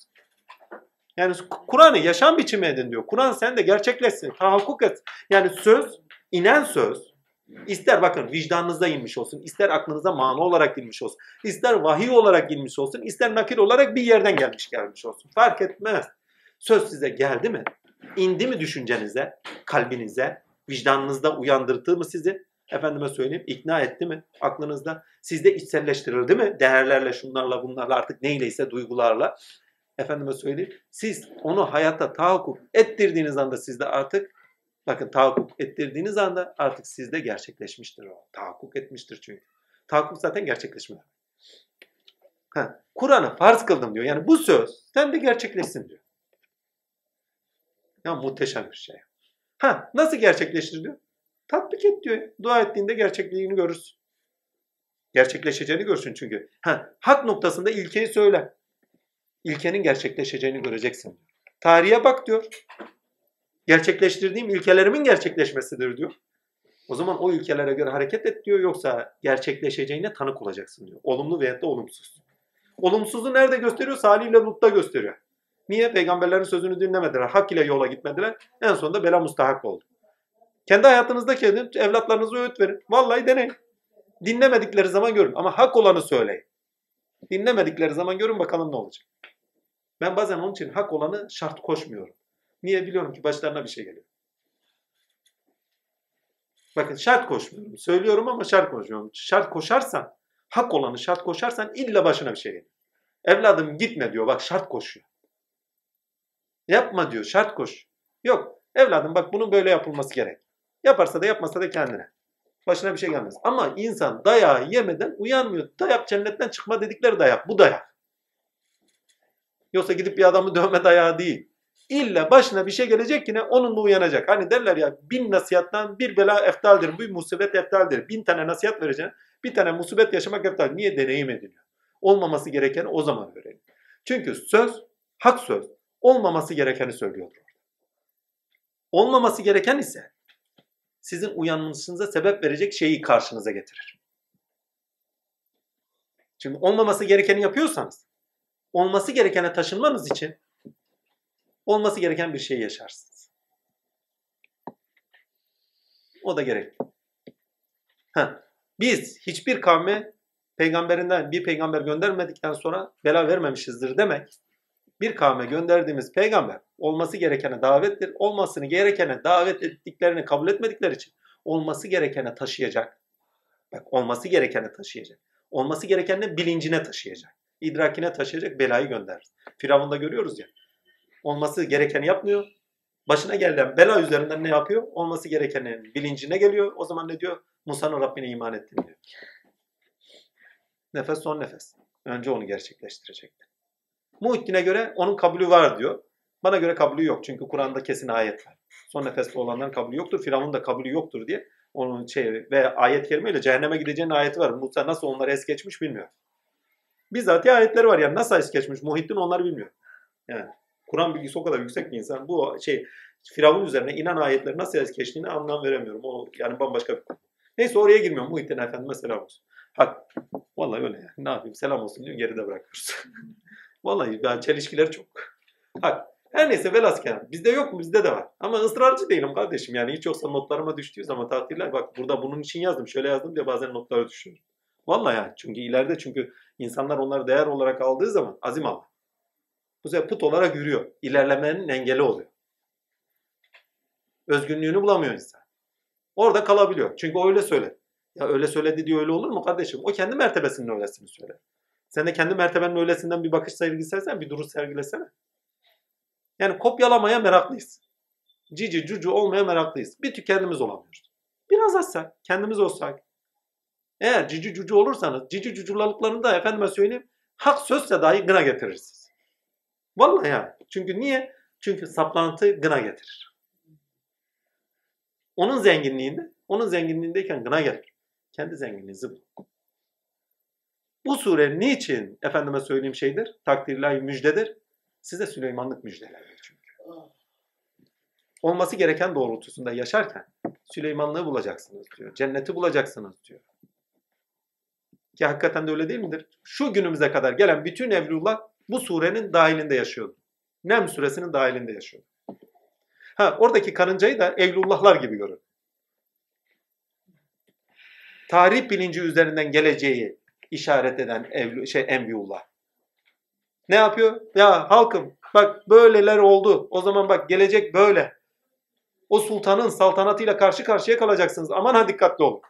Yani Kur'an'ı yaşam biçimi edin diyor. Kur'an sende gerçekleşsin, tahakkuk et. Yani söz, inen söz, ister bakın vicdanınızda inmiş olsun, ister aklınıza mana olarak inmiş olsun, ister vahiy olarak inmiş olsun, ister nakil olarak bir yerden gelmiş gelmiş olsun. Fark etmez. Söz size geldi mi? indi mi düşüncenize, kalbinize, vicdanınızda uyandırdı mı sizi? Efendime söyleyeyim ikna etti mi aklınızda? Sizde içselleştirildi mi? Değerlerle, şunlarla, bunlarla artık neyleyse duygularla. Efendime söyleyeyim. Siz onu hayatta tahakkuk ettirdiğiniz anda sizde artık bakın tahakkuk ettirdiğiniz anda artık sizde gerçekleşmiştir o. Tahakkuk etmiştir çünkü. Tahakkuk zaten gerçekleşmiyor. Kur'an'ı farz kıldım diyor. Yani bu söz sen de gerçekleşsin diyor. Ya muhteşem bir şey. Ha nasıl gerçekleştir diyor. Tatbik et diyor. Dua ettiğinde gerçekliğini görürsün. Gerçekleşeceğini görsün çünkü. Ha, hak noktasında ilkeyi söyle. İlkenin gerçekleşeceğini göreceksin. Tarihe bak diyor. Gerçekleştirdiğim ilkelerimin gerçekleşmesidir diyor. O zaman o ilkelere göre hareket et diyor. Yoksa gerçekleşeceğine tanık olacaksın diyor. Olumlu veya da olumsuz. Olumsuzu nerede gösteriyor? Salih ile Lut'ta gösteriyor. Niye? Peygamberlerin sözünü dinlemediler. Hak ile yola gitmediler. En sonunda bela mustahak oldu. Kendi hayatınızda kendin evlatlarınıza öğüt verin. Vallahi deneyin. Dinlemedikleri zaman görün. Ama hak olanı söyleyin. Dinlemedikleri zaman görün bakalım ne olacak. Ben bazen onun için hak olanı şart koşmuyorum. Niye? Biliyorum ki başlarına bir şey geliyor. Bakın şart koşmuyorum. Söylüyorum ama şart koşmuyorum. Şart koşarsan, hak olanı şart koşarsan illa başına bir şey geliyor. Evladım gitme diyor. Bak şart koşuyor. Yapma diyor. Şart koş. Yok. Evladım bak bunun böyle yapılması gerek. Yaparsa da yapmasa da kendine. Başına bir şey gelmez. Ama insan dayağı yemeden uyanmıyor. Dayak cennetten çıkma dedikleri dayak. Bu dayak. Yoksa gidip bir adamı dövme dayağı değil. İlla başına bir şey gelecek yine onunla uyanacak. Hani derler ya bin nasihattan bir bela eftaldir. Bir musibet eftaldir. Bin tane nasihat vereceğine bir tane musibet yaşamak eftal. Niye deneyim ediliyor? Olmaması gereken o zaman öğrenin. Çünkü söz, hak söz olmaması gerekeni söylüyordur. Olmaması gereken ise sizin uyanmışsınıza sebep verecek şeyi karşınıza getirir. Şimdi olmaması gerekeni yapıyorsanız olması gerekene taşınmanız için olması gereken bir şey yaşarsınız. O da gerek. Ha, biz hiçbir kavme peygamberinden bir peygamber göndermedikten sonra bela vermemişizdir demek bir kavme gönderdiğimiz peygamber olması gerekene davettir. Olmasını gerekene davet ettiklerini kabul etmedikleri için olması gerekene taşıyacak. Bak olması gerekene taşıyacak. Olması gerekenini bilincine taşıyacak. idrakine taşıyacak belayı gönderir. Firavun'da görüyoruz ya. Olması gerekeni yapmıyor. Başına gelen bela üzerinden ne yapıyor? Olması gerekenin bilincine geliyor. O zaman ne diyor? Musa'nın Rabbine iman ettim diyor. Nefes son nefes. Önce onu gerçekleştirecektir. Muhittin'e göre onun kabulü var diyor. Bana göre kabulü yok. Çünkü Kur'an'da kesin ayet var. Son nefeste olanların kabulü yoktur. Firavun'un da kabulü yoktur diye Onun şey ve ayet kerimeyle cehenneme gideceğinin ayeti var. Musa nasıl onları es geçmiş bilmiyor. Bizzat ayetleri var yani nasıl es geçmiş Muhittin onları bilmiyor. Yani Kur'an bilgisi o kadar yüksek bir insan. Bu şey Firavun üzerine inen ayetleri nasıl es geçtiğini anlam veremiyorum. O yani bambaşka bir konu. Neyse oraya girmiyorum. Muhittin Efendime selam olsun. Hak. Vallahi öyle yani. Ne yapayım selam olsun diyor geride bırakıyoruz. Vallahi yani çelişkiler çok. Hak. Her neyse velhasken bizde yok mu bizde de var. Ama ısrarcı değilim kardeşim yani hiç yoksa notlarıma düştüğü zaman takdirler bak burada bunun için yazdım şöyle yazdım diye bazen notlara düşüyor. Vallahi yani çünkü ileride çünkü insanlar onları değer olarak aldığı zaman azim Allah. Bu sefer put olarak yürüyor. İlerlemenin engeli oluyor. Özgünlüğünü bulamıyor insan. Orada kalabiliyor. Çünkü öyle söyledi. Ya öyle söyledi diye öyle olur mu kardeşim? O kendi mertebesinin öylesini söyler. Sen de kendi mertebenin öylesinden bir bakış sergilersen, bir duruş sergilesene. Yani kopyalamaya meraklıyız. Cici cucu olmaya meraklıyız. Bir tük kendimiz olamıyoruz. Biraz azsa kendimiz olsak. Eğer cici cucu olursanız cici cuculalıklarını da efendime söyleyeyim hak sözse dahi gına getirirsiniz. Vallahi ya. Çünkü niye? Çünkü saplantı gına getirir. Onun zenginliğinde, onun zenginliğindeyken gına gelir. Kendi zenginliğinizi bulun. Bu sure niçin efendime söyleyeyim şeydir? Takdirlahi müjdedir. Size Süleymanlık müjdeler çünkü. Olması gereken doğrultusunda yaşarken Süleymanlığı bulacaksınız diyor. Cenneti bulacaksınız diyor. Ki hakikaten de öyle değil midir? Şu günümüze kadar gelen bütün evlullah bu surenin dahilinde yaşıyordu. Nem suresinin dahilinde yaşıyordu. Ha oradaki karıncayı da evlullahlar gibi görün. Tarih bilinci üzerinden geleceği işaret eden evlu, şey enbiullah. Ne yapıyor? Ya halkım bak böyleler oldu. O zaman bak gelecek böyle. O sultanın saltanatıyla karşı karşıya kalacaksınız. Aman ha dikkatli olun.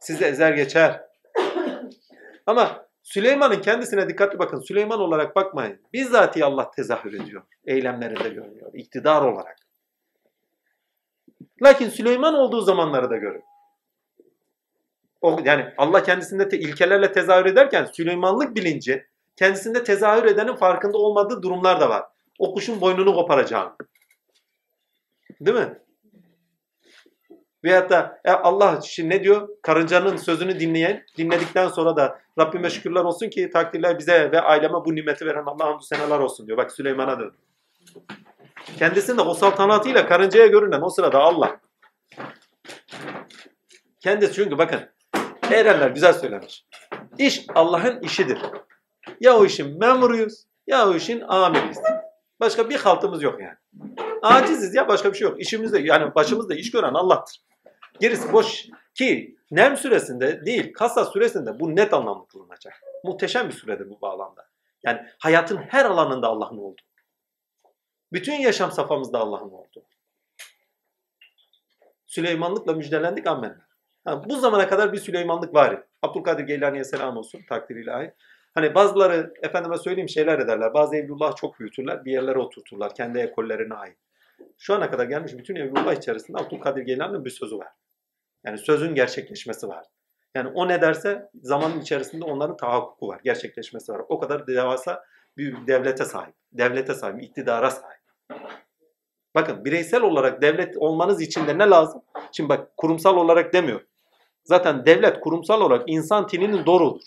Sizi ezer geçer. Ama Süleyman'ın kendisine dikkatli bakın. Süleyman olarak bakmayın. Bizzati Allah tezahür ediyor. Eylemlerinde görünüyor. İktidar olarak. Lakin Süleyman olduğu zamanları da görün. O, yani Allah kendisinde te, ilkelerle tezahür ederken Süleymanlık bilinci kendisinde tezahür edenin farkında olmadığı durumlar da var. O kuşun boynunu koparacağım. Değil mi? Veyahut da e, Allah şimdi ne diyor? Karıncanın sözünü dinleyen, dinledikten sonra da Rabbime şükürler olsun ki takdirler bize ve aileme bu nimeti veren Allah'a hamdü seneler olsun diyor. Bak Süleyman'a dön. Kendisinde o saltanatıyla karıncaya görünen o sırada Allah. Kendisi çünkü bakın Erenler güzel söylemiş. İş Allah'ın işidir. Ya o işin memuruyuz ya o işin amiriyiz. Başka bir haltımız yok yani. Aciziz ya başka bir şey yok. İşimizde yani başımızda iş gören Allah'tır. Gerisi boş ki Nem süresinde değil Kasa süresinde bu net anlamlı kılınacak. Muhteşem bir süredir bu bağlamda. Yani hayatın her alanında Allah'ın olduğu. Bütün yaşam safhamızda Allah'ın olduğu. Süleymanlıkla müjdelendik amenna. Ha, bu zamana kadar bir Süleymanlık var. Abdülkadir Geylani'ye selam olsun takdir ilahi. Hani bazıları efendime söyleyeyim şeyler ederler. Bazı evlullah çok büyütürler. Bir yerlere oturturlar. Kendi ekollerine ait. Şu ana kadar gelmiş bütün evlullah içerisinde Abdülkadir Geylani'nin bir sözü var. Yani sözün gerçekleşmesi var. Yani o ne derse zamanın içerisinde onların tahakkuku var. Gerçekleşmesi var. O kadar devasa bir devlete sahip. Devlete sahip, iktidara sahip. Bakın bireysel olarak devlet olmanız için de ne lazım? Şimdi bak kurumsal olarak demiyor. Zaten devlet kurumsal olarak insan tininin doğrudur.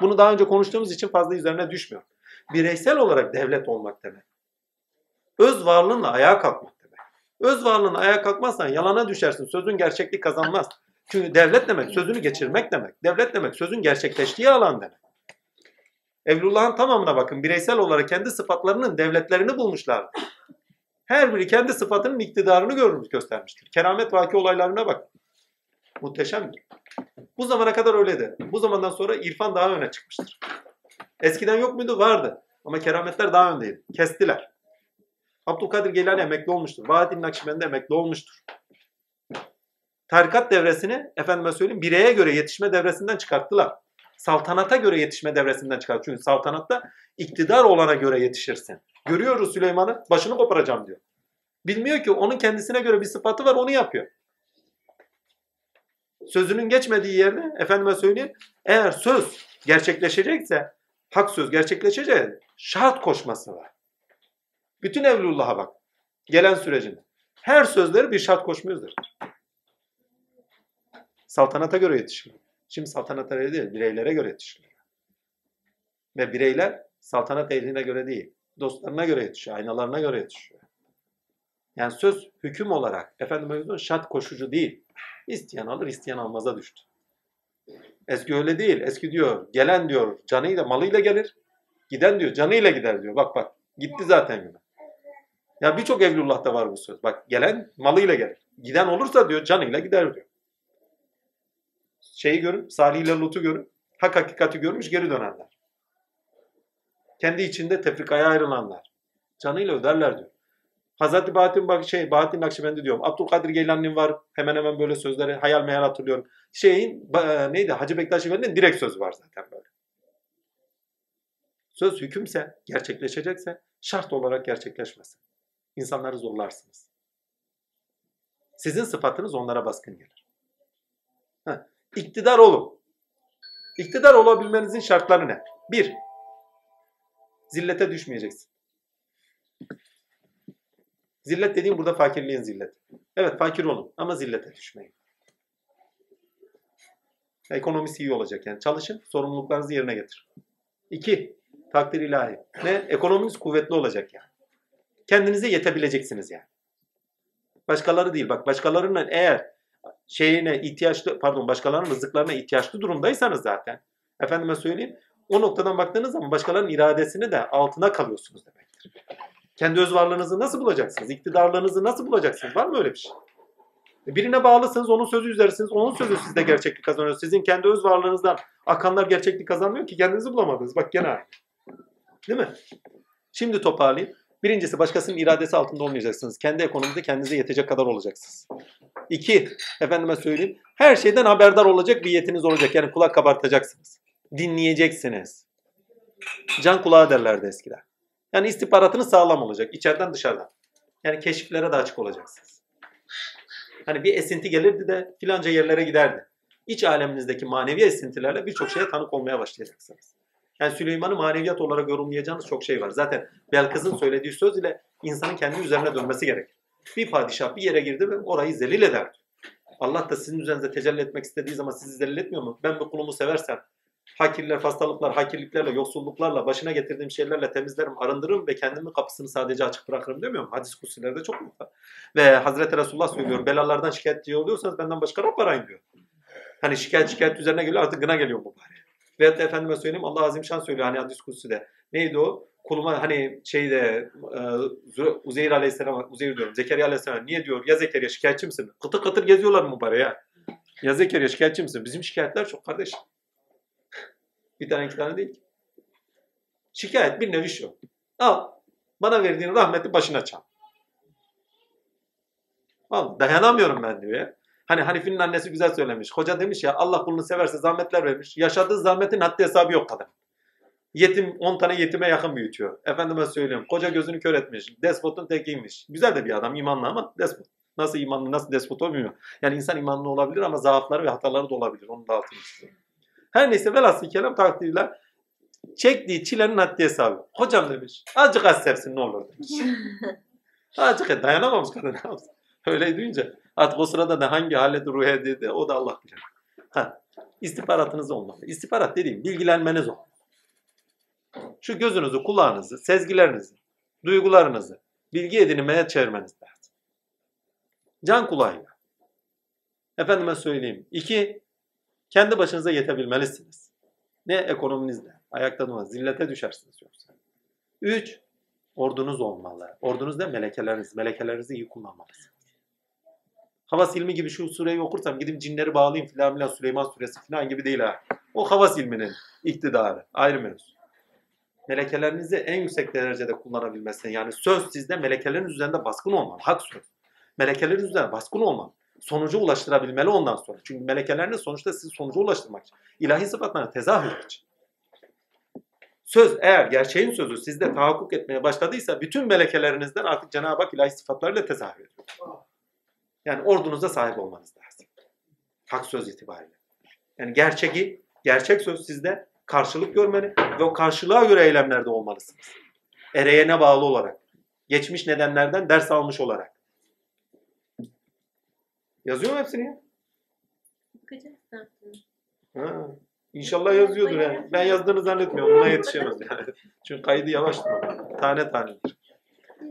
Bunu daha önce konuştuğumuz için fazla üzerine düşmüyor. Bireysel olarak devlet olmak demek. Öz varlığınla ayağa kalkmak demek. Öz varlığınla ayağa kalkmazsan yalana düşersin. Sözün gerçeklik kazanmaz. Çünkü devlet demek sözünü geçirmek demek. Devlet demek sözün gerçekleştiği alan demek. Evlullah'ın tamamına bakın. Bireysel olarak kendi sıfatlarının devletlerini bulmuşlar. Her biri kendi sıfatının iktidarını görmüş göstermiştir. Keramet vaki olaylarına bak. Muhteşemdir. Bu zamana kadar öyleydi. Bu zamandan sonra irfan daha öne çıkmıştır. Eskiden yok muydu? Vardı. Ama kerametler daha öndeydi. Kestiler. Abdülkadir Geylani emekli olmuştur. Bahattin Nakşibendi emekli olmuştur. Tarikat devresini efendime söyleyeyim bireye göre yetişme devresinden çıkarttılar. Saltanata göre yetişme devresinden çıkart. Çünkü saltanatta iktidar olana göre yetişirsin. Görüyoruz Süleyman'ı başını koparacağım diyor. Bilmiyor ki onun kendisine göre bir sıfatı var onu yapıyor. Sözünün geçmediği yerde efendime söyleyeyim eğer söz gerçekleşecekse hak söz gerçekleşecek şart koşması var. Bütün evlullah'a bak. Gelen sürecinde. Her sözleri bir şart koşmuyordur. Saltanata göre yetişiyor. Şimdi saltanata göre değil, bireylere göre yetişiyor. Ve bireyler saltanat ehline göre değil, dostlarına göre yetişiyor, aynalarına göre yetişiyor. Yani söz hüküm olarak efendim şart koşucu değil. İsteyen alır, isteyen almaza düştü. Eski öyle değil. Eski diyor, gelen diyor canıyla, malıyla gelir. Giden diyor canıyla gider diyor. Bak bak, gitti zaten yine. Ya birçok Evlullah'ta var bu söz. Bak gelen malıyla gelir. Giden olursa diyor canıyla gider diyor. Şeyi görün, Salih ile Lut'u görün. Hak hakikati görmüş geri dönenler. Kendi içinde tefrikaya ayrılanlar. Canıyla öderler diyor. Hazreti Bahattin bak şey Bahattin Nakşibendi diyorum. Abdülkadir Geylani'nin var hemen hemen böyle sözleri hayal meyal hatırlıyorum. Şeyin neydi Hacı Bektaş Efendi'nin direkt sözü var zaten böyle. Söz hükümse, gerçekleşecekse şart olarak gerçekleşmesin. İnsanları zorlarsınız. Sizin sıfatınız onlara baskın gelir. Heh. İktidar olun. İktidar olabilmenizin şartları ne? Bir, zillete düşmeyeceksin. Zillet dediğim burada fakirliğin zilleti. Evet fakir olun ama zillete düşmeyin. Ekonomisi iyi olacak yani. Çalışın, sorumluluklarınızı yerine getirin. İki, takdir ilahi. Ne? Ekonominiz kuvvetli olacak yani. Kendinize yetebileceksiniz yani. Başkaları değil. Bak başkalarının eğer şeyine ihtiyaçlı, pardon başkalarının rızıklarına ihtiyaçlı durumdaysanız zaten, efendime söyleyeyim, o noktadan baktığınız zaman başkalarının iradesini de altına kalıyorsunuz demektir. Kendi öz varlığınızı nasıl bulacaksınız? İktidarlarınızı nasıl bulacaksınız? Var mı öyle bir şey? Birine bağlısınız, onun sözü üzersiniz, onun sözü sizde gerçeklik kazanıyor. Sizin kendi öz varlığınızdan akanlar gerçeklik kazanmıyor ki kendinizi bulamadınız. Bak gene. Değil mi? Şimdi toparlayayım. Birincisi başkasının iradesi altında olmayacaksınız. Kendi ekonomide kendinize yetecek kadar olacaksınız. İki, efendime söyleyeyim, her şeyden haberdar olacak bir yetiniz olacak. Yani kulak kabartacaksınız. Dinleyeceksiniz. Can kulağı derlerdi eskiden. Yani istihbaratınız sağlam olacak. içeriden dışarıdan. Yani keşiflere de açık olacaksınız. Hani bir esinti gelirdi de filanca yerlere giderdi. İç aleminizdeki manevi esintilerle birçok şeye tanık olmaya başlayacaksınız. Yani Süleyman'ı maneviyat olarak yorumlayacağınız çok şey var. Zaten Belkıs'ın söylediği söz ile insanın kendi üzerine dönmesi gerekir. Bir padişah bir yere girdi ve orayı zelil ederdi. Allah da sizin üzerinize tecelli etmek istediği zaman sizi zelil etmiyor mu? Ben bu kulumu seversem hakirler, hastalıklar, hakirliklerle, yoksulluklarla, başına getirdiğim şeylerle temizlerim, arındırırım ve kendimin kapısını sadece açık bırakırım demiyor mu? Hadis kusilerde çok mu? Ve Hazreti Resulullah söylüyor, belalardan şikayetçi oluyorsanız benden başka Rab arayın diyor. Hani şikayet şikayet üzerine geliyor artık gına geliyor bu bari. Veyahut da efendime söyleyeyim Allah Azimşan söylüyor hani hadis kutside. Neydi o? Kuluma hani şeyde e, Uzeyr Aleyhisselam, Uzeyr diyorum Zekeriya Aleyhisselam niye diyor ya Zekeriya şikayetçi misin? Kıtır kıtır geziyorlar mı bari ya? Ya Zekeriya şikayetçi misin? Bizim şikayetler çok kardeş. Bir tane iki tane değil ki. Şikayet bir nevi şu. Al bana verdiğin rahmeti başına çal. Al dayanamıyorum ben diyor ya. Hani Hanife'nin annesi güzel söylemiş. Hoca demiş ya Allah kulunu severse zahmetler vermiş. Yaşadığı zahmetin haddi hesabı yok kadın. Yetim 10 tane yetime yakın büyütüyor. Efendime söylüyorum. Koca gözünü kör etmiş. Despotun tekiymiş. Güzel de bir adam imanlı ama despot. Nasıl imanlı nasıl despot olmuyor. Yani insan imanlı olabilir ama zaafları ve hataları da olabilir. Onun da altını çiziyorum. Her neyse velhasıl kelam takdirler çektiği çilenin haddi hesabı. Hocam demiş. Azıcık az sevsin ne olur demiş. Azıcık dayanamamış kadın. Öyle duyunca artık o sırada da hangi halde ruhe dedi o da Allah bilir. Ha, istihbaratınız olmalı. İstihbarat dediğim bilgilenmeniz olmalı. Şu gözünüzü, kulağınızı, sezgilerinizi, duygularınızı bilgi edinmeye çevirmeniz lazım. Can kulağıyla. Efendime söyleyeyim. İki, kendi başınıza yetebilmelisiniz. Ne ekonominizle, ayakta durmaz, zillete düşersiniz yoksa. Üç, ordunuz olmalı. Ordunuz da melekeleriniz. Melekelerinizi iyi kullanmalısınız. Havas ilmi gibi şu sureyi okursam gidip cinleri bağlayayım filan filan Süleyman suresi filan gibi değil ha. O havas ilminin iktidarı. Ayrı mevzu. Melekelerinizi en yüksek derecede kullanabilmesini yani söz sizde melekeleriniz üzerinde baskın olmalı. Hak söz. Melekeleriniz üzerinde baskın olmalı. Sonuca ulaştırabilmeli ondan sonra. Çünkü melekeleriniz sonuçta sizi sonuca ulaştırmak için. İlahi sıfatlarına tezahür için. Söz eğer gerçeğin sözü sizde tahakkuk etmeye başladıysa bütün melekelerinizden artık Cenab-ı Hak ilahi sıfatlarıyla tezahür ediyor. Yani ordunuza sahip olmanız lazım. Hak söz itibariyle. Yani gerçeği, gerçek söz sizde karşılık görmeli ve o karşılığa göre eylemlerde olmalısınız. Ereğine bağlı olarak. Geçmiş nedenlerden ders almış olarak. Yazıyor mu hepsini ya? Bakacağız. Ha, İnşallah yazıyordur yani. Ben yazdığını zannetmiyorum. Buna yetişemez yani. Çünkü kaydı yavaştır. Tane tanedir.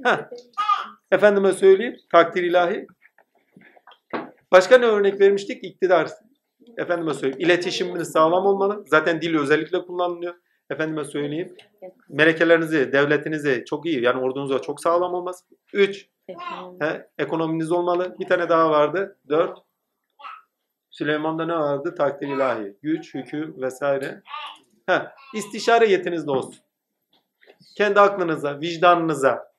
Ha. Efendime söyleyeyim. Takdir ilahi. Başka ne örnek vermiştik? İktidar. Efendime söyleyeyim. İletişiminiz sağlam olmalı. Zaten dil özellikle kullanılıyor. Efendime söyleyeyim. Melekelerinizi, devletinizi çok iyi. Yani ordunuza çok sağlam olmaz. Üç. He, ekonominiz olmalı. Bir tane daha vardı. Dört. Süleyman'da ne vardı? Takdir ilahi. Güç, hüküm vesaire. He, istişare yetiniz de olsun. Kendi aklınıza, vicdanınıza,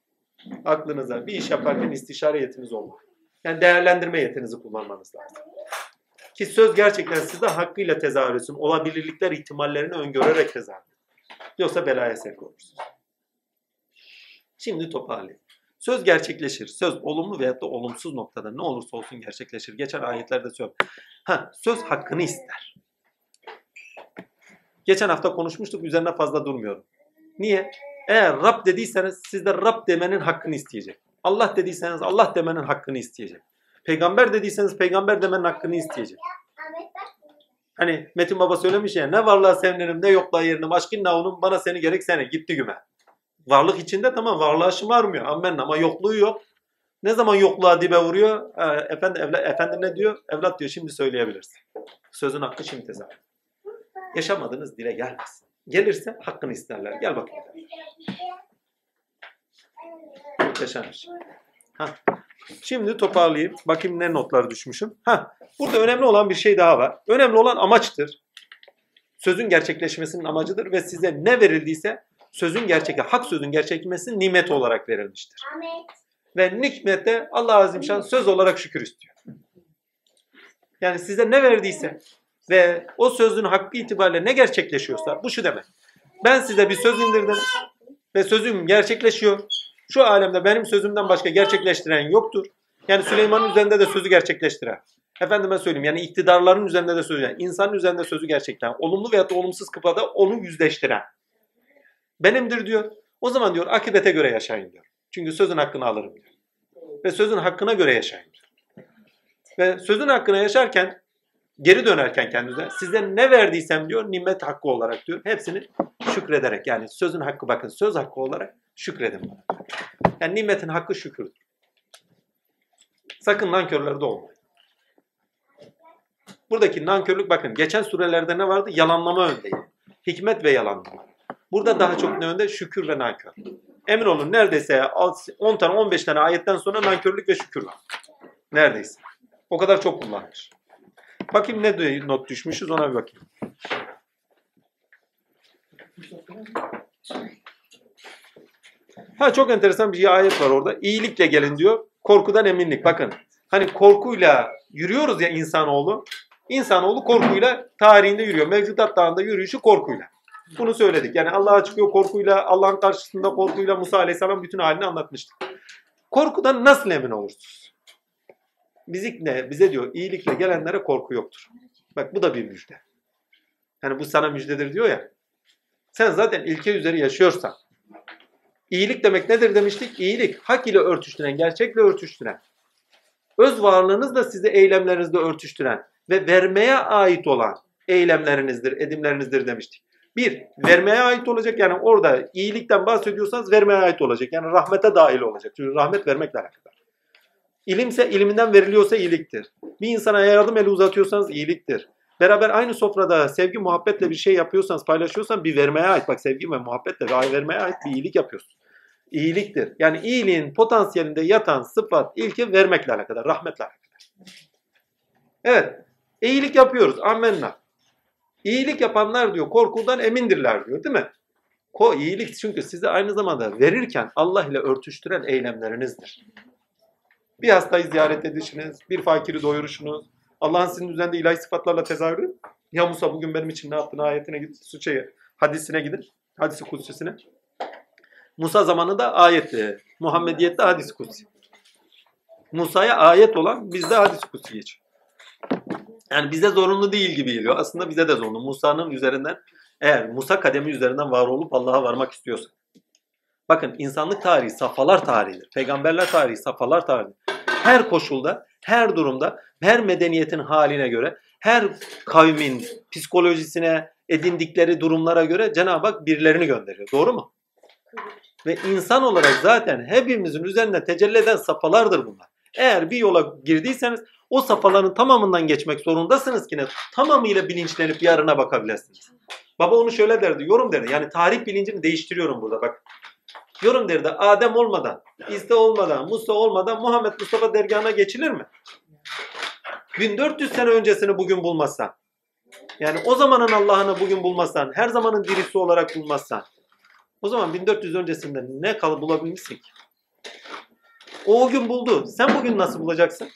aklınıza bir iş yaparken istişare yetiniz olmalı. Yani değerlendirme yetinizi kullanmanız lazım. Ki söz gerçekten sizde hakkıyla tezahür etsin. Olabilirlikler ihtimallerini öngörerek tezahür. Yoksa belaya sevk olursunuz. Şimdi toparlayayım. Söz gerçekleşir. Söz olumlu veyahut da olumsuz noktada ne olursa olsun gerçekleşir. Geçen ayetlerde söylüyor. Ha, söz hakkını ister. Geçen hafta konuşmuştuk. Üzerine fazla durmuyorum. Niye? Eğer Rab dediyseniz siz de Rab demenin hakkını isteyecek. Allah dediyseniz Allah demenin hakkını isteyecek. Peygamber dediyseniz peygamber demenin hakkını isteyecek. Hani Metin Baba söylemiş ya ne varlığa sevinirim ne yokluğa yerinim aşkın onun bana seni gerek seni gitti güme. Varlık içinde tamam varlığa şımarmıyor amen ama yokluğu yok. Ne zaman yokluğa dibe vuruyor? Ee, efendi, evla, efendi ne diyor? Evlat diyor şimdi söyleyebilirsin. Sözün hakkı şimdi tezahür. Yaşamadığınız dile gelmez. Gelirse hakkını isterler. Gel bakayım. Muhteşemmiş. Ha. Şimdi toparlayayım. Bakayım ne notlar düşmüşüm. Ha. Burada önemli olan bir şey daha var. Önemli olan amaçtır. Sözün gerçekleşmesinin amacıdır ve size ne verildiyse sözün gerçek, hak sözün gerçekleşmesi nimet olarak verilmiştir. Ve nikmette Allah Azimşan söz olarak şükür istiyor. Yani size ne verdiyse ve o sözün hakkı itibariyle ne gerçekleşiyorsa bu şu demek. Ben size bir söz indirdim ve sözüm gerçekleşiyor. Şu alemde benim sözümden başka gerçekleştiren yoktur. Yani Süleyman'ın üzerinde de sözü gerçekleştiren. Efendime söyleyeyim yani iktidarların üzerinde de sözü, yani insanın üzerinde sözü gerçekten olumlu veya da olumsuz kıpada onu yüzleştiren. Benimdir diyor. O zaman diyor akibete göre yaşayın diyor. Çünkü sözün hakkını alırım diyor. Ve sözün hakkına göre yaşayın diyor. Ve sözün hakkına yaşarken geri dönerken kendinize size ne verdiysem diyor nimet hakkı olarak diyor. Hepsini şükrederek yani sözün hakkı bakın söz hakkı olarak şükredin bana. Yani nimetin hakkı şükürdür. Sakın nankörlerde olmayın. Buradaki nankörlük bakın geçen surelerde ne vardı? Yalanlama öndeydi. Hikmet ve yalanlama. Burada daha çok ne önde? Şükür ve nankör. Emin olun neredeyse 10 tane 15 tane ayetten sonra nankörlük ve şükür var. Neredeyse. O kadar çok kullanmış. Bakayım ne not düşmüşüz ona bir bakayım. Ha çok enteresan bir ayet var orada. İyilikle gelin diyor. Korkudan eminlik. Bakın. Hani korkuyla yürüyoruz ya insanoğlu. İnsanoğlu korkuyla tarihinde yürüyor. Mevcudat dağında yürüyüşü korkuyla. Bunu söyledik. Yani Allah'a çıkıyor korkuyla, Allah'ın karşısında korkuyla Musa Aleyhisselam bütün halini anlatmıştık. Korkudan nasıl emin olursunuz? Bizik ne? Bize diyor iyilikle gelenlere korku yoktur. Bak bu da bir müjde. Yani bu sana müjdedir diyor ya. Sen zaten ilke üzeri yaşıyorsan. İyilik demek nedir demiştik? İyilik hak ile örtüştüren, gerçekle örtüştüren. Öz varlığınızla sizi eylemlerinizde örtüştüren ve vermeye ait olan eylemlerinizdir, edimlerinizdir demiştik. Bir, vermeye ait olacak. Yani orada iyilikten bahsediyorsanız vermeye ait olacak. Yani rahmete dahil olacak. Çünkü rahmet vermekle alakalı. İlimse iliminden veriliyorsa iyiliktir. Bir insana yardım eli uzatıyorsanız iyiliktir. Beraber aynı sofrada sevgi muhabbetle bir şey yapıyorsanız, paylaşıyorsan bir vermeye ait. Bak sevgi ve muhabbetle vermeye ait bir iyilik yapıyorsun. İyiliktir. Yani iyiliğin potansiyelinde yatan sıfat, ilki vermekle alakalı, rahmetle alakalı. Evet, iyilik yapıyoruz. Amenna. İyilik yapanlar diyor korkudan emindirler diyor değil mi? Ko iyilik çünkü sizi aynı zamanda verirken Allah ile örtüştüren eylemlerinizdir. Bir hastayı ziyaret edişiniz, bir fakiri doyuruşunuz, Allah'ın sizin üzerinde ilahi sıfatlarla tezahürü. Ya Musa bugün benim için ne yaptın ayetine git, şey, hadisine gidin, hadisi kutsisine. Musa zamanında ayetti, Muhammediyette hadis kutsi. Musa'ya ayet olan bizde hadis kutsi geçiyor. Yani bize zorunlu değil gibi geliyor. Aslında bize de zorunlu. Musa'nın üzerinden eğer Musa kademi üzerinden var olup Allah'a varmak istiyorsa. Bakın insanlık tarihi safhalar tarihidir. Peygamberler tarihi safhalar tarihidir. her koşulda, her durumda, her medeniyetin haline göre, her kavmin psikolojisine, edindikleri durumlara göre Cenab-ı Hak birilerini gönderiyor. Doğru mu? Ve insan olarak zaten hepimizin üzerine tecelli eden safhalardır bunlar. Eğer bir yola girdiyseniz o safhaların tamamından geçmek zorundasınız ki ne? Tamamıyla bilinçlenip yarına bakabilirsiniz. Baba onu şöyle derdi, yorum derdi. Yani tarih bilincini değiştiriyorum burada bak. Yorum derdi, Adem olmadan, İsa olmadan, Musa olmadan Muhammed Mustafa dergahına geçilir mi? 1400 sene öncesini bugün bulmazsan, yani o zamanın Allah'ını bugün bulmazsan, her zamanın dirisi olarak bulmazsan, o zaman 1400 öncesinde ne kalı bulabilmişsin ki? O o gün buldu. Sen bugün nasıl bulacaksın?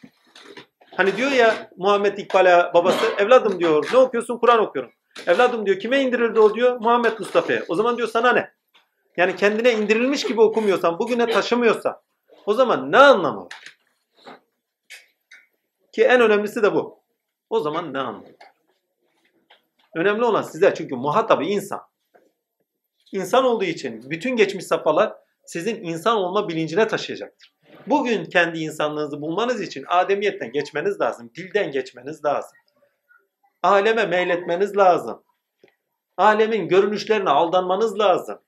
Hani diyor ya Muhammed İkbal'e babası, evladım diyor ne okuyorsun? Kur'an okuyorum. Evladım diyor kime indirildi o diyor? Muhammed Mustafa'ya. O zaman diyor sana ne? Yani kendine indirilmiş gibi okumuyorsan, bugüne taşımıyorsan o zaman ne anlamı var? Ki en önemlisi de bu. O zaman ne anlamı? Önemli olan size çünkü muhatabı insan. İnsan olduğu için bütün geçmiş safhalar sizin insan olma bilincine taşıyacaktır. Bugün kendi insanlığınızı bulmanız için ademiyetten geçmeniz lazım. Dilden geçmeniz lazım. Aleme meyletmeniz lazım. Alemin görünüşlerine aldanmanız lazım.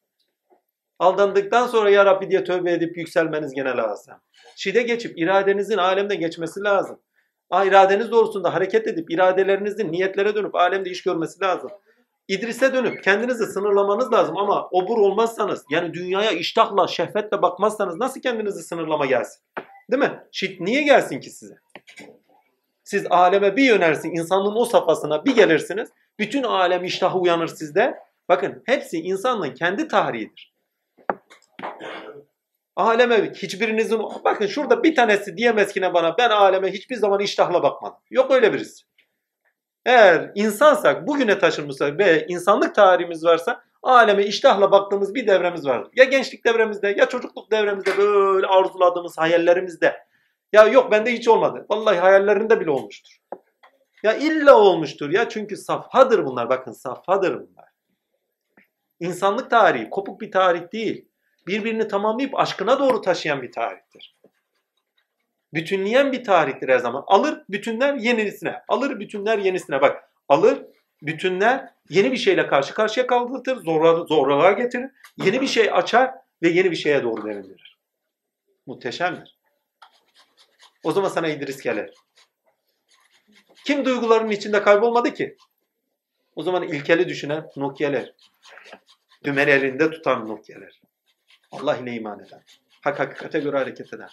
Aldandıktan sonra ya Rabbi diye tövbe edip yükselmeniz gene lazım. Şide geçip iradenizin alemde geçmesi lazım. Ah, iradeniz doğrusunda hareket edip iradelerinizin niyetlere dönüp alemde iş görmesi lazım. İdris'e dönüp kendinizi sınırlamanız lazım ama obur olmazsanız yani dünyaya iştahla, şehvetle bakmazsanız nasıl kendinizi sınırlama gelsin? Değil mi? Şit niye gelsin ki size? Siz aleme bir yönersin, insanlığın o safhasına bir gelirsiniz. Bütün alem iştahı uyanır sizde. Bakın hepsi insanlığın kendi tarihidir. Aleme hiçbirinizin bakın şurada bir tanesi diyemez ki ne bana ben aleme hiçbir zaman iştahla bakmadım. Yok öyle birisi. Eğer insansak bugüne taşınmışsak ve insanlık tarihimiz varsa aleme iştahla baktığımız bir devremiz vardır. Ya gençlik devremizde ya çocukluk devremizde böyle arzuladığımız hayallerimizde. Ya yok bende hiç olmadı. Vallahi hayallerinde bile olmuştur. Ya illa olmuştur ya çünkü safhadır bunlar. Bakın safhadır bunlar. İnsanlık tarihi kopuk bir tarih değil. Birbirini tamamlayıp aşkına doğru taşıyan bir tarihtir. Bütünleyen bir tarihtir her zaman. Alır bütünler yenisine. Alır bütünler yenisine. Bak alır bütünler yeni bir şeyle karşı karşıya kaldırtır. Zorla, zorluğa getirir. Yeni bir şey açar ve yeni bir şeye doğru derindirir. Muhteşemdir. O zaman sana İdris gelir. Kim duygularının içinde kaybolmadı ki? O zaman ilkeli düşünen Nokia'ler. Dümen elinde tutan Nokia'ler. Allah ile iman eden. Hak hakikate göre hareket eden.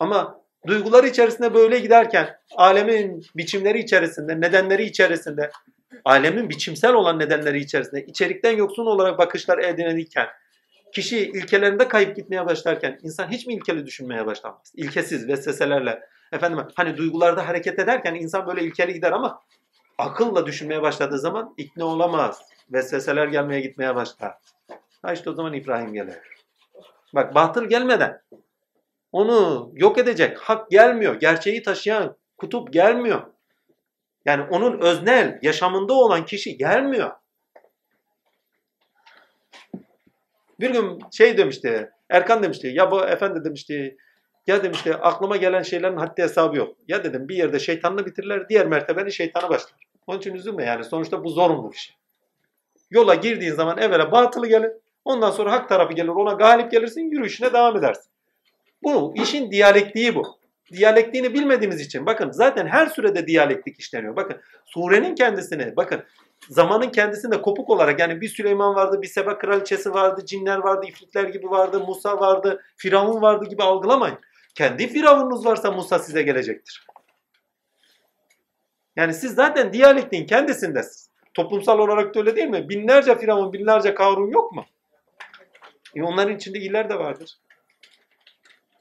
Ama duygular içerisinde böyle giderken alemin biçimleri içerisinde, nedenleri içerisinde, alemin biçimsel olan nedenleri içerisinde içerikten yoksun olarak bakışlar edinilirken, kişi ilkelerinde kayıp gitmeye başlarken insan hiç mi ilkeli düşünmeye başlamaz? İlkesiz vesveselerle. Efendim hani duygularda hareket ederken insan böyle ilkeli gider ama akılla düşünmeye başladığı zaman ikna olamaz. Vesveseler gelmeye gitmeye başlar. Ha işte o zaman İbrahim gelir. Bak batıl gelmeden onu yok edecek hak gelmiyor. Gerçeği taşıyan kutup gelmiyor. Yani onun öznel yaşamında olan kişi gelmiyor. Bir gün şey demişti, Erkan demişti, ya bu efendi demişti, ya demişti aklıma gelen şeylerin haddi hesabı yok. Ya dedim bir yerde şeytanını bitirirler, diğer mertebeni şeytana başlar. Onun için üzülme yani sonuçta bu zorunlu bir şey. Yola girdiğin zaman evvela batılı gelir, ondan sonra hak tarafı gelir, ona galip gelirsin, yürüyüşüne devam edersin. Bu işin diyalektiği bu. Diyalektiğini bilmediğimiz için bakın zaten her sürede diyalektik işleniyor. Bakın surenin kendisini bakın zamanın kendisinde kopuk olarak yani bir Süleyman vardı, bir Seba kraliçesi vardı, cinler vardı, ifritler gibi vardı, Musa vardı, Firavun vardı gibi algılamayın. Kendi Firavununuz varsa Musa size gelecektir. Yani siz zaten diyalektiğin kendisindesiniz. Toplumsal olarak da öyle değil mi? Binlerce Firavun, binlerce Karun yok mu? E onların içinde iyiler de vardır.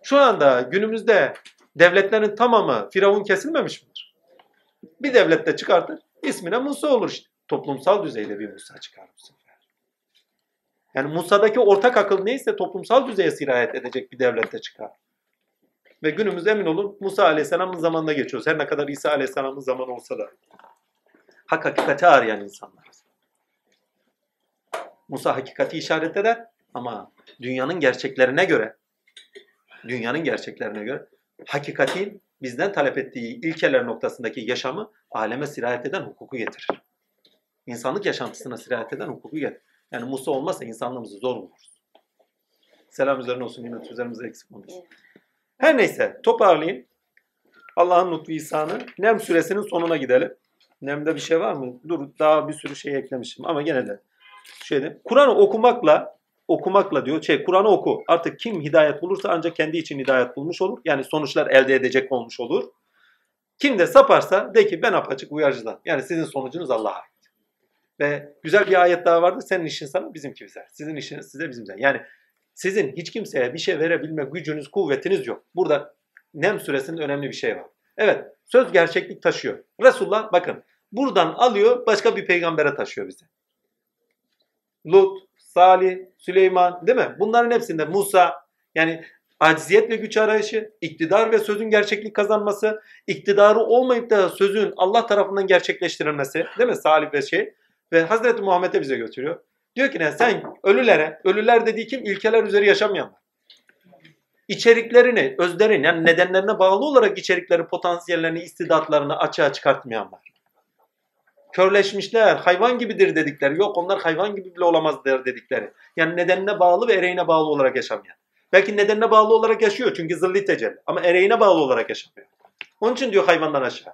Şu anda günümüzde devletlerin tamamı Firavun kesilmemiş midir? Bir devlette çıkartır, ismine Musa olur işte. Toplumsal düzeyde bir Musa çıkar bu sefer. Yani Musa'daki ortak akıl neyse toplumsal düzeye sirayet edecek bir devlette çıkar. Ve günümüz emin olun Musa Aleyhisselam'ın zamanında geçiyoruz. Her ne kadar İsa Aleyhisselam'ın zamanı olsa da. Hak hakikati arayan insanlarız. Musa hakikati işaret eder ama dünyanın gerçeklerine göre dünyanın gerçeklerine göre hakikatin bizden talep ettiği ilkeler noktasındaki yaşamı aleme sirayet eden hukuku getirir. İnsanlık yaşantısına sirayet eden hukuku getirir. Yani Musa olmazsa insanlığımızı zor buluruz. Selam üzerine olsun, nimet üzerimize eksik olmasın. Her neyse, toparlayayım. Allah'ın lütfu ihsanı. Nem suresinin sonuna gidelim. Nem'de bir şey var mı? Dur, daha bir sürü şey eklemişim ama gene de. Şöyle, Kur'an'ı okumakla okumakla diyor. Şey Kur'an'ı oku. Artık kim hidayet bulursa ancak kendi için hidayet bulmuş olur. Yani sonuçlar elde edecek olmuş olur. Kim de saparsa de ki ben apaçık uyarıcıdan. Yani sizin sonucunuz Allah'a ait. Ve güzel bir ayet daha vardı. Senin işin sana bizimki bize. Sizin işiniz size bizimden. Yani sizin hiç kimseye bir şey verebilme gücünüz, kuvvetiniz yok. Burada Nem suresinin önemli bir şey var. Evet, söz gerçeklik taşıyor. Resulullah bakın buradan alıyor başka bir peygambere taşıyor bize. Lut, Salih, Süleyman değil mi? Bunların hepsinde Musa yani aciziyet ve güç arayışı, iktidar ve sözün gerçeklik kazanması, iktidarı olmayıp da sözün Allah tarafından gerçekleştirilmesi değil mi? Salih ve şey ve Hazreti Muhammed'e bize götürüyor. Diyor ki ne sen ölülere, ölüler dediği kim? İlkeler üzeri yaşamayanlar. İçeriklerini, özlerin yani nedenlerine bağlı olarak içerikleri, potansiyellerini, istidatlarını açığa çıkartmayanlar. Körleşmişler, hayvan gibidir dedikleri. Yok onlar hayvan gibi bile olamazlar dedikleri. Yani nedenine bağlı ve ereğine bağlı olarak yaşamayan. Belki nedenine bağlı olarak yaşıyor çünkü zilli tecelli. Ama ereğine bağlı olarak yaşamıyor. Onun için diyor hayvandan aşağı.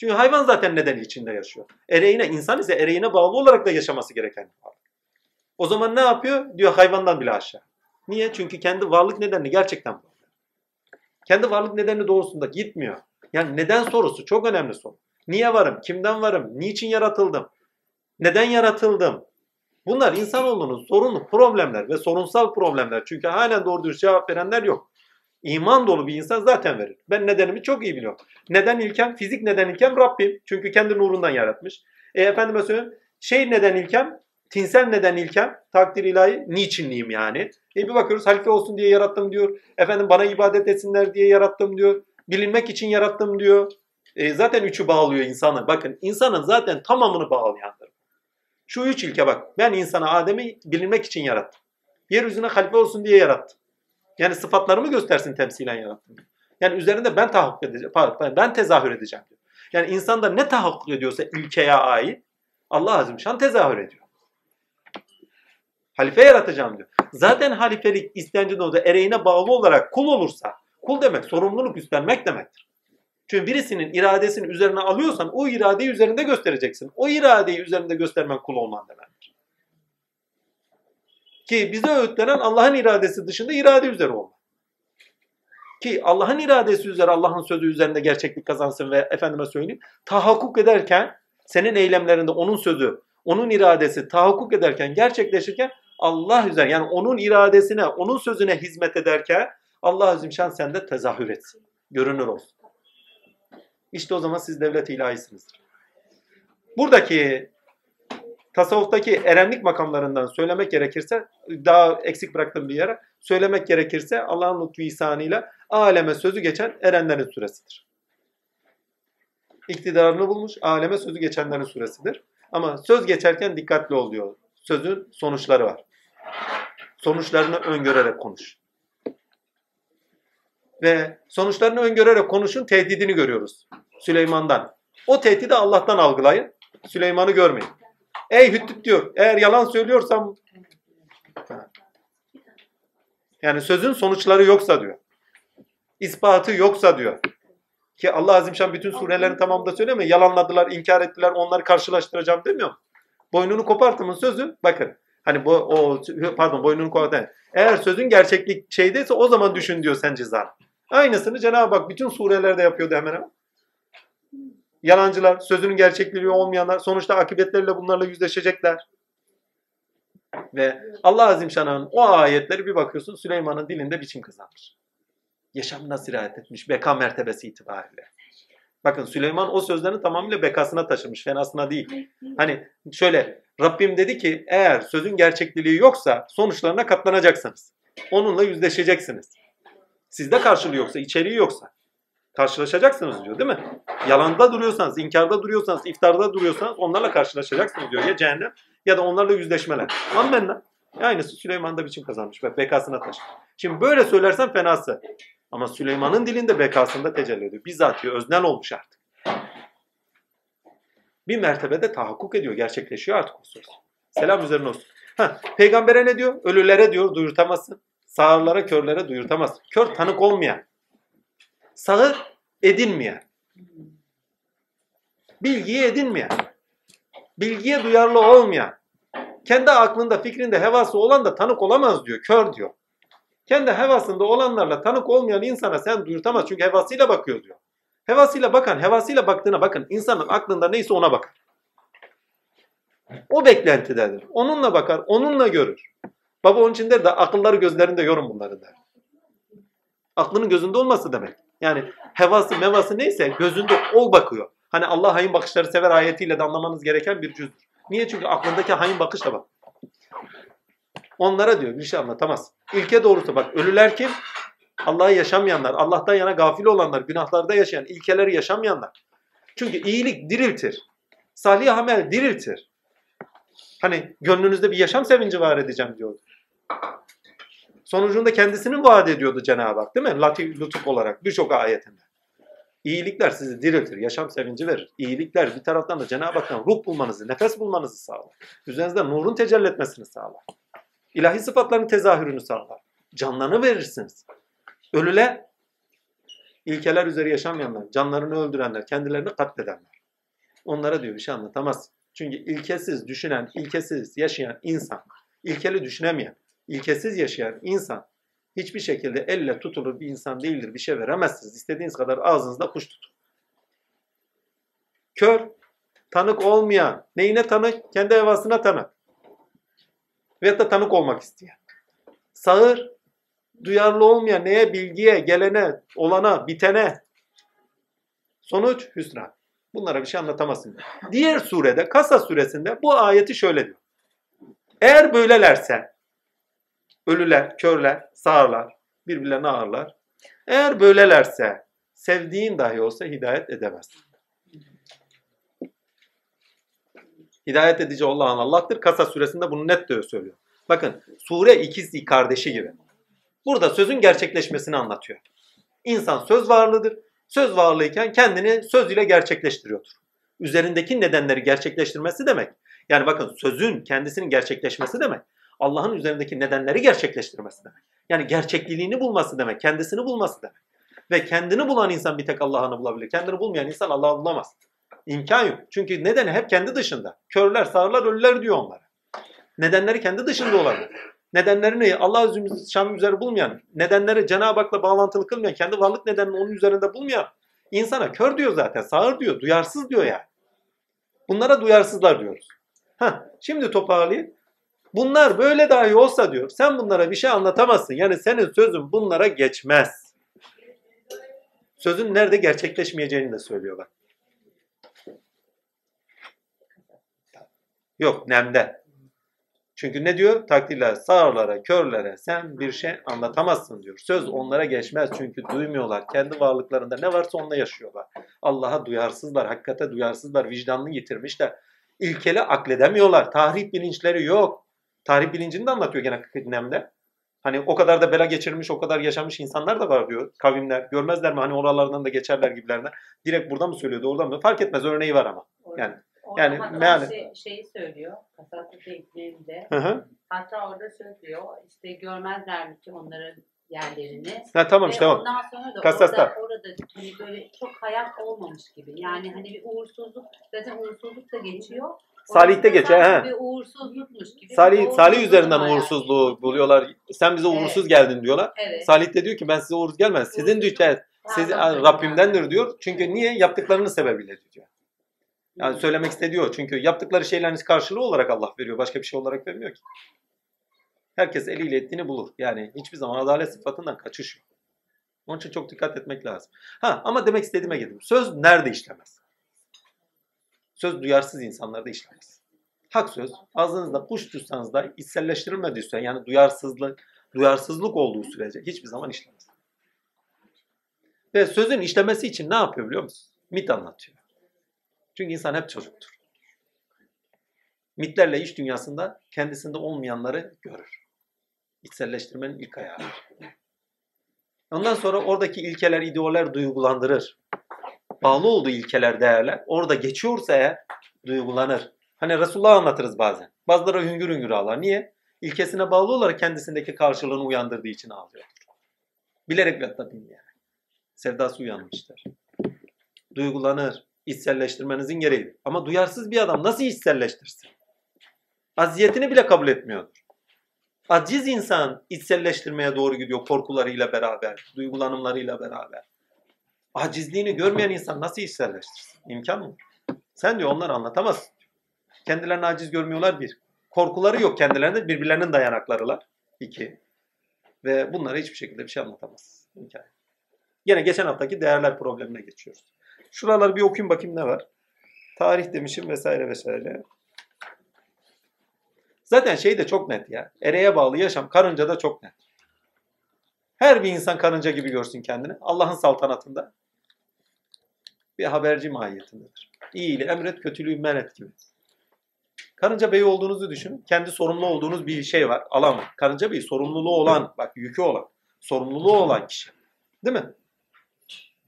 Çünkü hayvan zaten nedeni içinde yaşıyor. Ereğine, insan ise ereğine bağlı olarak da yaşaması gereken bir varlık. O zaman ne yapıyor? Diyor hayvandan bile aşağı. Niye? Çünkü kendi varlık nedenini gerçekten buluyor. Kendi varlık nedeni doğrusunda gitmiyor. Yani neden sorusu çok önemli soru. Niye varım? Kimden varım? Niçin yaratıldım? Neden yaratıldım? Bunlar insanoğlunun sorunlu problemler ve sorunsal problemler. Çünkü halen doğru dürüst cevap verenler yok. İman dolu bir insan zaten verir. Ben nedenimi çok iyi biliyorum. Neden ilkem? Fizik neden ilkem? Rabbim. Çünkü kendi nurundan yaratmış. E efendime söyleyeyim. Şey neden ilkem? Tinsel neden ilkem? Takdir ilahi. Niçinliyim yani? E bir bakıyoruz halife olsun diye yarattım diyor. Efendim bana ibadet etsinler diye yarattım diyor. Bilinmek için yarattım diyor. E, zaten üçü bağlıyor insanı. Bakın insanın zaten tamamını bağlayandır. Şu üç ilke bak. Ben insana Adem'i bilinmek için yarattım. Yeryüzüne halife olsun diye yarattım. Yani sıfatlarımı göstersin temsilen yarattım. Yani üzerinde ben tahakkuk edeceğim. Pardon, ben tezahür edeceğim diyor. Yani insanda ne tahakkuk ediyorsa ilkeye ait Allah Azimşan tezahür ediyor. Halife yaratacağım diyor. Zaten halifelik istenci doğdu ereğine bağlı olarak kul olursa, kul demek sorumluluk üstlenmek demektir. Çünkü birisinin iradesini üzerine alıyorsan o iradeyi üzerinde göstereceksin. O iradeyi üzerinde göstermen kul olman demektir. Ki bize öğütlenen Allah'ın iradesi dışında irade üzere olmak. Ki Allah'ın iradesi üzere Allah'ın sözü üzerinde gerçeklik kazansın ve efendime söyleyeyim tahakkuk ederken senin eylemlerinde onun sözü, onun iradesi tahakkuk ederken, gerçekleşirken Allah üzerine yani onun iradesine, onun sözüne hizmet ederken Allah Azimşan sende tezahür etsin. Görünür olsun. İşte o zaman siz devlet ilahisinizdir. Buradaki tasavvuftaki erenlik makamlarından söylemek gerekirse daha eksik bıraktığım bir yere söylemek gerekirse Allah'ın lütfu ihsanıyla aleme sözü geçen erenlerin süresidir. İktidarını bulmuş aleme sözü geçenlerin süresidir. Ama söz geçerken dikkatli ol diyor. Sözün sonuçları var. Sonuçlarını öngörerek konuş. Ve sonuçlarını öngörerek konuşun tehdidini görüyoruz. Süleyman'dan. O tehdidi Allah'tan algılayın. Süleyman'ı görmeyin. Ey Hüttüt diyor. Eğer yalan söylüyorsam yani sözün sonuçları yoksa diyor. İspatı yoksa diyor. Ki Allah Azimşan bütün surelerin tamamında söylüyor mu? Yalanladılar, inkar ettiler, onları karşılaştıracağım demiyor? Boynunu kopartımın sözü bakın. Hani bu o pardon boynunu kopartın. Eğer sözün gerçeklik şeydeyse o zaman düşün diyor sen cezanı. Aynısını Cenab-ı Hak bütün surelerde yapıyordu hemen hemen. Yalancılar, sözünün gerçekliği olmayanlar sonuçta akıbetleriyle bunlarla yüzleşecekler. Ve Allah Azimşan'ın o ayetleri bir bakıyorsun Süleyman'ın dilinde biçim kazanmış. Yaşamına sirayet etmiş beka mertebesi itibariyle. Bakın Süleyman o sözlerini tamamıyla bekasına taşımış, fenasına değil. Hani şöyle Rabbim dedi ki eğer sözün gerçekliği yoksa sonuçlarına katlanacaksınız. Onunla yüzleşeceksiniz. Sizde karşılığı yoksa, içeriği yoksa karşılaşacaksınız diyor değil mi? Yalanda duruyorsanız, inkarda duruyorsanız, iftarda duruyorsanız onlarla karşılaşacaksınız diyor. Ya cehennem ya da onlarla yüzleşmeler. Ammenna. Aynısı Süleyman da biçim kazanmış ve bekasına taş. Şimdi böyle söylersen fenası. Ama Süleyman'ın dilinde bekasında tecelli ediyor. Bizzat diyor öznel olmuş artık. Bir mertebede tahakkuk ediyor, gerçekleşiyor artık o söz. Selam üzerine olsun. Ha, peygambere ne diyor? Ölülere diyor duyurtamazsın. Sağırlara, körlere duyurtamazsın. Kör tanık olmayan. Sağır edinmeyen. Bilgiyi edinmeyen. Bilgiye duyarlı olmayan. Kendi aklında, fikrinde, hevası olan da tanık olamaz diyor. Kör diyor. Kendi hevasında olanlarla tanık olmayan insana sen duyurtamaz. Çünkü hevasıyla bakıyor diyor. Hevasıyla bakan, hevasıyla baktığına bakın. İnsanın aklında neyse ona bakar. O beklentidedir. Onunla bakar, onunla görür. Baba onun için der de akılları gözlerinde yorum bunları der. Aklının gözünde olması demek. Yani hevası mevası neyse gözünde ol bakıyor. Hani Allah hain bakışları sever ayetiyle de anlamanız gereken bir cüzdür. Niye? Çünkü aklındaki hain bakışla bak. Onlara diyor bir şey anlatamaz. İlke doğrusu bak ölüler kim? Allah'ı yaşamayanlar, Allah'tan yana gafil olanlar, günahlarda yaşayan, ilkeleri yaşamayanlar. Çünkü iyilik diriltir. Salih amel diriltir. Hani gönlünüzde bir yaşam sevinci var edeceğim diyordu. Sonucunda kendisinin vaat ediyordu Cenab-ı Hak değil mi? Latif, lütuf olarak birçok ayetinde. İyilikler sizi diriltir, yaşam sevinci verir. İyilikler bir taraftan da Cenab-ı Hak'tan ruh bulmanızı, nefes bulmanızı sağlar. Üzerinizde nurun tecelli etmesini sağlar. İlahi sıfatların tezahürünü sağlar. Canlarını verirsiniz. Ölüler, ilkeler üzeri yaşamayanlar, canlarını öldürenler, kendilerini katledenler. Onlara diyor bir şey anlatamaz. Çünkü ilkesiz düşünen, ilkesiz yaşayan insan, ilkeli düşünemeyen, ilkesiz yaşayan insan hiçbir şekilde elle tutulur bir insan değildir. Bir şey veremezsiniz. İstediğiniz kadar ağzınızda kuş tutun. Kör, tanık olmayan, neyine tanık? Kendi hevasına tanık. Veyahut da tanık olmak isteyen. Sağır, duyarlı olmayan neye? Bilgiye, gelene, olana, bitene. Sonuç hüsran. Bunlara bir şey anlatamazsın. Diğer surede, Kasa suresinde bu ayeti şöyle diyor. Eğer böylelerse, ölüler, körler, sağırlar, birbirlerine ağırlar. Eğer böylelerse, sevdiğin dahi olsa hidayet edemez. Hidayet edici Allah'ın Allah'tır. Kasa suresinde bunu net diyor söylüyor. Bakın sure ikiz kardeşi gibi. Burada sözün gerçekleşmesini anlatıyor. İnsan söz varlığıdır. Söz varlığıyken kendini söz ile gerçekleştiriyordur. Üzerindeki nedenleri gerçekleştirmesi demek. Yani bakın sözün kendisinin gerçekleşmesi demek. Allah'ın üzerindeki nedenleri gerçekleştirmesi demek. Yani gerçekliliğini bulması demek, kendisini bulması demek. Ve kendini bulan insan bir tek Allah'ını bulabilir. Kendini bulmayan insan Allah'ı bulamaz. İmkan yok. Çünkü nedeni hep kendi dışında. Körler, sağırlar, ölüler diyor onlara. Nedenleri kendi dışında olanlar. Nedenlerini Allah şanı üzeri bulmayan, nedenleri Cenab-ı Hak'la bağlantılı kılmayan, kendi varlık nedenini onun üzerinde bulmayan insana kör diyor zaten, sağır diyor, duyarsız diyor yani. Bunlara duyarsızlar diyoruz. Heh, şimdi toparlayayım. Bunlar böyle dahi olsa diyor, sen bunlara bir şey anlatamazsın. Yani senin sözün bunlara geçmez. Sözün nerede gerçekleşmeyeceğini de söylüyor bak. Yok, nemde. Çünkü ne diyor? Takdirler sağırlara, körlere sen bir şey anlatamazsın diyor. Söz onlara geçmez çünkü duymuyorlar. Kendi varlıklarında ne varsa onunla yaşıyorlar. Allah'a duyarsızlar, hakikate duyarsızlar, vicdanını yitirmişler. İlkeli akledemiyorlar. Tahrip bilinçleri yok. Tahrip bilincini de anlatıyor gene Nem'de. Hani o kadar da bela geçirmiş, o kadar yaşamış insanlar da var diyor. Kavimler. Görmezler mi? Hani oralardan da geçerler gibilerden. Direkt burada mı söylüyordu, orada mı? Fark etmez. Örneği var ama. Yani yani hatta meali- şey, şeyi söylüyor. Hı hı. Hatta orada söylüyor. işte görmezler mi ki onların yerlerini. Ha, tamam işte tamam. ondan sonra da Kasasta. orada, orada hani böyle çok hayat olmamış gibi. Yani hani bir uğursuzluk, zaten uğursuzluk da geçiyor. Salih'te geçiyor, he. Bir uğursuzlukmuş gibi. Salih, Salih üzerinden yani. uğursuzluğu buluyorlar. Sen bize Evet. uğursuz geldin diyorlar. Evet. Salih de diyor ki ben size uğursuz gelmez. Sizin ki, siz. Rabbimdendir diyor. Çünkü niye? Yaptıklarının sebebiyle diyor. Yani söylemek istediği o. Çünkü yaptıkları şeylerin karşılığı olarak Allah veriyor. Başka bir şey olarak vermiyor ki. Herkes eliyle ettiğini bulur. Yani hiçbir zaman adalet sıfatından kaçış yok. Onun için çok dikkat etmek lazım. Ha ama demek istediğime geldim. Söz nerede işlemez? Söz duyarsız insanlarda işlemez. Hak söz ağzınızda kuş tutsanız da içselleştirilmediyse yani duyarsızlık duyarsızlık olduğu sürece hiçbir zaman işlemez. Ve sözün işlemesi için ne yapıyor biliyor musun? Mit anlatıyor. Çünkü insan hep çocuktur. Mitlerle iş dünyasında kendisinde olmayanları görür. İçselleştirmenin ilk ayağı. Ondan sonra oradaki ilkeler, ideoller duygulandırır. Bağlı olduğu ilkeler, değerler orada geçiyorsa eğer duygulanır. Hani Resulullah anlatırız bazen. Bazıları hüngür hüngür ağlar. Niye? İlkesine bağlı olarak kendisindeki karşılığını uyandırdığı için ağlıyor. Bilerek ve tabii yani. Sevdası uyanmıştır. Duygulanır. İçselleştirmenizin gereği. Ama duyarsız bir adam nasıl içselleştirsin? Aziyetini bile kabul etmiyordur. Aciz insan içselleştirmeye doğru gidiyor korkularıyla beraber, duygulanımlarıyla beraber. Acizliğini görmeyen insan nasıl içselleştirsin? İmkan mı? Sen diyor onları anlatamazsın. Kendilerini aciz görmüyorlar bir. Korkuları yok kendilerinde birbirlerinin dayanaklarılar. iki. Ve bunlara hiçbir şekilde bir şey anlatamaz. İmkan. Yine geçen haftaki değerler problemine geçiyoruz. Şuraları bir okuyayım bakayım ne var. Tarih demişim vesaire vesaire. Zaten şey de çok net ya. Ereğe bağlı yaşam karınca da çok net. Her bir insan karınca gibi görsün kendini. Allah'ın saltanatında bir haberci mahiyetindedir. İyiliği emret, kötülüğü men et gibi. Karınca beyi olduğunuzu düşünün. Kendi sorumlu olduğunuz bir şey var, alan var. Karınca beyi sorumluluğu olan, bak yükü olan, sorumluluğu olan kişi. Değil mi?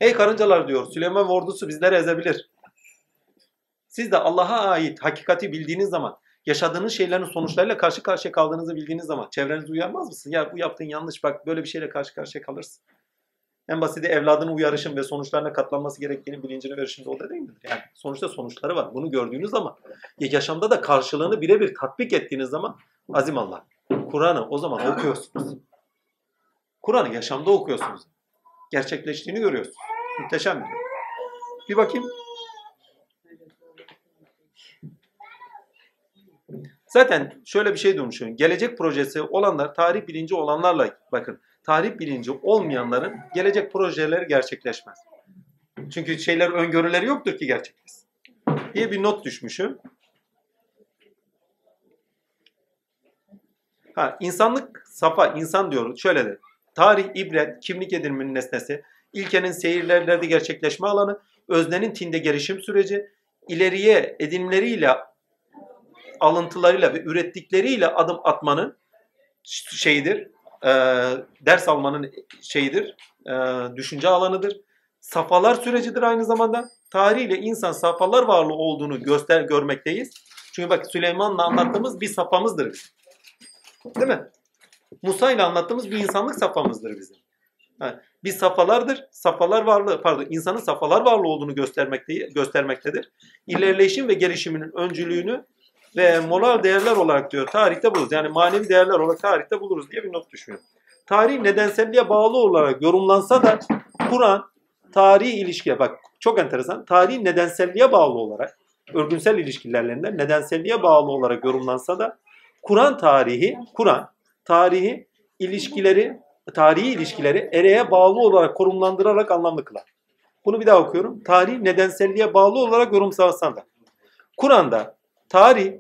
Ey karıncalar diyor, Süleyman ordusu bizleri ezebilir. Siz de Allah'a ait hakikati bildiğiniz zaman, yaşadığınız şeylerin sonuçlarıyla karşı karşıya kaldığınızı bildiğiniz zaman çevrenizi uyarmaz mısın? Ya bu yaptığın yanlış bak böyle bir şeyle karşı karşıya kalırsın. En basiti evladını uyarışın ve sonuçlarına katlanması gerektiğini bilincine verişin de o da değil midir? Yani sonuçta sonuçları var. Bunu gördüğünüz zaman yaşamda da karşılığını birebir tatbik ettiğiniz zaman azim Allah. Kur'an'ı o zaman okuyorsunuz. Kur'an'ı yaşamda okuyorsunuz. Gerçekleştiğini görüyorsunuz. Muhteşem bir. Bir bakayım. Zaten şöyle bir şey duymuşum. Gelecek projesi olanlar, tarih bilinci olanlarla bakın. Tarih bilinci olmayanların gelecek projeleri gerçekleşmez. Çünkü şeyler öngörüleri yoktur ki gerçekleşsin. Diye bir not düşmüşüm. Ha, insanlık safa, insan diyoruz. Şöyle de. Tarih, ibret, kimlik edinmenin nesnesi, ilkenin seyirlerde gerçekleşme alanı, öznenin tinde gelişim süreci, ileriye edinimleriyle alıntılarıyla ve ürettikleriyle adım atmanın şeyidir, e, ders almanın şeyidir, e, düşünce alanıdır. Safalar sürecidir aynı zamanda. Tarihiyle insan safhalar varlığı olduğunu göster görmekteyiz. Çünkü bak Süleyman'la anlattığımız bir safhamızdır bizim. Değil mi? Musa ile anlattığımız bir insanlık safhamızdır bizim. Ha, biz safhalardır. Safhalar varlığı, pardon, insanın safhalar varlığı olduğunu göstermekte, göstermektedir. İlerleyişin ve gelişiminin öncülüğünü ve moral değerler olarak diyor tarihte buluruz. Yani manevi değerler olarak tarihte buluruz diye bir not düşüyor. Tarih nedenselliğe bağlı olarak yorumlansa da Kur'an tarihi ilişkiye bak çok enteresan. Tarihi nedenselliğe bağlı olarak örgünsel ilişkilerinde nedenselliğe bağlı olarak yorumlansa da Kur'an tarihi, Kur'an tarihi ilişkileri, tarihi ilişkileri ereğe bağlı olarak konumlandırarak anlamlı kılar. Bunu bir daha okuyorum. Tarih nedenselliğe bağlı olarak yorumlansa da. Kur'an'da tarih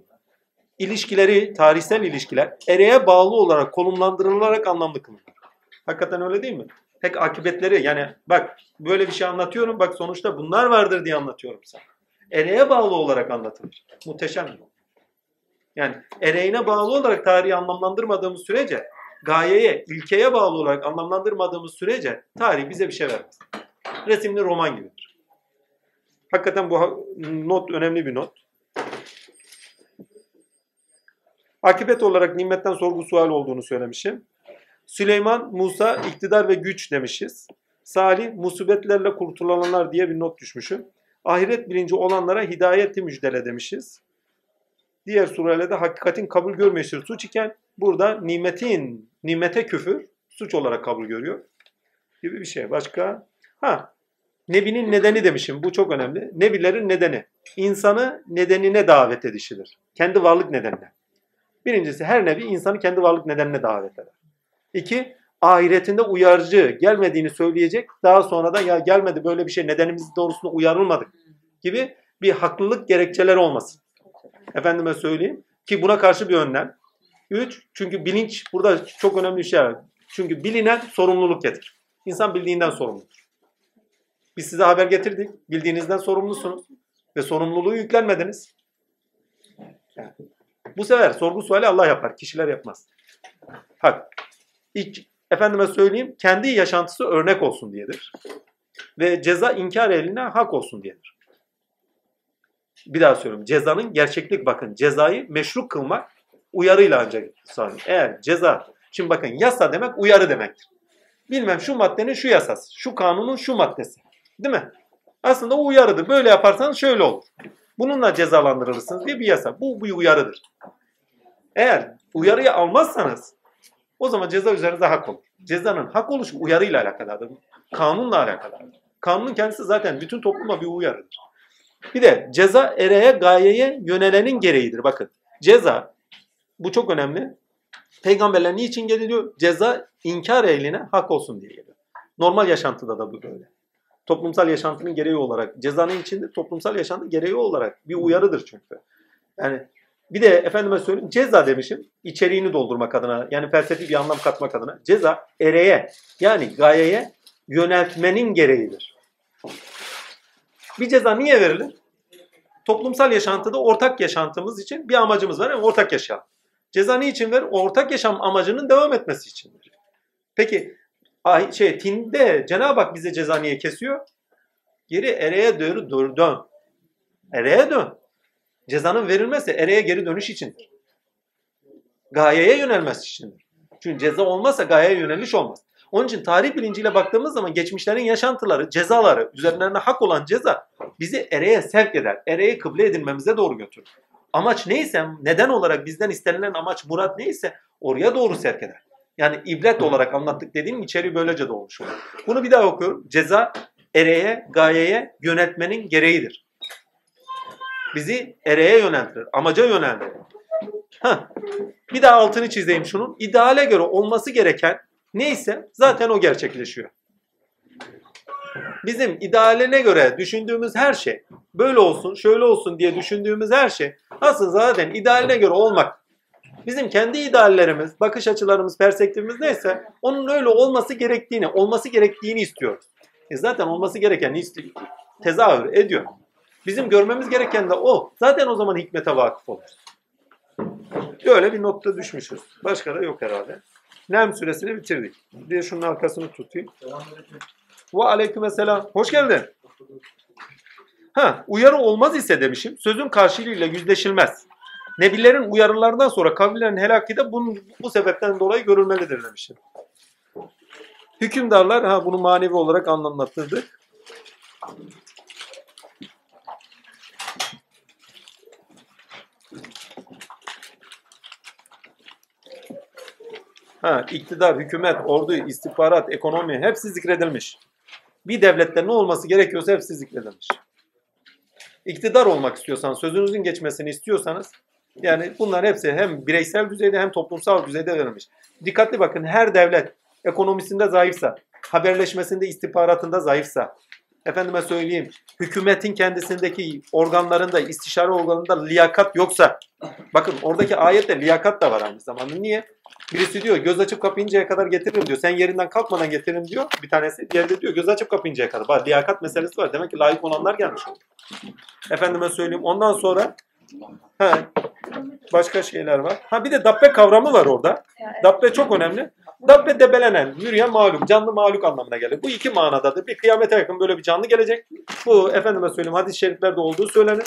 ilişkileri, tarihsel ilişkiler ereğe bağlı olarak konumlandırılarak anlamlı kılınır. Hakikaten öyle değil mi? Pek akıbetleri yani bak böyle bir şey anlatıyorum bak sonuçta bunlar vardır diye anlatıyorum sana. Ereğe bağlı olarak anlatılır. Muhteşem bir Yani ereğine bağlı olarak tarihi anlamlandırmadığımız sürece gayeye, ilkeye bağlı olarak anlamlandırmadığımız sürece tarih bize bir şey vermez. Resimli roman gibidir. Hakikaten bu not önemli bir not. Akibet olarak nimetten sorgu sual olduğunu söylemişim. Süleyman, Musa, iktidar ve güç demişiz. Salih, musibetlerle kurtulanlar diye bir not düşmüşüm. Ahiret bilinci olanlara hidayeti müjdele demişiz. Diğer surelerde hakikatin kabul görmeyiştir suç iken burada nimetin, nimete küfür suç olarak kabul görüyor. Gibi bir şey. Başka? Ha, Nebinin nedeni demişim. Bu çok önemli. Nebilerin nedeni. İnsanı nedenine davet edişidir. Kendi varlık nedenine. Birincisi her nevi insanı kendi varlık nedenine davet eder. İki, ahiretinde uyarıcı gelmediğini söyleyecek. Daha sonra da ya gelmedi böyle bir şey nedenimiz doğrusunda uyarılmadık gibi bir haklılık gerekçeleri olmasın. Efendime söyleyeyim ki buna karşı bir önlem. Üç, çünkü bilinç burada çok önemli bir şey var. Çünkü bilinen sorumluluk getirir. İnsan bildiğinden sorumludur. Biz size haber getirdik. Bildiğinizden sorumlusunuz. Ve sorumluluğu yüklenmediniz. Bu sefer sorgu suali Allah yapar. Kişiler yapmaz. Hak. İlk, efendime söyleyeyim kendi yaşantısı örnek olsun diyedir. Ve ceza inkar eline hak olsun diyedir. Bir daha söylüyorum. Cezanın gerçeklik bakın. Cezayı meşru kılmak uyarıyla ancak sağlanır. Eğer ceza, şimdi bakın yasa demek uyarı demektir. Bilmem şu maddenin şu yasası, şu kanunun şu maddesi. Değil mi? Aslında uyarıdır. Böyle yaparsanız şöyle olur. Bununla cezalandırılırsınız diye bir yasa. Bu bir uyarıdır. Eğer uyarıyı almazsanız o zaman ceza üzerinize hak olur. Cezanın hak oluşu uyarıyla alakalıdır. Kanunla alakalıdır. Kanunun kendisi zaten bütün topluma bir uyarıdır. Bir de ceza ereğe gayeye yönelenin gereğidir. Bakın ceza bu çok önemli. Peygamberler niçin geliyor? Ceza inkar ehline hak olsun diye geliyor. Normal yaşantıda da bu böyle. Toplumsal yaşantının gereği olarak, cezanın içinde toplumsal yaşantı gereği olarak bir uyarıdır çünkü. Yani bir de efendime söyleyeyim ceza demişim içeriğini doldurmak adına yani felsefi bir anlam katmak adına. Ceza ereğe yani gayeye yöneltmenin gereğidir. Bir ceza niye verilir? Toplumsal yaşantıda ortak yaşantımız için bir amacımız var. Yani ortak yaşam. Ceza niçin verir? Ortak yaşam amacının devam etmesi içindir. Peki ay, şey tinde Cenab-ı Hak bize ceza niye kesiyor? Geri ereğe doğru dur dön. Ereğe dön. Cezanın verilmesi ereğe geri dönüş içindir. Gayeye yönelmesi içindir. Çünkü ceza olmazsa gayeye yöneliş olmaz. Onun için tarih bilinciyle baktığımız zaman geçmişlerin yaşantıları, cezaları, üzerlerine hak olan ceza bizi ereğe sevk eder. Ereğe kıble edinmemize doğru götürür. Amaç neyse, neden olarak bizden istenilen amaç, murat neyse oraya doğru sevk eder. Yani ibret olarak anlattık dediğim içeriği böylece doğmuş olur. Bunu bir daha okuyorum. Ceza ereğe, gayeye yönetmenin gereğidir. Bizi ereğe yöneltir, amaca yöneltir. Heh. Bir daha altını çizeyim şunun. İdeale göre olması gereken neyse zaten o gerçekleşiyor. Bizim idealine göre düşündüğümüz her şey böyle olsun, şöyle olsun diye düşündüğümüz her şey aslında zaten idealine göre olmak. Bizim kendi ideallerimiz, bakış açılarımız, perspektifimiz neyse onun öyle olması gerektiğini, olması gerektiğini istiyoruz. E zaten olması gereken tezahür ediyor. Bizim görmemiz gereken de o. Zaten o zaman hikmete vakıf oluruz. Böyle bir nokta düşmüşüz. Başka da yok herhalde. Nem süresini bitirdik. Bir şunun arkasını tutayım. Ve aleykümselam. Hoş geldin. Ha, uyarı olmaz ise demişim. Sözün karşılığıyla yüzleşilmez. Nebilerin uyarılarından sonra kavimlerin helaki de bunun, bu sebepten dolayı görülmelidir demişim. Hükümdarlar, ha bunu manevi olarak anlamlandırdık. Ha, iktidar, hükümet, ordu, istihbarat, ekonomi hepsi zikredilmiş. Bir devlette ne olması gerekiyorsa hepsi zikredilmiş. İktidar olmak istiyorsan, sözünüzün geçmesini istiyorsanız yani bunlar hepsi hem bireysel düzeyde hem toplumsal düzeyde verilmiş. Dikkatli bakın her devlet ekonomisinde zayıfsa, haberleşmesinde, istihbaratında zayıfsa, efendime söyleyeyim hükümetin kendisindeki organlarında, istişare organında liyakat yoksa, bakın oradaki ayette liyakat da var aynı zamanda. Niye? Birisi diyor göz açıp kapayıncaya kadar getiririm diyor. Sen yerinden kalkmadan getiririm diyor. Bir tanesi diğeri diyor göz açıp kapayıncaya kadar. Bak liyakat meselesi var. Demek ki layık olanlar gelmiş. Efendime söyleyeyim. Ondan sonra he, başka şeyler var. Ha bir de dabbe kavramı var orada. Dabbe çok önemli. Dabbe debelenen, yürüyen malum, canlı maluk anlamına gelir. Bu iki manadadır. Bir kıyamete yakın böyle bir canlı gelecek. Bu efendime söyleyeyim hadis-i şeriflerde olduğu söylenir.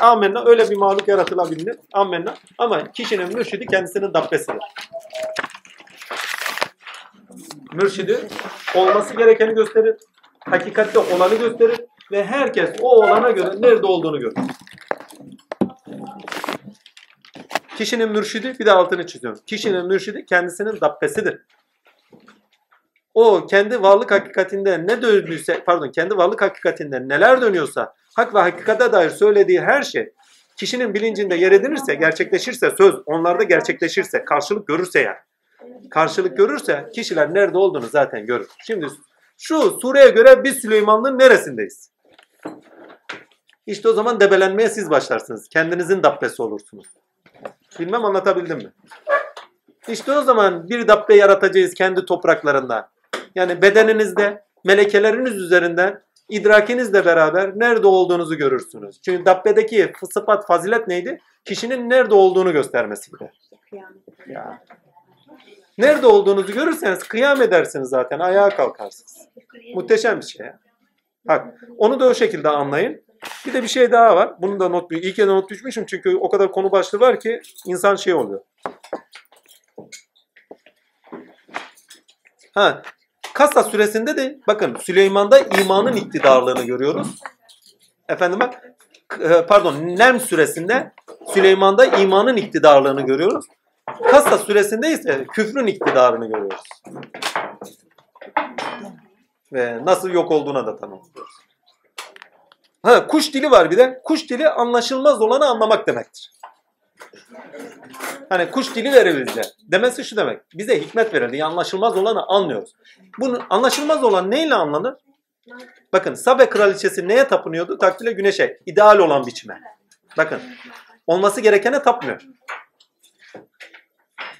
Amenna öyle bir maluk yaratılabilir. Amenna. Ama kişinin mürşidi kendisinin dabbesidir. Mürşidi olması gerekeni gösterir. Hakikatte olanı gösterir. Ve herkes o olana göre nerede olduğunu görür. Kişinin mürşidi bir de altını çiziyorum. Kişinin mürşidi kendisinin dabbesidir. O kendi varlık hakikatinde ne döndüyse, pardon kendi varlık hakikatinde neler dönüyorsa, hak ve hakikate dair söylediği her şey kişinin bilincinde yer edinirse, gerçekleşirse, söz onlarda gerçekleşirse, karşılık görürse yani. Karşılık görürse kişiler nerede olduğunu zaten görür. Şimdi şu sureye göre biz Süleymanlı'nın neresindeyiz? İşte o zaman debelenmeye siz başlarsınız. Kendinizin dabbesi olursunuz. Bilmem anlatabildim mi? İşte o zaman bir dabbe yaratacağız kendi topraklarından. Yani bedeninizde, melekeleriniz üzerinden idrakinizle beraber nerede olduğunuzu görürsünüz. Çünkü dabbedeki sıfat, fazilet neydi? Kişinin nerede olduğunu göstermesiydi. Ya. Nerede olduğunuzu görürseniz kıyam edersiniz zaten. Ayağa kalkarsınız. Muhteşem bir şey. Bak onu da o şekilde anlayın. Bir de bir şey daha var. Bunu da not İyi ki de not düşmüşüm çünkü o kadar konu başlığı var ki insan şey oluyor. Ha, Kasa süresinde de bakın Süleyman'da imanın iktidarlığını görüyoruz. Efendim bak e, pardon Nem süresinde Süleyman'da imanın iktidarlığını görüyoruz. Kasa süresinde ise küfrün iktidarını görüyoruz. Ve nasıl yok olduğuna da tanımlıyoruz. Ha, kuş dili var bir de. Kuş dili anlaşılmaz olanı anlamak demektir. Hani kuş dili verir. Demesi şu demek. Bize hikmet verildi. Anlaşılmaz olanı anlıyoruz. Bunu anlaşılmaz olan neyle anlanır? Bakın Sabe kraliçesi neye tapınıyordu? Takdirle güneşe. ideal olan biçime. Bakın. Olması gerekene tapmıyor.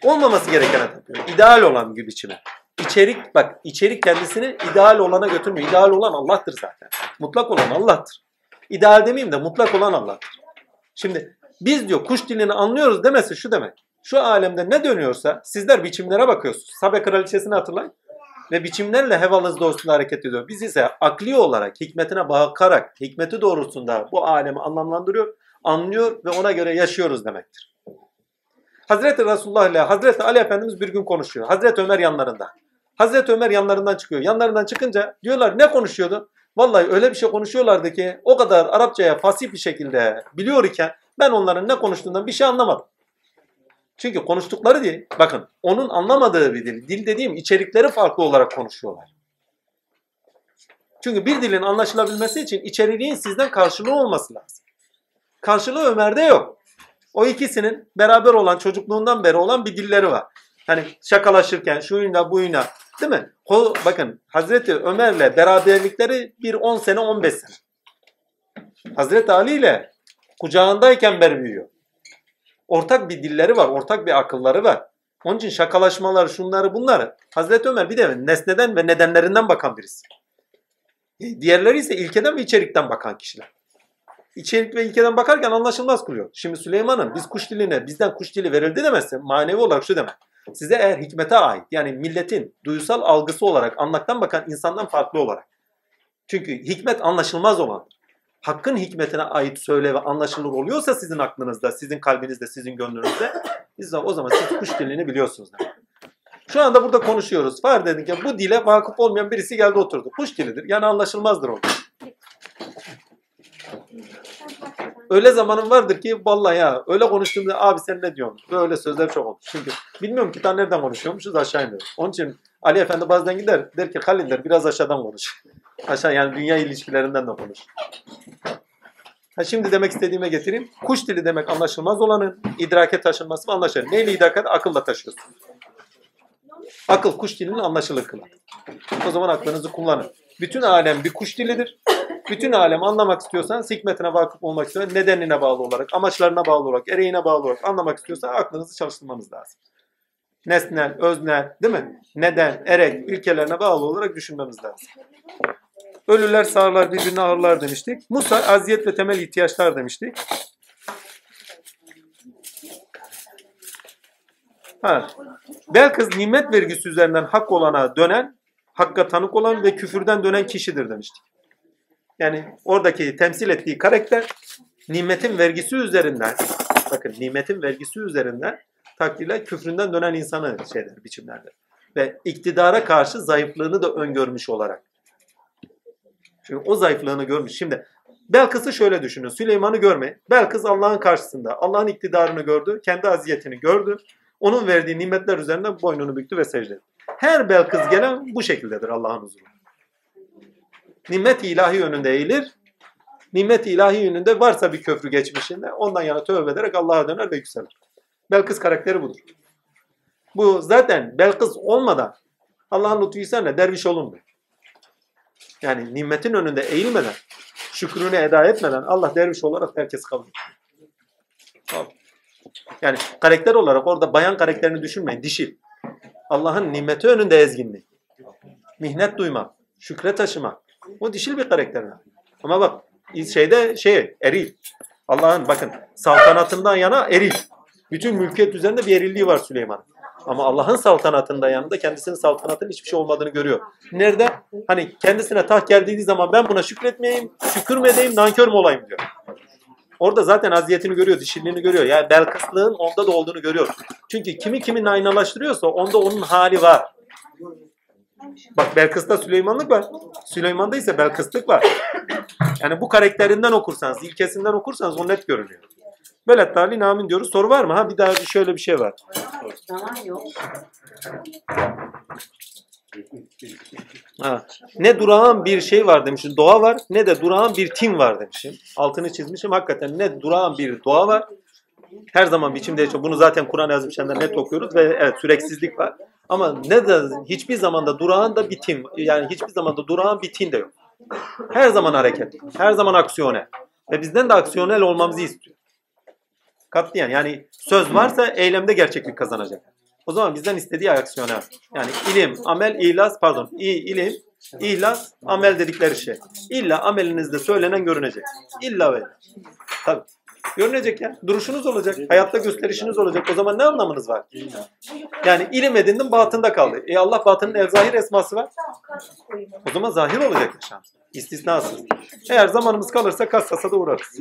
Olmaması gerekene tapıyor. İdeal olan bir biçime. İçerik bak içerik kendisini ideal olana götürmüyor. İdeal olan Allah'tır zaten. Mutlak olan Allah'tır. İdeal demeyeyim de mutlak olan Allah'tır. Şimdi biz diyor kuş dilini anlıyoruz demesi şu demek. Şu alemde ne dönüyorsa sizler biçimlere bakıyorsunuz. Sabe kraliçesini hatırlayın. Ve biçimlerle hevalınız doğrusunda hareket ediyor. Biz ise akli olarak, hikmetine bakarak, hikmeti doğrusunda bu alemi anlamlandırıyor, anlıyor ve ona göre yaşıyoruz demektir. Hazreti Resulullah ile Hazreti Ali Efendimiz bir gün konuşuyor. Hazreti Ömer yanlarında. Hazreti Ömer yanlarından çıkıyor. Yanlarından çıkınca diyorlar ne konuşuyordu? Vallahi öyle bir şey konuşuyorlardı ki o kadar Arapçaya fasih bir şekilde biliyor iken ben onların ne konuştuğundan bir şey anlamadım. Çünkü konuştukları dil, bakın onun anlamadığı bir dil. Dil dediğim içerikleri farklı olarak konuşuyorlar. Çünkü bir dilin anlaşılabilmesi için içeriğin sizden karşılığı olması lazım. Karşılığı Ömer'de yok. O ikisinin beraber olan, çocukluğundan beri olan bir dilleri var. Hani şakalaşırken şuyla buyla değil mi? Bakın Hazreti Ömer'le beraberlikleri bir 10 sene 15 sene. Hazreti Ali ile kucağındayken beri büyüyor. Ortak bir dilleri var, ortak bir akılları var. Onun için şakalaşmaları, şunları bunları. Hazreti Ömer bir de nesneden ve nedenlerinden bakan birisi. Diğerleri ise ilkeden ve içerikten bakan kişiler. İçerik ve ilkeden bakarken anlaşılmaz kılıyor. Şimdi Süleyman'ın biz kuş diline, bizden kuş dili verildi demezse manevi olarak şu demek. Size eğer hikmete ait yani milletin duysal algısı olarak anlaktan bakan insandan farklı olarak. Çünkü hikmet anlaşılmaz olandır hakkın hikmetine ait söyle ve anlaşılır oluyorsa sizin aklınızda, sizin kalbinizde, sizin gönlünüzde de o zaman siz kuş dilini biliyorsunuz. Demek. Şu anda burada konuşuyoruz. Var dedik ki bu dile vakıf olmayan birisi geldi oturdu. Kuş dilidir. Yani anlaşılmazdır o. Öyle zamanım vardır ki vallahi ya öyle konuştuğumda abi sen ne diyorsun? Böyle sözler çok olur. Çünkü bilmiyorum ki nereden konuşuyormuşuz aşağı iniyoruz. Onun için Ali Efendi bazen gider der ki Halil der biraz aşağıdan konuş. Aşağı yani dünya ilişkilerinden de konuş. Ha şimdi demek istediğime getireyim. Kuş dili demek anlaşılmaz olanın idrake taşınması ve anlaşılır. Neyle idrake? Akılla taşıyorsun. Akıl kuş dilini anlaşılır kılar. O zaman aklınızı kullanın. Bütün alem bir kuş dilidir. Bütün alem anlamak istiyorsan, hikmetine vakıf olmak istiyorsan, nedenine bağlı olarak, amaçlarına bağlı olarak, ereğine bağlı olarak anlamak istiyorsan aklınızı çalıştırmanız lazım. Nesnel, öznel, değil mi? Neden, erek, ilkelerine bağlı olarak düşünmemiz lazım. Ölüler sağırlar birbirine ağırlar demiştik. Musa aziyet ve temel ihtiyaçlar demiştik. Ha. Belkıs nimet vergisi üzerinden hak olana dönen, hakka tanık olan ve küfürden dönen kişidir demiştik. Yani oradaki temsil ettiği karakter nimetin vergisi üzerinden, bakın nimetin vergisi üzerinden takdirle küfründen dönen insanı şeyler, biçimlerdir. Ve iktidara karşı zayıflığını da öngörmüş olarak çünkü o zayıflığını görmüş. Şimdi Belkıs'ı şöyle düşünün. Süleyman'ı görme. Belkıs Allah'ın karşısında. Allah'ın iktidarını gördü. Kendi aziyetini gördü. Onun verdiği nimetler üzerinden boynunu büktü ve secde etti. Her Belkıs gelen bu şekildedir Allah'ın huzurunda. Nimet ilahi önünde eğilir. Nimet ilahi önünde varsa bir köprü geçmişinde ondan yana tövbe ederek Allah'a döner ve yükselir. Belkıs karakteri budur. Bu zaten Belkıs olmadan Allah'ın lütfuysa ne derviş olunmuyor. Yani nimetin önünde eğilmeden, şükrünü eda etmeden Allah derviş olarak herkes kabul. Yani karakter olarak orada bayan karakterini düşünmeyin. Dişil. Allah'ın nimeti önünde ezginlik. Mihnet duymak. Şükre taşımak. O dişil bir karakter. Ama bak şeyde şey eril. Allah'ın bakın saltanatından yana eril. Bütün mülkiyet üzerinde bir erilliği var Süleyman. Ama Allah'ın saltanatında yanında kendisinin saltanatının hiçbir şey olmadığını görüyor. Nerede? Hani kendisine taht geldiği zaman ben buna şükretmeyeyim, şükür mü edeyim, nankör mü olayım diyor. Orada zaten aziyetini görüyor, dişiliğini görüyor. Yani Belkıslığın onda da olduğunu görüyor. Çünkü kimi kiminle aynalaştırıyorsa onda onun hali var. Bak Belkıs'ta Süleymanlık var. Süleyman'da ise Belkıslık var. Yani bu karakterinden okursanız, ilkesinden okursanız o net görünüyor. Böyle talin amin diyoruz. Soru var mı? Ha bir daha şöyle bir şey var. Zaman yok. Ha. Ne durağan bir şey var demişim. Doğa var. Ne de durağan bir tim var demişim. Altını çizmişim. Hakikaten ne durağan bir doğa var. Her zaman biçim değişiyor. Bunu zaten Kur'an yazmışlarında net okuyoruz ve evet süreksizlik var. Ama ne de hiçbir zamanda durağan da bir tim. Yani hiçbir zamanda durağan bir tim de yok. Her zaman hareket. Her zaman aksiyonel. Ve bizden de aksiyonel olmamızı istiyor. Katliyen yani söz varsa eylemde gerçeklik kazanacak. O zaman bizden istediği aksiyonel. Yani ilim, amel, ihlas, pardon, i- ilim, ihlas, amel dedikleri şey. İlla amelinizde söylenen görünecek. İlla ve. Tabii. Görünecek ya. Duruşunuz olacak. Hayatta gösterişiniz olacak. O zaman ne anlamınız var? Yani ilim edindim batında kaldı. E Allah batının el zahir esması var. O zaman zahir olacak yaşam. İstisnasız. Eğer zamanımız kalırsa kassasa da uğrarız.